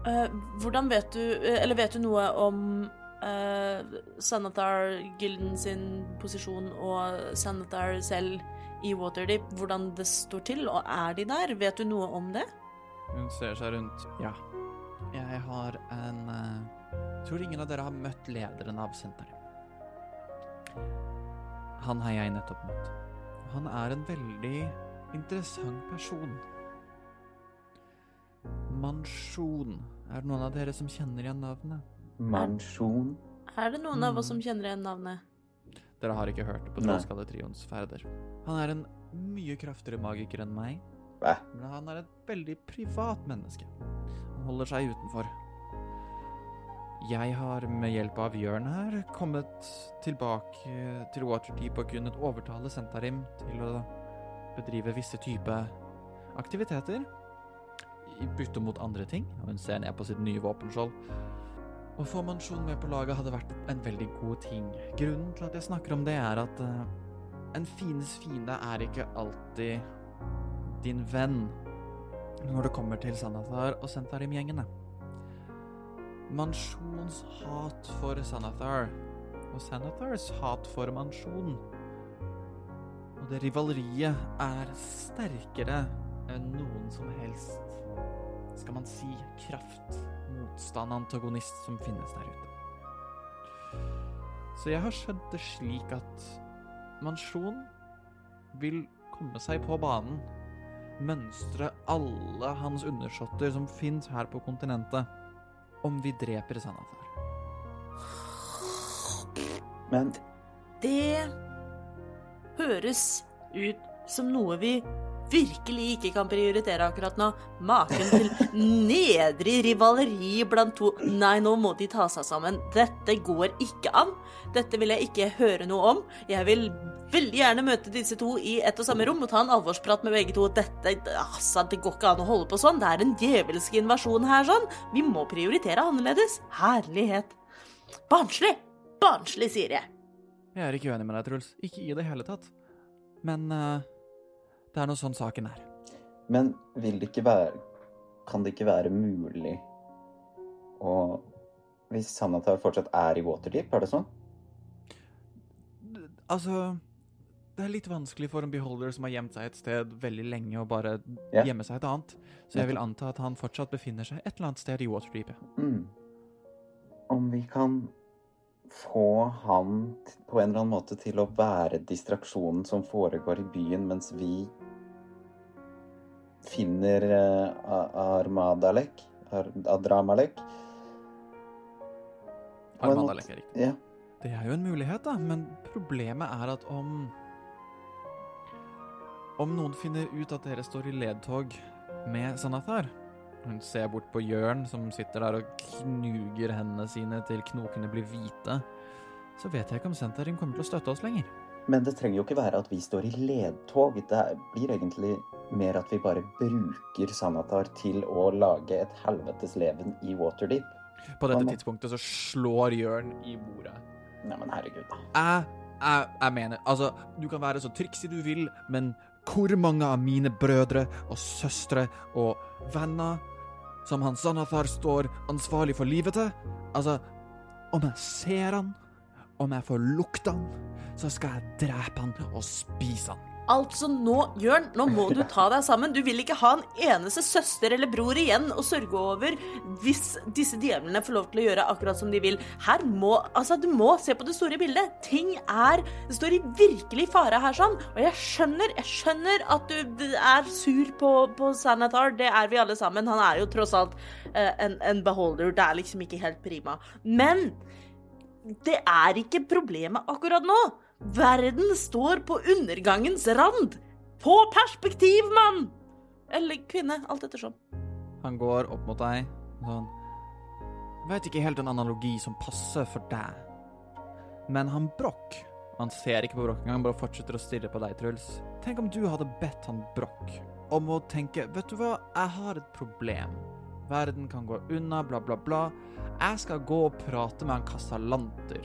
Speaker 3: Uh, hvordan vet du Eller vet du noe om uh, Sanatar-gilden sin posisjon og Sanatar selv i Waterdeep? Hvordan det står til, og er de der? Vet du noe om det?
Speaker 4: Hun ser seg rundt. Ja. Jeg har en uh, Tror ingen av dere har møtt lederen av senteret. Han har jeg nettopp møtt. Han er en veldig interessant person. Mansjon. Er det noen av dere som kjenner igjen navnet?
Speaker 1: Mansjon
Speaker 3: Er det noen av oss som kjenner igjen navnet?
Speaker 4: Dere har ikke hørt det
Speaker 1: på.
Speaker 4: Trollskalle-trioens ferder. Han er en mye kraftigere magiker enn meg,
Speaker 1: Hva?
Speaker 4: men han er et veldig privat menneske. Han holder seg utenfor. Jeg har med hjelp av Jørn her kommet tilbake til Waterdeep og kunnet overtale Sentarim til å bedrive visse type aktiviteter i bytte mot andre ting, og hun ser ned på sitt nye våpenskjold. Å få Mansjon med på laget hadde vært en veldig god ting. Grunnen til at jeg snakker om det, er at uh, en fiendes fiende er ikke alltid din venn når det kommer til Sanathar og Sentarim-gjengene. Mansjons hat for Sanathar og Sanathars hat for Mansjon. Og det rivaleriet er sterkere enn noen som helst skal man si kraft, motstand, antagonist som finnes der ute. Så jeg har skjønt det slik at Mansjon vil komme seg på banen, mønstre alle hans undersåtter som fins her på kontinentet, om vi dreper Sanathar.
Speaker 1: Men
Speaker 3: Det høres ut som noe vi virkelig ikke kan prioritere akkurat nå. Maken til nedrig rivaleri blant to Nei, nå må de ta seg sammen. Dette går ikke an. Dette vil jeg ikke høre noe om. Jeg vil veldig gjerne møte disse to i ett og samme rom og ta en alvorsprat med begge to. Dette Altså, det går ikke an å holde på sånn. Det er en djevelsk invasjon her, sånn. Vi må prioritere annerledes. Herlighet. Barnslig. Barnslig, sier jeg.
Speaker 4: Jeg er ikke uenig med deg, Truls. Ikke i det hele tatt. Men uh, det er nå sånn saken er.
Speaker 1: Men vil det ikke være Kan det ikke være mulig å Hvis Sanatar fortsatt er i Waterdeep, er det sånn?
Speaker 4: altså Det er litt vanskelig for en beholder som har gjemt seg et sted veldig lenge, å bare
Speaker 1: yeah.
Speaker 4: gjemme seg et annet. Så jeg vil anta at han fortsatt befinner seg et eller annet sted i Waterdeep.
Speaker 1: Mm. Om vi kan få han på en eller annen måte til å være distraksjonen som foregår i byen, mens vi finner uh, Armadalek Ar Adramalek Armadalek
Speaker 4: er riktig.
Speaker 1: Ja.
Speaker 4: Det er jo en mulighet, da, men problemet er at om Om noen finner ut at dere står i ledtog med Sanathar Hun ser bort på Jørn, som sitter der og knuger hendene sine til knokene blir hvite. Så vet jeg ikke om Sentarim kommer til å støtte oss lenger.
Speaker 1: Men det trenger jo ikke være at vi står i ledtog. Det blir egentlig mer at vi bare bruker Sanathar til å lage et helvetes leven i Waterdeep.
Speaker 4: På dette tidspunktet så slår Jørn i bordet.
Speaker 1: Neimen, herregud, da.
Speaker 4: Jeg, jeg, jeg mener, altså, du kan være så triksig du vil, men hvor mange av mine brødre og søstre og venner som han Sanathar står ansvarlig for livet til? Altså, om jeg ser han, om jeg får lukte han, så skal jeg drepe han og spise han.
Speaker 3: Altså nå, Jørn, nå må du ta deg sammen. Du vil ikke ha en eneste søster eller bror igjen å sørge over hvis disse djevlene får lov til å gjøre akkurat som de vil. Her må, altså Du må se på det store bildet. Ting er Det står i virkelig fare her, sånn. Og jeg skjønner, jeg skjønner at du er sur på, på Sanatar. Det er vi alle sammen. Han er jo tross alt eh, en, en beholder. Det er liksom ikke helt prima. Men det er ikke problemet akkurat nå. Verden står på undergangens rand. Få perspektiv, mann! Eller kvinne, alt ettersom.
Speaker 4: Han går opp mot deg sånn Vet ikke helt en analogi som passer for deg. Men han Broch Han ser ikke på Broch engang, bare fortsetter å stirre på deg, Truls. Tenk om du hadde bedt han Broch om å tenke Vet du hva, jeg har et problem. Verden kan gå unna, bla, bla, bla. Jeg skal gå og prate med han Kasalanter.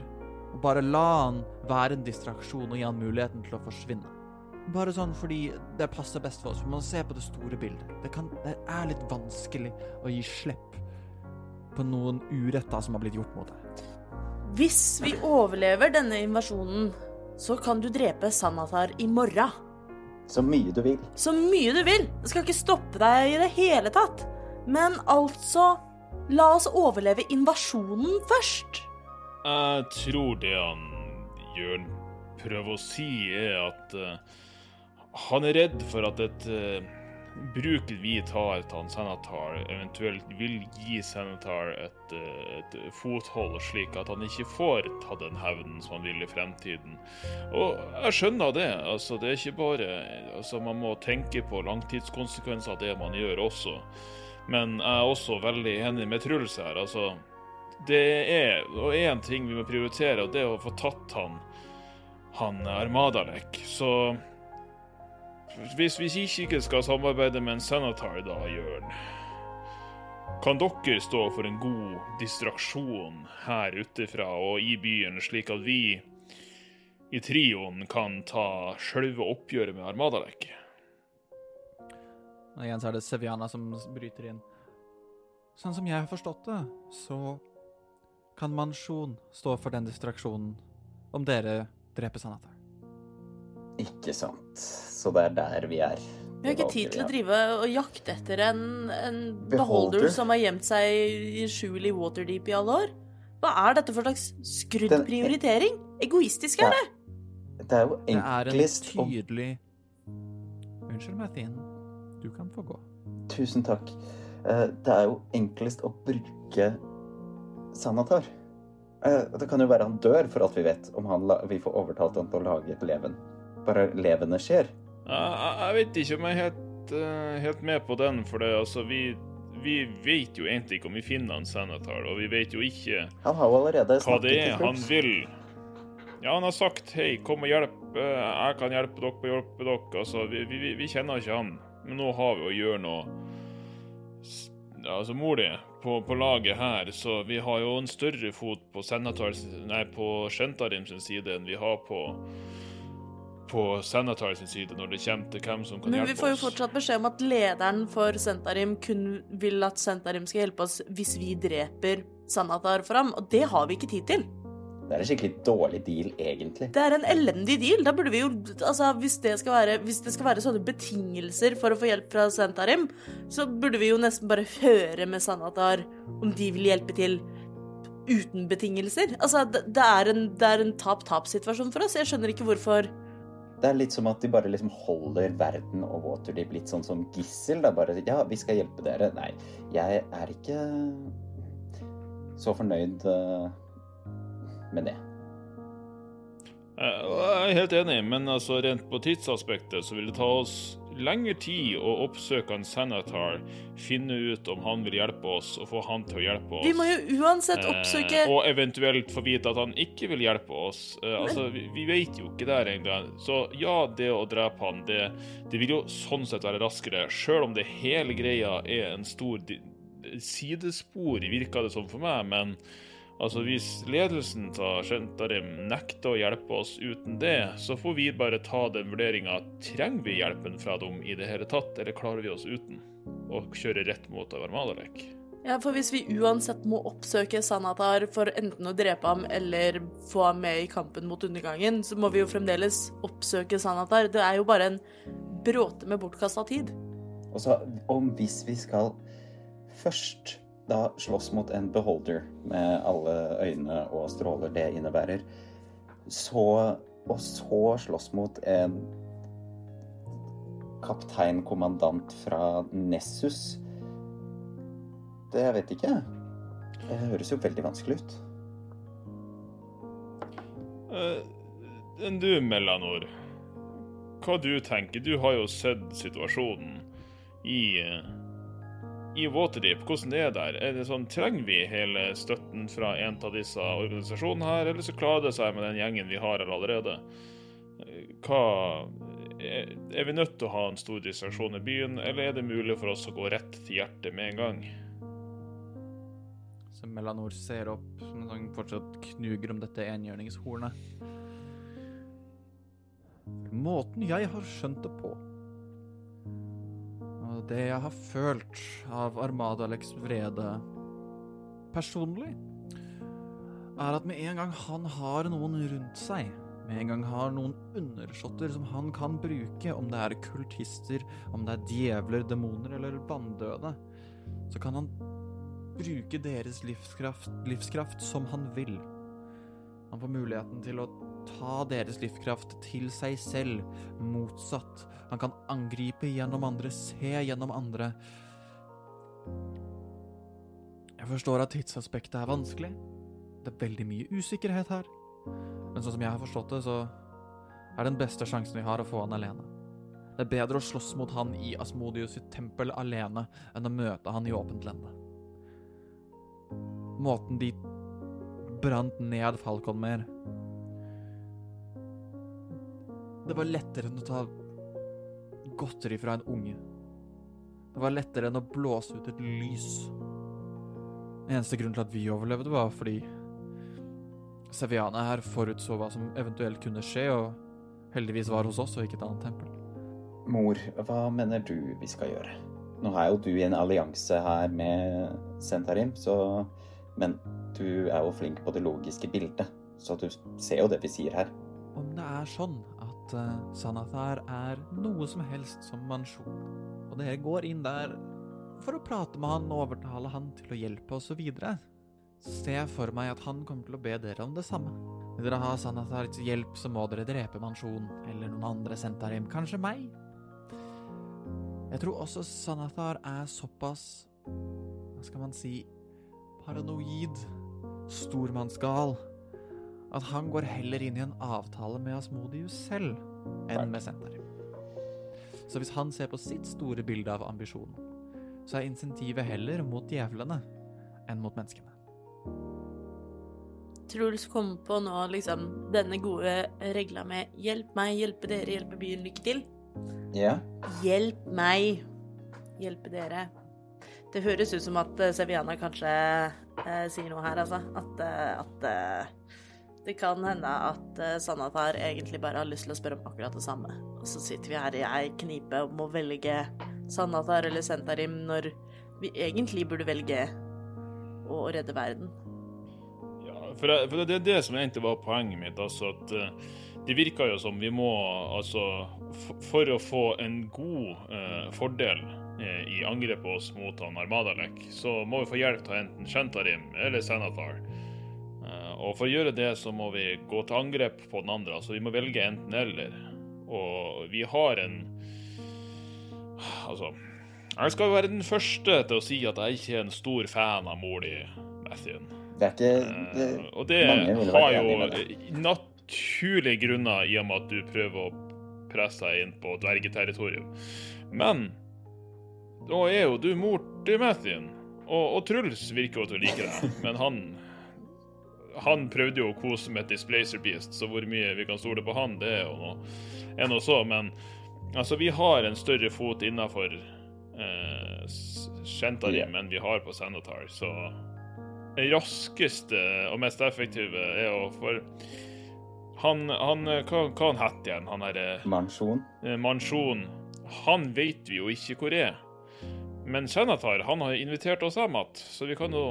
Speaker 4: Og bare la han være en distraksjon og gi han muligheten til å forsvinne. Bare sånn fordi det passer best for oss, for man ser på det store bildet. Det, kan, det er litt vanskelig å gi slipp på noen uretter som har blitt gjort mot deg.
Speaker 3: Hvis vi overlever denne invasjonen, så kan du drepe Sanatar i morgen.
Speaker 1: Så mye du vil.
Speaker 3: Så mye du vil. Det skal ikke stoppe deg i det hele tatt. Men altså La oss overleve invasjonen først.
Speaker 2: Jeg tror det han Jørn prøver å si, er at uh, han er redd for at et uh, bruket vi tar til han Senatar, eventuelt vil gi Senatar et, eh, et fothold, slik at han ikke får ta den hevnen som han vil i fremtiden. Og jeg skjønner det. altså Det er ikke bare altså Man må tenke på langtidskonsekvenser av det man gjør også. Men jeg er også veldig enig med Truls her. altså det er og én ting vi må prioritere, og det er å få tatt han han Armadalek. Så hvis vi ikke skal samarbeide med en senatar, da, Jørn Kan dere stå for en god distraksjon her utefra og i byen, slik at vi i trioen kan ta sjølve oppgjøret med Armadalek?
Speaker 4: Og igjen så er det Seviana som bryter inn. Sånn som jeg har forstått det, så kan Mansjon stå for den distraksjonen om dere dreper Sanatar.
Speaker 1: Ikke sant. Så det er der vi er.
Speaker 3: Vi har ikke tid til å drive og jakte etter en, en
Speaker 1: Beholder.
Speaker 3: beholder som har gjemt seg i skjul i Waterdeep i alle år. Hva er dette for slags skrudd prioritering? Egoistisk er det.
Speaker 1: Det er jo enklest
Speaker 4: Det er en
Speaker 1: å
Speaker 4: tydelig Unnskyld meg, Thien. Du kan få gå.
Speaker 1: Tusen takk. Eh, Det er jo enklest å bruke Sanatar. Eh, Det kan jo være han dør, for alt vi vet, om han vi får overtalt han til å lage et leven. Bare levende skjer.
Speaker 2: Jeg, jeg- vet ikke om jeg er helt, eh, helt med på den, for det, altså, vi, vi vet jo egentlig ikke om vi finner han Sanatar, og vi vet jo ikke
Speaker 1: Han har jo allerede
Speaker 2: hva det er han vil. Ja, han har sagt 'hei, kom og hjelp', eh, jeg kan hjelpe dere på hjelpe dere. Altså, vi, vi, vi kjenner ikke han, men nå har vi å gjøre noe Altså, mor di på, på laget her, så vi har jo en større fot på Senator, nei, på Shentarim sin side enn vi har på på Senatar sin side når det kommer til hvem som kan
Speaker 3: Men vi får jo fortsatt beskjed om at lederen for Sentarim kun vil at Sentarim skal hjelpe oss hvis vi dreper Sanatar for ham, og det har vi ikke tid til.
Speaker 1: Det er en skikkelig dårlig deal, egentlig.
Speaker 3: Det er en elendig deal. Da burde vi jo Altså, hvis det skal være, hvis det skal være sånne betingelser for å få hjelp fra Sentarim, så burde vi jo nesten bare høre med Sanatar om de vil hjelpe til uten betingelser. Altså, det, det er en, en tap-tap-situasjon for oss. Jeg skjønner ikke hvorfor
Speaker 1: Det er litt som at de bare liksom holder verden og Waterdeep litt sånn som gissel. Da bare Ja, vi skal hjelpe dere. Nei, jeg er ikke så fornøyd eh, med det.
Speaker 2: Eh, Jeg er helt enig, men altså rent på tidsaspektet så vil det ta oss lengre tid å oppsøke en senator, finne ut om han vil hjelpe oss, og få han til å hjelpe oss.
Speaker 3: Vi må jo uansett oppsøke
Speaker 2: Eh, og eventuelt få vite at han ikke vil hjelpe oss. Eh, altså, vi, vi vet jo ikke der engang. Så ja, det å drepe han, det, det vil jo sånn sett være raskere, sjøl om det hele greia er en stor sidespor, virka det som for meg. Men altså, hvis ledelsen av Shentarim nekter å hjelpe oss uten det, så får vi bare ta den vurderinga. Trenger vi hjelpen fra dem i det hele tatt, eller klarer vi oss uten? Og kjøre rett mot Avarmadalek?
Speaker 3: Ja, for hvis vi uansett må oppsøke Sanatar for enten å drepe ham eller få ham med i kampen mot undergangen, så må vi jo fremdeles oppsøke Sanatar. Det er jo bare en bråte med bortkasta tid.
Speaker 1: Og så om hvis vi skal først da slåss mot en beholder med alle øyne og stråler det innebærer, så og så slåss mot en kapteinkommandant fra Nessus Det jeg vet ikke. Det høres jo veldig vanskelig ut.
Speaker 2: Enn uh, du, Melanor, hva du tenker? Du har jo sett situasjonen i eh, i Waterdeep. Hvordan det er der? Er det sånn, Trenger vi hele støtten fra en av disse organisasjonene her, eller så klarer det seg med den gjengen vi har her allerede? Hva Er vi nødt til å ha en stor distraksjon i byen, eller er det mulig for oss å gå rett til hjertet med en gang?
Speaker 4: Så Melanor ser opp, som han fortsatt knuger om dette enhjørningshornet. Måten jeg har skjønt det på, det jeg har følt av Armadalex vrede personlig, er at med en gang han har noen rundt seg, med en gang har noen undersåtter som han kan bruke, om det er kultister, om det er djevler, demoner eller vanndøde, så kan han bruke deres livskraft, livskraft som han vil. Han får muligheten til å ta deres livskraft til seg selv, motsatt. Han kan angripe gjennom andre, se gjennom andre. Jeg forstår at tidsaspektet er vanskelig. Det er veldig mye usikkerhet her. Men sånn som jeg har forstått det, så er den beste sjansen vi har å få han alene. Det er bedre å slåss mot han i Asmodius sitt tempel alene enn å møte han i åpent lende. Måten de brant ned Falcon mer Det var lettere enn å ta godteri fra en unge. Det var lettere enn å blåse ut et lys. Eneste grunn til at vi overlevde, var fordi Seviana her forutså hva som eventuelt kunne skje, og heldigvis var hos oss og ikke et annet tempel.
Speaker 1: Mor, hva mener du vi skal gjøre? Nå er jo du i en allianse her med Sentarim, så Men du er jo flink på det logiske bildet, så du ser jo det vi sier her.
Speaker 4: Om det er sånn uh, Sanathar er noe som helst som mansjon, og dere går inn der for å prate med han og overtale han til å hjelpe oss videre, ser jeg for meg at han kommer til å be dere om det samme. Vil dere ha Sanathars hjelp, så må dere drepe mansjon, eller noen andre Sentarim, kanskje meg. Jeg tror også Sanathar er såpass Hva skal man si Paranoid, stormannsgal, at han går heller inn i en avtale med Asmodius selv enn med Senter. Så hvis han ser på sitt store bilde av ambisjonen, så er insentivet heller mot djevlene enn mot menneskene.
Speaker 3: Truls kom på nå liksom denne gode regla med 'hjelp meg, hjelpe dere, hjelpe byen, lykke til'.
Speaker 1: Ja,
Speaker 3: Hjelp meg, hjelpe dere. Det høres ut som at eh, Seviana kanskje eh, sier noe her, altså. At, eh, at eh, det kan hende at eh, Sanatar egentlig bare har lyst til å spørre om akkurat det samme. Og så sitter vi her i ei knipe og må velge Sanatar eller Sentarim når vi egentlig burde velge å redde verden.
Speaker 2: Ja, for, jeg, for det er det som egentlig var poenget mitt. altså at eh, Det virker jo som vi må altså For å få en god eh, fordel eh, i angrepet oss mot han Armadalek, så må vi få hjelp av enten Shantarim eller Sanathar. Og for å gjøre det, så må vi gå til angrep på den andre. Altså vi må velge enten eller. Og vi har en Altså Jeg skal jo være den første til å si at jeg ikke er en stor fan av mor di, Mathien.
Speaker 6: Det er ikke det,
Speaker 2: Eh, og det har jo naturlige grunner i og med at du prøver å presse deg inn på dvergeterritorium. Men da er jo du mor til Mathien. Og, og Truls virker jo til å like deg, men han han prøvde jo å kose med et Displacer Beast, så hvor mye vi kan stole på han, det er jo noe, er noe så. Men altså, vi har en større fot innafor eh, S- Shentarim enn vi har på Sanatar, så det raskeste og mest effektive er jo for Han, han Hva, hva han het igjen? Han derre
Speaker 6: Mansjon.
Speaker 2: eh, Mansjon. Han vet vi jo ikke hvor er. Men Shanatar han har invitert oss hjem igjen, så vi kan jo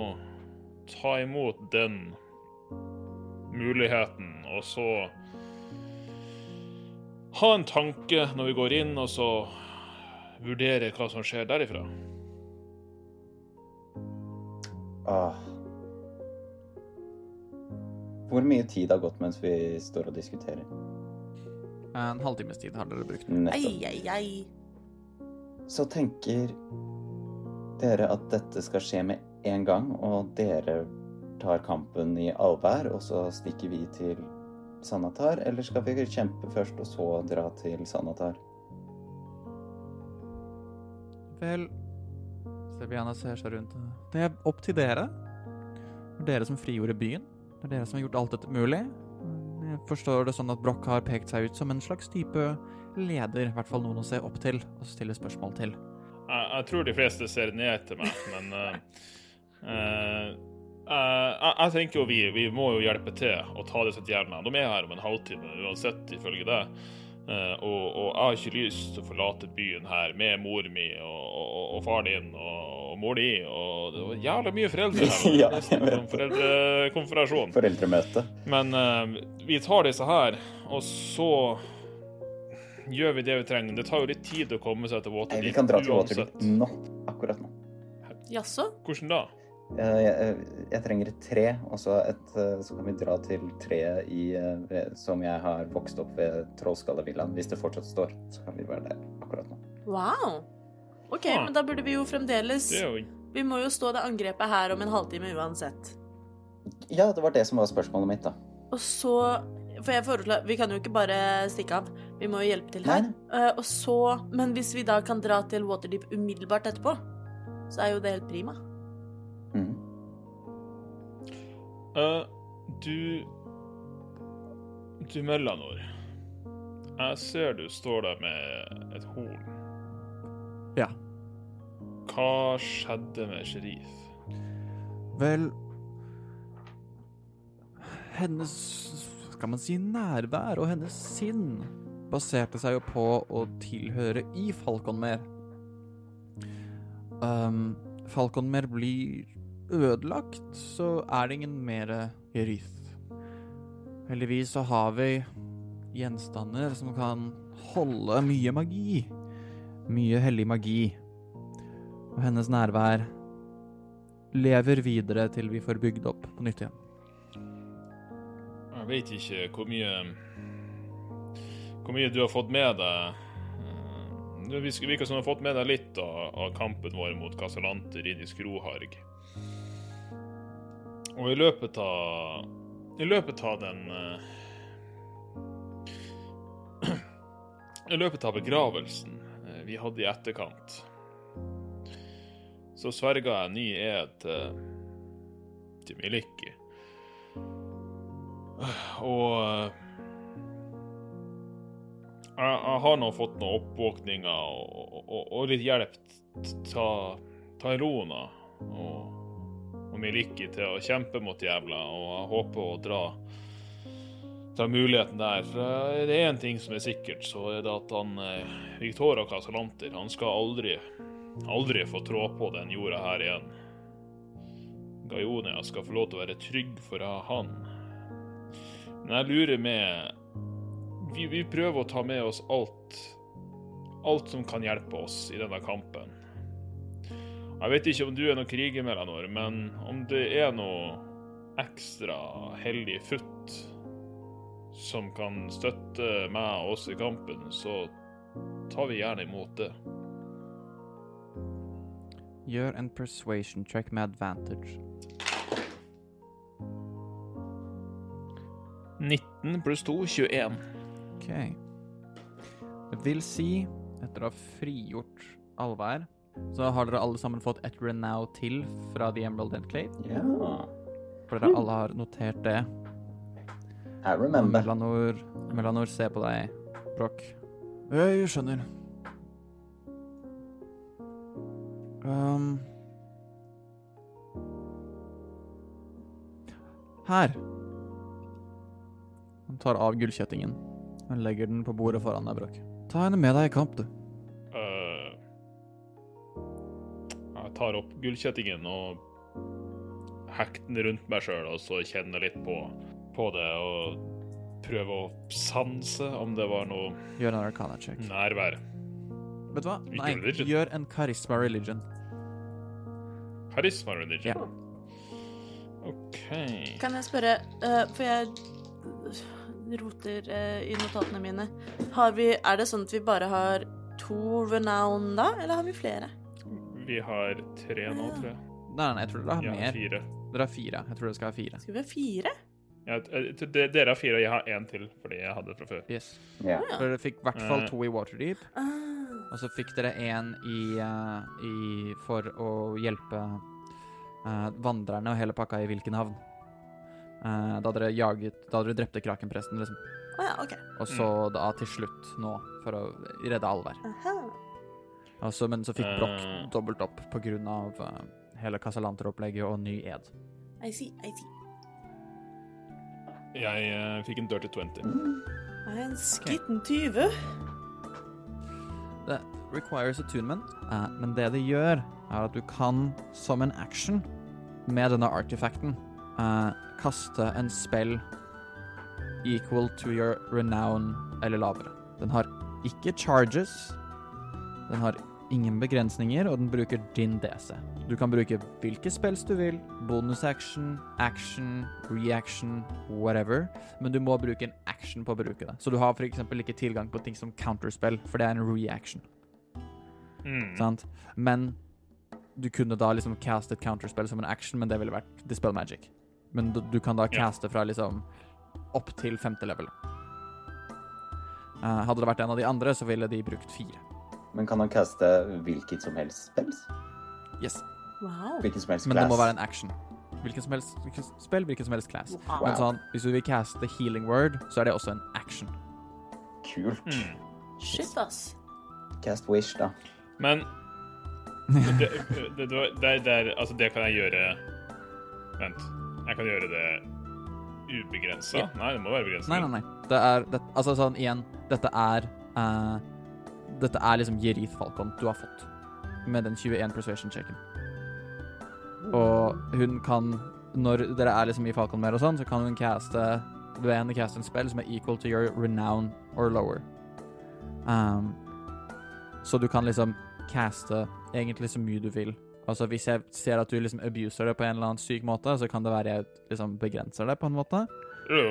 Speaker 2: ta imot den muligheten, og så ha en tanke når vi går inn, og så vurdere hva som skjer derifra.
Speaker 6: Ah. Hvor mye tid har gått mens vi står og diskuterer?
Speaker 4: En halvtimes tid har dere brukt.
Speaker 6: Nettopp.
Speaker 3: Ei, ei, ei.
Speaker 6: Så tenker dere at dette skal skje med en gang, og dere tar kampen i allvær, og så stikker vi til Sanatar? Eller skal vi kjempe først, og så dra til Sanatar?
Speaker 4: Vel Sebiana ser seg rundt. Det er opp til dere. Det er dere som frigjorde byen. Det er dere som har gjort alt dette mulig. Jeg forstår det sånn at Broch har pekt seg ut som en slags type leder, i hvert fall noen å se opp til og stille spørsmål til.
Speaker 2: Jeg, jeg tror de fleste ser ned til meg, men uh, eh, jeg, jeg tenker jo vi, vi må jo hjelpe til å ta disse stjernene. De er her om en halvtime uansett, ifølge deg. Uh, og, og jeg har ikke lyst til å forlate byen her med mor mi og, og, og far din og, og mor di. Og det var jævla mye foreldre her.
Speaker 6: Ja,
Speaker 2: som foreldrekonferasjon.
Speaker 6: Foreldremøte.
Speaker 2: Men uh, vi tar disse her, og så gjør vi det vi trenger. Det tar jo litt tid å komme seg til Waterdeep
Speaker 6: vi kan dra til. Waterdeep nå. Akkurat nå.
Speaker 3: Jaså?
Speaker 2: Hvordan da?
Speaker 6: Eh, Jeg, jeg trenger et tre, og så, et, eh, så kan vi dra til treet i, eh, som jeg har vokst opp ved Trollskallavillaen. Hvis det fortsatt står, så kan vi være der akkurat nå.
Speaker 3: Wow. OK,
Speaker 2: Ah.
Speaker 3: men da burde vi jo fremdeles Vi må jo stå det angrepet her om en halvtime uansett.
Speaker 6: Ja, det var det som var spørsmålet mitt, da.
Speaker 3: Og så For jeg foreslår Vi kan jo ikke bare stikke av. Vi må jo hjelpe til her. Eh, og så Men hvis vi da kan dra til Waterdeep umiddelbart etterpå, så er jo det helt prima.
Speaker 2: Eh, Du Du, Mellanor. Jeg ser du står der med et horn.
Speaker 4: Ja.
Speaker 2: Hva skjedde med Sherif?
Speaker 4: Vel Hennes skal man si nærvær og hennes sinn baserte seg jo på å tilhøre i Falconmer. Um, Falconmer blir ødelagt, så er det ingen mer Jerith. Heldigvis så har vi gjenstander som kan holde mye magi. Mye hellig magi. Og hennes nærvær lever videre til vi får bygd opp på nytt igjen.
Speaker 2: Jeg vet ikke hvor mye Hvor mye du har fått med deg. Eh, Det virker som du har fått med deg litt av, av kampen vår mot Casalanter i Skroharg. Og i løpet av I løpet av den uh, I løpet av begravelsen uh, vi hadde i etterkant, så sverga jeg ny ed til, til Miliki. Og uh, jeg, jeg har nå fått noen oppvåkninger og, og, og litt hjelp til ta Ilona og Miliki til å kjempe mot jævla, og jeg håper å dra ta muligheten der. For det er én ting som er sikkert, så er det at han eh, Victoria Casalanter han skal aldri, aldri få trå på den jorda her igjen. Gaionia skal få lov til å være trygg for han. Men jeg lurer med vi, vi prøver å ta med oss alt Alt som kan hjelpe oss i denne kampen. Jeg vet ikke om du er noen kriger, Melanor, men om det er noe ekstra hellig futt som kan støtte meg og oss i kampen, så tar vi gjerne imot det.
Speaker 4: Gjør en persuasion check med advantage.
Speaker 2: 19 pluss 2, 21.
Speaker 4: Ok. Det vil si, etter å ha frigjort Alvær, så har dere alle sammen fått et renow til fra The Emerald Enclave.
Speaker 6: Ja.
Speaker 4: For dere alle har notert det.
Speaker 6: I remember.
Speaker 4: Melanor, Melanor ser på deg, Broch. Jeg skjønner. Um. Her. Han tar av gullkjettingen og legger den på bordet foran deg, Broch. Ta henne med deg i kamp, du.
Speaker 2: Tar opp gullkjettingen og hekter den rundt meg sjøl, og så kjenner litt på, på det og prøver å sanse om det var noe
Speaker 4: Gjør en arcana check.
Speaker 2: nærvær.
Speaker 4: Vet du hva?
Speaker 2: Ikke
Speaker 4: Nei,
Speaker 2: religion.
Speaker 4: gjør en karisma religion.
Speaker 2: Karisma religion.
Speaker 4: Ja.
Speaker 2: OK.
Speaker 3: Kan jeg spørre, uh, for jeg roter uh, i notatene mine. Har vi, er det sånn at vi bare har to renown da, eller har vi flere?
Speaker 2: Vi har tre nå, tror jeg.
Speaker 4: Nei, nei, jeg tror dere har
Speaker 2: Ja,
Speaker 4: mer.
Speaker 2: fire.
Speaker 4: Dere har fire. Jeg tror dere skal ha fire.
Speaker 3: Skal vi ha fire?
Speaker 2: Ja, de- dere har fire, og jeg har én til, fordi jeg hadde det fra før.
Speaker 4: Yes.
Speaker 6: Ja.
Speaker 3: Ja.
Speaker 4: For dere fikk i hvert fall
Speaker 2: Eh.
Speaker 4: to i Waterdeep.
Speaker 3: Ah,
Speaker 4: Og så fikk dere en i, eh, i For å hjelpe uh, vandrerne og hele pakka i Vilkenhavn. Uh, da dere jaget Da dere drepte krakenpresten, liksom.
Speaker 3: Å ja, OK.
Speaker 4: Og så da til slutt nå, for å redde Alvær.
Speaker 3: Aha.
Speaker 4: Altså, men så fikk Broch
Speaker 2: uh,
Speaker 4: dobbelt opp på grunn av eh, hele Casalanter-opplegget og ny ed.
Speaker 3: I see, I see.
Speaker 2: Jeg uh, fikk en dirty 20.
Speaker 3: Mm. en skitten tyve.
Speaker 4: Det requires attunement, uh, men det det gjør, er at du kan, som en action, med denne artifacten, uh, kaste en spell equal to your renown eller lavere. Den har ikke charges, den har ingen begrensninger, og den bruker din DC. Du kan bruke hvilke spells du vil, bonus action, action, reaction, whatever, men du må bruke en action på å bruke det. Så du har eksempel ikke tilgang på ting som counterspell, for det er en reaction.
Speaker 2: Mm.
Speaker 4: Sant? Men du kunne da liksom caste et counterspill som en action, men det ville vært dispel magic. Men du, du kan da caste fra liksom opp til femte level. Uh, hadde det vært en av de andre, så ville de brukt fire.
Speaker 6: Men kan han caste hvilket som helst spells?
Speaker 4: Yes.
Speaker 3: Wow.
Speaker 6: Hvilken som helst
Speaker 4: Men det må være en action. Hvilken som helst spill, hvilken som helst class.
Speaker 3: wow.
Speaker 4: Men sånn, hvis du vil caste healing word, så er det også en action.
Speaker 6: Kult.
Speaker 2: Mm.
Speaker 3: Shit, ass.
Speaker 6: Cast wish, da.
Speaker 2: Men det, det, det, det, det, er- altså, det kan jeg gjøre Vent. Jeg kan gjøre det ubegrensa?
Speaker 4: Ja.
Speaker 2: Nei, det må være begrensa.
Speaker 4: Nei, nei, nei. Det er det, Altså sånn igjen, dette er eh, Dette er liksom Jerith Falcon du har fått med den 21 persuasion-checken. Og hun kan Når dere er liksom i Falcon mer og sånn, så kan hun caste Du er henne caste en spill som er equal to your renown or lower. Um, så du kan liksom caste egentlig så mye du vil. Altså Hvis jeg ser at du liksom abuser det på en eller annen syk måte, så kan det være jeg liksom begrenser det på en måte.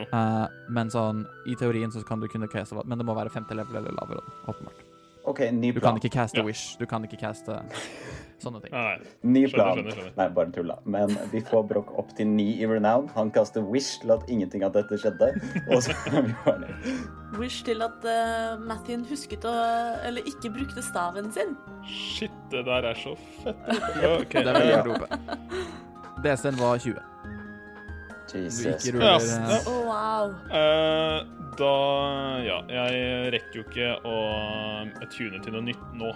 Speaker 4: Eh, men sånn, i teorien så kan du kunne caste Men det må være femte level eller lavere, åpenbart.
Speaker 6: OK, ny
Speaker 4: Du kan ikke caste
Speaker 2: Ja.
Speaker 4: wish. Du kan ikke caste sånne ting.
Speaker 2: Nei,
Speaker 6: Ny plan.
Speaker 2: skjønner, skjønner.
Speaker 6: Nei, bare tulla. Men vi får Broch opp til ni i renown. Han kaster wish til at ingenting av dette skjedde. Og så er vi ferdig.
Speaker 3: Wish til at uh, Mathien husket å Eller ikke brukte staven sin.
Speaker 2: shit, det der er så fett. OK.
Speaker 4: Det veldig rope. DC-en var 20. Du
Speaker 6: Jesus.
Speaker 4: ikke ruller Yes.
Speaker 3: Oh, wow.
Speaker 2: Eh, da Ja, jeg rekker jo ikke å eh, tune til noe nytt nå.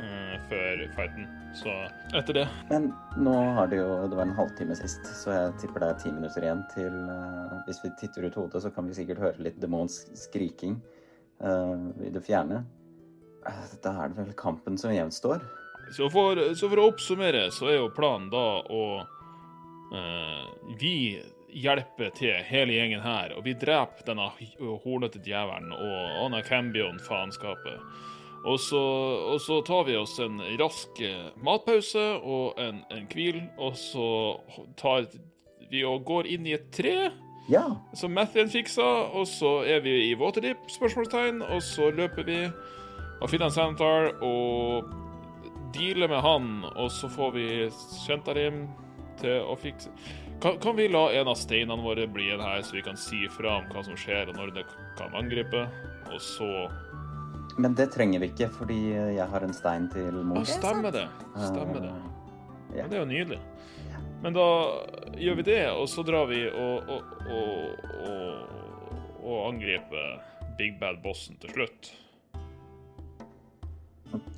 Speaker 2: uh, før fighten. Så etter det
Speaker 6: Men nå har det jo Det var en halvtime sist, så jeg tipper det er ti minutter igjen til uh, Hvis vi titter ut hodet, så kan vi sikkert høre litt demonsk skriking uh, i det fjerne. Da er det vel kampen som gjenstår.
Speaker 2: Så for, så for å oppsummere, så er jo planen da å Eh, vi hjelper til, hele gjengen her, og vi dreper denne hornete djevelen og Anna Cambion-faenskapet. Og så, og så tar vi oss en rask eh, matpause og en, en hvil, og så tar vi og går inn i et tre
Speaker 6: Ja.
Speaker 2: som Mathien fiksa, og så er vi i Waterdeep, spørsmålstegn, og så løper vi og finner en Sanitar og dealer med han, og så får vi Shentarim til å fikse kan, kan vi la en av steinene våre bli igjen her, så vi kan si fra om hva som skjer, og når det kan angripe? Og så
Speaker 6: Men det trenger vi ikke, fordi jeg har en stein til
Speaker 2: mor.
Speaker 6: Ah,
Speaker 2: stemmer det. Stemmer det.
Speaker 6: Eh,
Speaker 2: Ja, det er jo nydelig. Men da gjør vi det, og så drar vi og, og, og, og, og angriper Big Bad Bossen til slutt.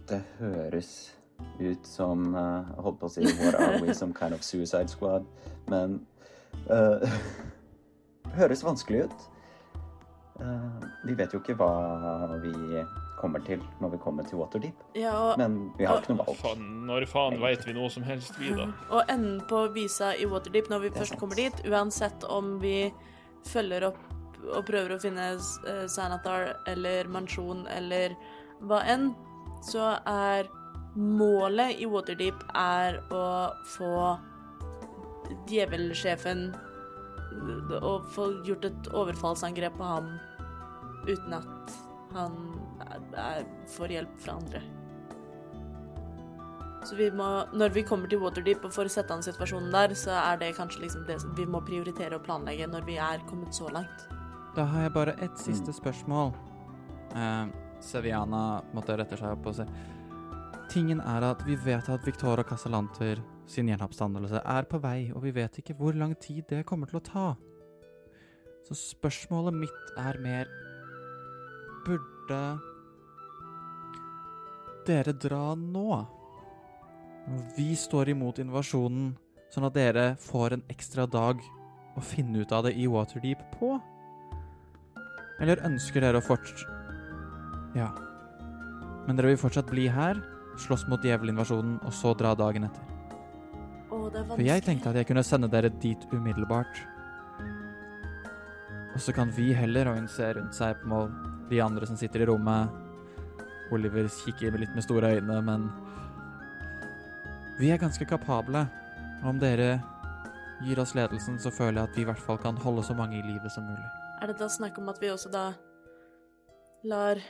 Speaker 6: Det høres ut som Jeg holdt på å si What are we, some kind of suicide squad? Men uh, Høres vanskelig ut. Uh, vi vet jo ikke hva vi kommer til når vi kommer til Waterdeep.
Speaker 3: Ja, og,
Speaker 6: Men vi har ikke noe valg.
Speaker 2: Faen, når faen veit vi noe som helst, vi, da?
Speaker 3: og enden på visa i Waterdeep når vi først
Speaker 6: sant.
Speaker 3: kommer dit, uansett om vi følger opp og prøver å finne uh, Sanatar eller Mansjon eller hva enn, så er målet i Waterdeep er å få djevelsjefen Å få gjort et overfallsangrep på ham uten at han er, er, får hjelp fra andre. Så vi må, når vi kommer til Waterdeep og får sett an situasjonen der, så er det kanskje liksom det som vi må prioritere og planlegge når vi er kommet så langt.
Speaker 4: Da har jeg bare ett siste spørsmål. Uh, Seviana måtte rette seg opp og se. Tingen er at vi vet at Victoria Casalanter sin gjenoppstandelse er på vei, og vi vet ikke hvor lang tid det kommer til å ta. Så spørsmålet mitt er mer Burde dere dra nå? Vi står imot invasjonen, sånn at dere får en ekstra dag å finne ut av det i Waterdeep på? Eller ønsker dere å fort... Ja. Men dere vil fortsatt bli her, slåss mot djevelinvasjonen, og så dra dagen etter?
Speaker 3: Å, det er
Speaker 4: For jeg tenkte at jeg kunne sende dere dit umiddelbart. Og så kan vi heller, og hun ser rundt seg på de andre som sitter i rommet. Oliver kikker litt med store øyne, men Vi er ganske kapable. Om dere gir oss ledelsen, så føler jeg at vi i hvert fall kan holde så mange i livet som mulig.
Speaker 3: Er det da snakk om at vi også da lar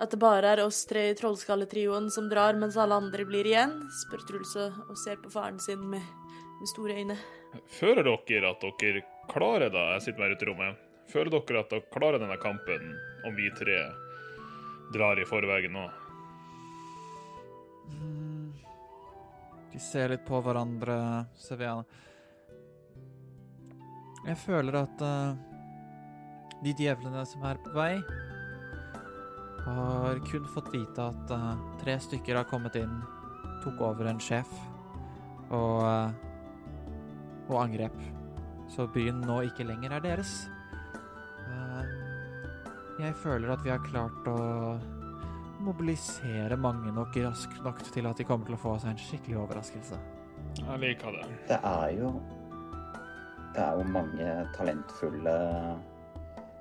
Speaker 3: At det bare er oss tre i Trollskalletrioen som drar, mens alle andre blir igjen? spør Truls og ser på faren sin med, med store øyne.
Speaker 2: Føler dere at dere klarer det? Jeg sitter meg ute i rommet. Føler dere at dere klarer denne kampen om vi tre drar i forveien nå?
Speaker 4: Mm. De ser litt på hverandre, Seviana. Jeg føler at uh, de djevlene som er på vei, har kun fått vite at uh, tre stykker har kommet inn, tok over en sjef og, uh, og angrep. Så byen nå ikke lenger er deres. Uh, jeg føler at vi har klart å mobilisere mange nok raskt nok til at de kommer til å få seg en skikkelig overraskelse.
Speaker 2: Jeg liker det.
Speaker 6: Det er jo Det er jo mange talentfulle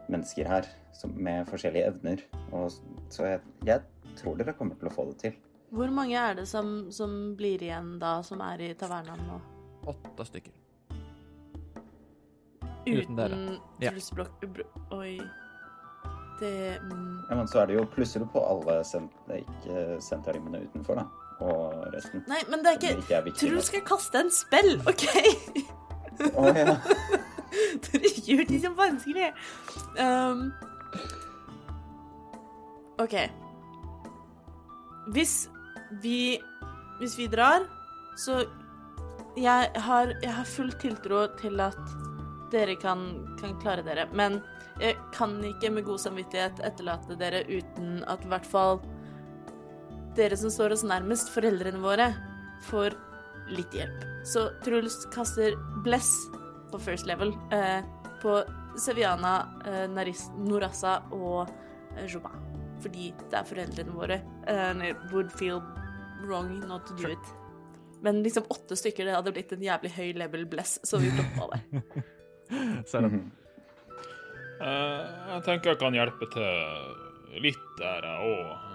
Speaker 6: mennesker her som, med forskjellige evner. Og, så jeg, jeg tror dere kommer til å få det til.
Speaker 3: Hvor mange er det som, som blir igjen da, som er i tavernaen nå?
Speaker 4: Åtte stykker. Uten dere. Ja.
Speaker 3: Truls Blokk... Oi. Det mm,
Speaker 6: Ja, men så er det jo plusser på alle sent, ikke sentarimene utenfor, da. Og resten.
Speaker 3: Nei, men det er ikke
Speaker 6: ikke er viktig.
Speaker 3: Truls skal kaste en spill, OK?
Speaker 6: Å ja.
Speaker 3: Dere gjør de så vanskelig. Um, OK. Hvis vi Hvis vi drar, så jeg har, jeg har full tiltro til at dere kan, kan klare dere. Men jeg kan ikke med god samvittighet etterlate dere uten at i hvert fall dere som står oss nærmest, foreldrene våre, får litt hjelp. Så Truls kaster bless på first level eh, på Seviana, eh, Narissa og eh, Joba. Fordi det er foreldrene våre. And it would feel wrong not to do it. Men liksom åtte stykker, det hadde blitt en jævlig høy level bless, så vi droppa det.
Speaker 4: Ser du?
Speaker 6: Mhm.
Speaker 2: Eh, jeg tenker jeg kan hjelpe til litt der, jeg òg.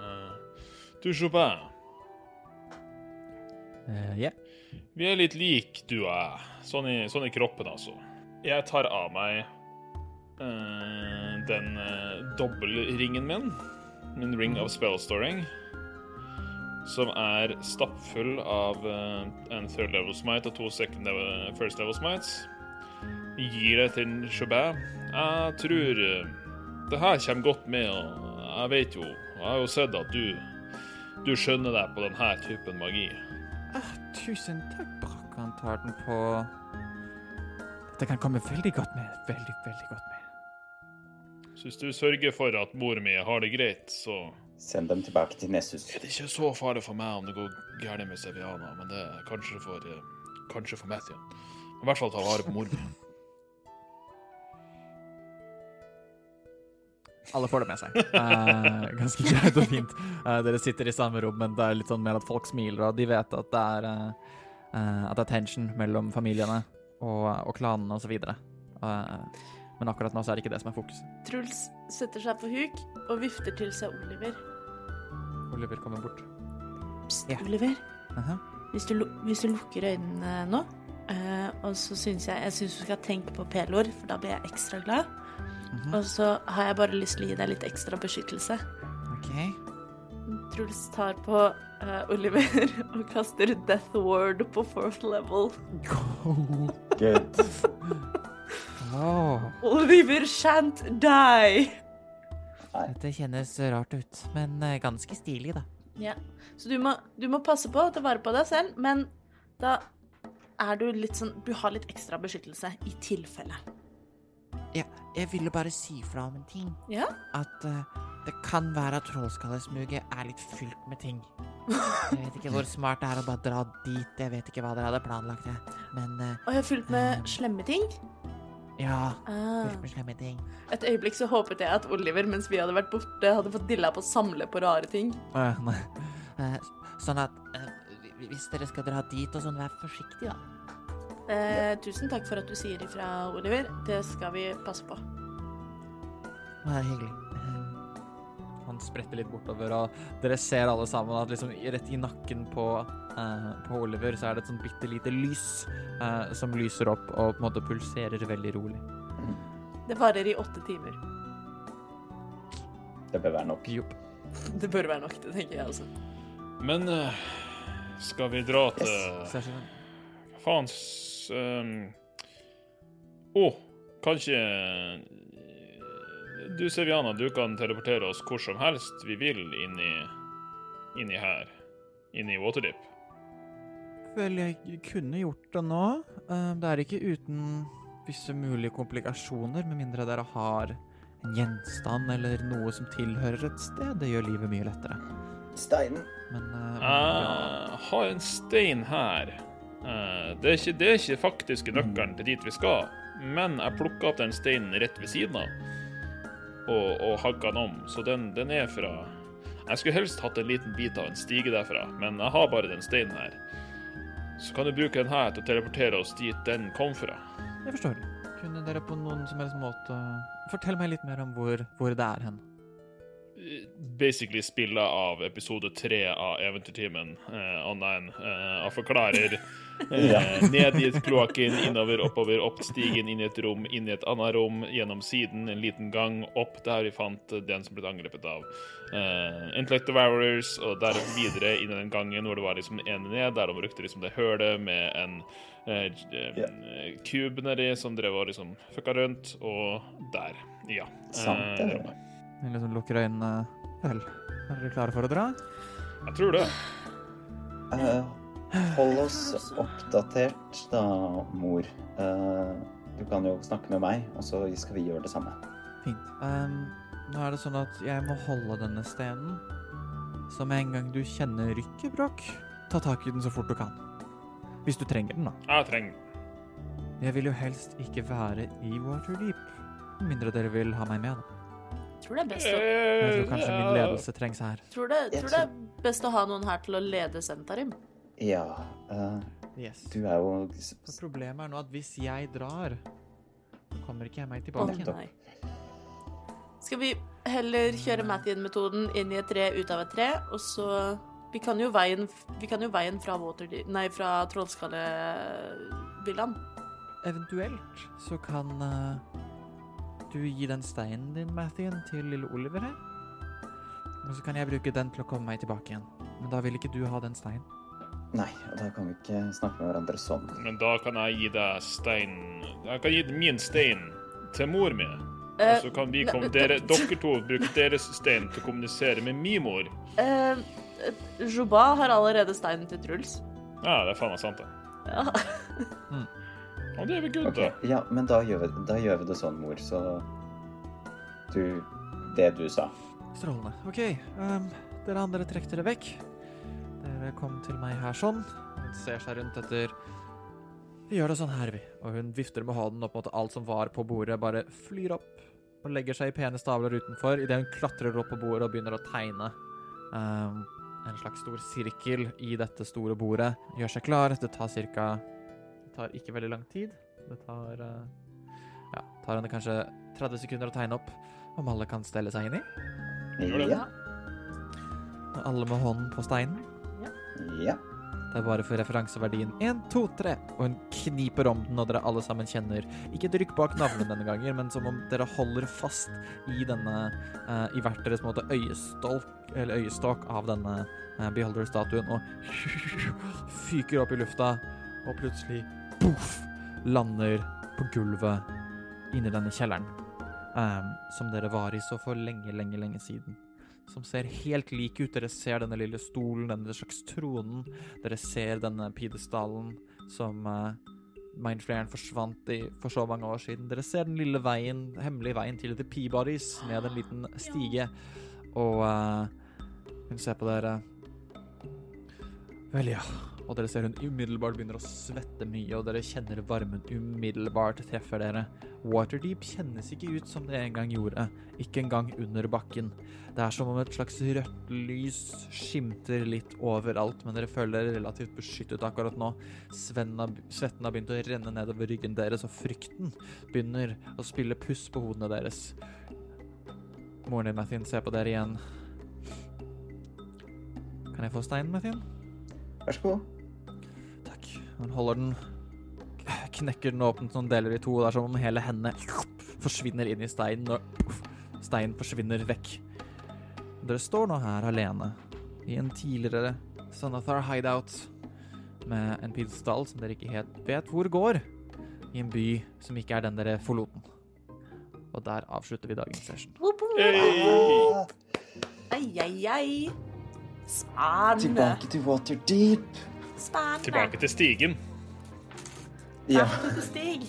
Speaker 2: Du, Chopin,
Speaker 4: Eh, ja.
Speaker 2: vi er litt like, du og jeg. Sånn i, sånn i kroppen, altså. Jeg tar av meg uh, den uh, dobbeltringen min, min ring of spellstoring, som er stappfull av eh, en third level smite og to second level, first level smites. Gir det til Chopin. Jeg tror eh, det her kommer godt med, og jeg vet jo Jeg har jo sett at du du skjønner deg på denne typen magi.
Speaker 4: Ah, tusen takk. Han tar den på Dette kan komme veldig godt med. Veldig, veldig godt med.
Speaker 2: Så hvis du sørger for at mor mi har det greit, så
Speaker 6: Send dem tilbake til Nessus.
Speaker 2: Det er ikke så farlig for meg om det går galt med Seviana, men det er kanskje for, eh, kanskje for Matthew. I hvert fall ta vare på mor mi.
Speaker 4: Alle får det med seg. Eh, ganske greit og fint. Eh, dere sitter i samme rom, men det er litt sånn mer at folk smiler, og de vet at det er, eh, eh, at det er tension mellom familiene og, og klanene osv. Uh, men akkurat nå så er det ikke det som er fokuset.
Speaker 3: Truls setter seg på huk og vifter til seg Oliver.
Speaker 4: Oliver kommer bort.
Speaker 3: Pst,
Speaker 4: Ja.
Speaker 3: Oliver.
Speaker 4: Aha.
Speaker 3: Hvis du, hvis du lukker øynene nå, uh, og så syns jeg Jeg synes du skal tenke på pelord, for da blir jeg ekstra glad.
Speaker 4: Mhm.
Speaker 3: Og så har jeg bare lyst til å gi deg litt ekstra beskyttelse.
Speaker 4: OK.
Speaker 3: Truls tar på eh, Oliver og kaster Death Word på fourth level.
Speaker 4: Go.
Speaker 6: Good.
Speaker 4: Åh,
Speaker 3: Oliver shan't die!
Speaker 5: Dette kjennes rart ut, men eh, ganske stilig, da.
Speaker 3: Ja. Så du må, du må passe på å ta vare på deg selv, men da er du litt sånn Du har litt ekstra beskyttelse i tilfelle.
Speaker 5: Ja, jeg ville bare si fra om en ting.
Speaker 3: Ja?
Speaker 5: At uh, det kan være at trollskallesmuget er litt fylt med ting. Jeg vet ikke hvor smart det er å bare dra dit. Jeg vet ikke hva dere hadde planlagt. Men uh,
Speaker 3: Og jeg har fylt med slemme ting.
Speaker 5: Ja,
Speaker 3: Ah.
Speaker 5: med slemme ting.
Speaker 3: Et øyeblikk så håpet jeg at Oliver, mens vi hadde vært borte, hadde fått dilla på å samle på rare ting.
Speaker 4: Uh, nei.
Speaker 5: Uh, sånn at uh, hvis dere skal dra dit og sånn, vær forsiktig, da.
Speaker 3: Eh, tusen takk for at du sier ifra, Oliver. Det skal vi passe på.
Speaker 5: Det er hyggelig. Eh,
Speaker 4: Han spretter litt bortover, og dere ser alle sammen at liksom rett i nakken på, eh, på Oliver så er det et sånn bitte lite lys eh, som lyser opp og på en måte pulserer veldig rolig.
Speaker 3: Det varer i åtte timer.
Speaker 6: Det bør være nok.
Speaker 4: Jopp.
Speaker 3: Det bør være nok, det tenker jeg også.
Speaker 2: Men eh, skal vi dra til
Speaker 6: Yes.
Speaker 2: Faens Å, um... ehm, Å, kanskje Du, Seviana, du kan teleportere oss hvor som helst vi vil inni, inni her. Inni Waterdeep.
Speaker 4: Vel, jeg kunne gjort det nå. Eh, det er ikke uten visse mulige komplikasjoner, med mindre dere har en gjenstand eller noe som tilhører et sted. Det gjør livet mye lettere.
Speaker 6: Steinen.
Speaker 4: Men eh, ja.
Speaker 2: Jeg har en stein her. Eh, Det er ikke, det er ikke faktiske nøkkelen til dit vi skal, men jeg plukka opp den steinen rett ved siden av og, og hagga den om, så den, den er fra Jeg skulle helst hatt en liten bit av en stige derfra, men jeg har bare den steinen her. Så kan du bruke den her til å teleportere oss dit den kom fra.
Speaker 4: Jeg forstår. Kunne dere på noen som helst måte Fortell meg litt mer om hvor, hvor det er hen.
Speaker 2: Basically spillet av episode tre av Eventyrtimen uh, online. Uh, og forklarer
Speaker 6: Ja.
Speaker 2: eh, ned i et kloakken, innover, oppover, opp stigen, inn i et rom, inn i et annet rom, gjennom siden, en liten gang, opp der vi fant eh, den som ble angrepet av uh, Intellect Devourers, og der videre inn i den gangen hvor det var liksom ene ned, der de brukte liksom det hølet med en
Speaker 6: kube
Speaker 2: eh, nedi som drev og liksom fucka rundt, og der. Ja.
Speaker 6: Sant, det
Speaker 2: er
Speaker 6: rommet.
Speaker 4: Jeg liksom lukker øynene. Vel, er dere klare for å dra?
Speaker 2: jeg tror det.
Speaker 6: Uh, hold oss oppdatert, da, mor. Uh, du kan jo snakke med meg, og så skal vi gjøre det samme.
Speaker 4: Fint. Um, nå er det sånn at jeg må holde denne stenen. Så med en gang du kjenner rykket, Bråk, ta tak i den så fort du kan. Hvis du trenger den, da.
Speaker 2: Jeg trenger den.
Speaker 4: Jeg vil jo helst ikke være i Waterdeep. Med mindre dere vil ha meg med, da.
Speaker 3: Tror det er best å,
Speaker 4: Jeg tror
Speaker 2: Eh,
Speaker 4: kanskje min ledelse trengs her.
Speaker 3: tror det,
Speaker 6: Jeg
Speaker 3: tror det er best å ha noen her til å lede Sentarim.
Speaker 6: Ja eh,
Speaker 4: Yes.
Speaker 6: Du er jo
Speaker 4: Så problemet er nå at hvis jeg drar, så kommer ikke jeg meg tilbake.
Speaker 6: Nettopp.
Speaker 3: Nei. Skal vi heller kjøre Mathien-metoden inn i et tre ut av et tre, og så Vi kan jo veien, vi kan jo veien fra Waterdeep Nei, fra Trollskallevillaen.
Speaker 4: Eventuelt så kan eh, du gi den steinen din, Mathien, til lille Oliver her. Og så kan jeg bruke den til å komme meg tilbake igjen. Men da vil ikke du ha den steinen.
Speaker 6: Nei, og da kan vi ikke snakke med hverandre sånn.
Speaker 2: Men da kan jeg gi deg steinen Jeg kan gi min stein til mor mi.
Speaker 3: Uh,
Speaker 2: Og så kan vi komme, dere, dere to bruke deres stein til å kommunisere med min mor.
Speaker 3: Uh, Juba har allerede steinen til Truls.
Speaker 2: Ja, det er faen meg sant, det.
Speaker 3: Ja.
Speaker 2: Og det er vel good,
Speaker 6: okay.
Speaker 2: da.
Speaker 6: Ja, men da gjør, vi, da gjør vi det sånn, mor, så Du Det du sa.
Speaker 4: Strålende. OK, Um, dere andre trekk dere vekk. Dere kom til meg her sånn. Hun ser seg rundt etter Vi gjør det sånn her, vi. Og hun vifter med hånden opp mot alt som var på bordet, bare flyr opp og legger seg i pene stavler utenfor idet hun klatrer opp på bordet og begynner å tegne Um, en slags stor sirkel i dette store bordet. Gjør seg klar. Det tar cirka Det tar ikke veldig lang tid. Det tar eh, Ja, tar henne kanskje 30 sekunder å tegne opp. Om alle kan stelle seg inn i.
Speaker 2: Gjør det.
Speaker 6: Ja.
Speaker 4: Alle med hånden på steinen.
Speaker 6: Ja.
Speaker 4: Det er bare for referanseverdien 1, 2, 3. Og hun kniper om den, og dere alle sammen kjenner ikke et rykk bak navlen denne gangen, men som om dere holder fast i denne uh, I hvert deres måte øyestolk, eller øyestokk av denne uh, beholder-statuen, og fyker opp i lufta, og plutselig boff, lander på gulvet inni denne kjelleren. Um, som dere var i så for lenge, lenge, lenge siden som ser helt lik ut. Dere ser denne lille stolen, denne slags tronen. Dere ser denne pidestallen som uh, Mindflayeren forsvant i for så mange år siden. Dere ser den lille veien, hemmelige veien til The Peabodys ned en liten stige. Og uh, hun ser på dere. Vel, ja. Og dere ser hun umiddelbart begynner å svette mye, og dere kjenner varmen umiddelbart treffer dere. Waterdeep kjennes ikke ut som det en gang gjorde, ikke engang under bakken. Det er som om et slags rødt lys skimter litt overalt, men dere føler dere relativt beskyttet akkurat nå. Svetten har, begynt å renne nedover ryggen deres, og frykten begynner å spille puss på hodene deres. Moren din, Mathien, ser på dere igjen. Kan jeg få steinen, Mathien?
Speaker 6: Vær så god.
Speaker 4: Han holder den, knekker den åpent noen deler i to, det er som om hele hendene forsvinner inn i steinen, og steinen forsvinner vekk. Dere står nå her alene, i en tidligere Sonathar hideout, med en pidestall som dere ikke helt vet hvor går, i en by som ikke er den dere forlot den. Og der avslutter vi dagens session.
Speaker 2: Hey!
Speaker 3: Ai, ai, ai. Spennende.
Speaker 6: Tilbake til Waterdeep.
Speaker 3: Spennende.
Speaker 2: Tilbake til stigen.
Speaker 6: Ja.
Speaker 3: Til Stig.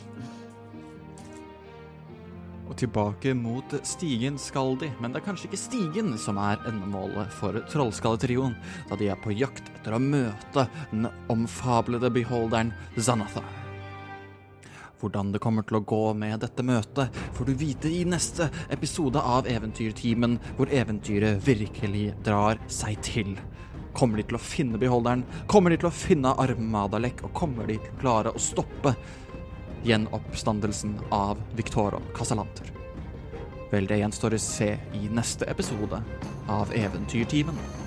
Speaker 4: Og tilbake mot stigen skal de, men det er kanskje ikke stigen som er endemålet for Trollskalletrioen, da de er på jakt etter å møte den omfablede beholderen Zanathar. Hvordan det kommer til å gå med dette møtet, får du vite i neste episode av Eventyrtimen, hvor eventyret virkelig drar seg til. Kommer de til å finne beholderen? Kommer de til å finne Armadalek? Og kommer de til å klare å stoppe gjenoppstandelsen av Victoro Casalanter. Vel, det gjenstår å se i neste episode av Eventyrtimen.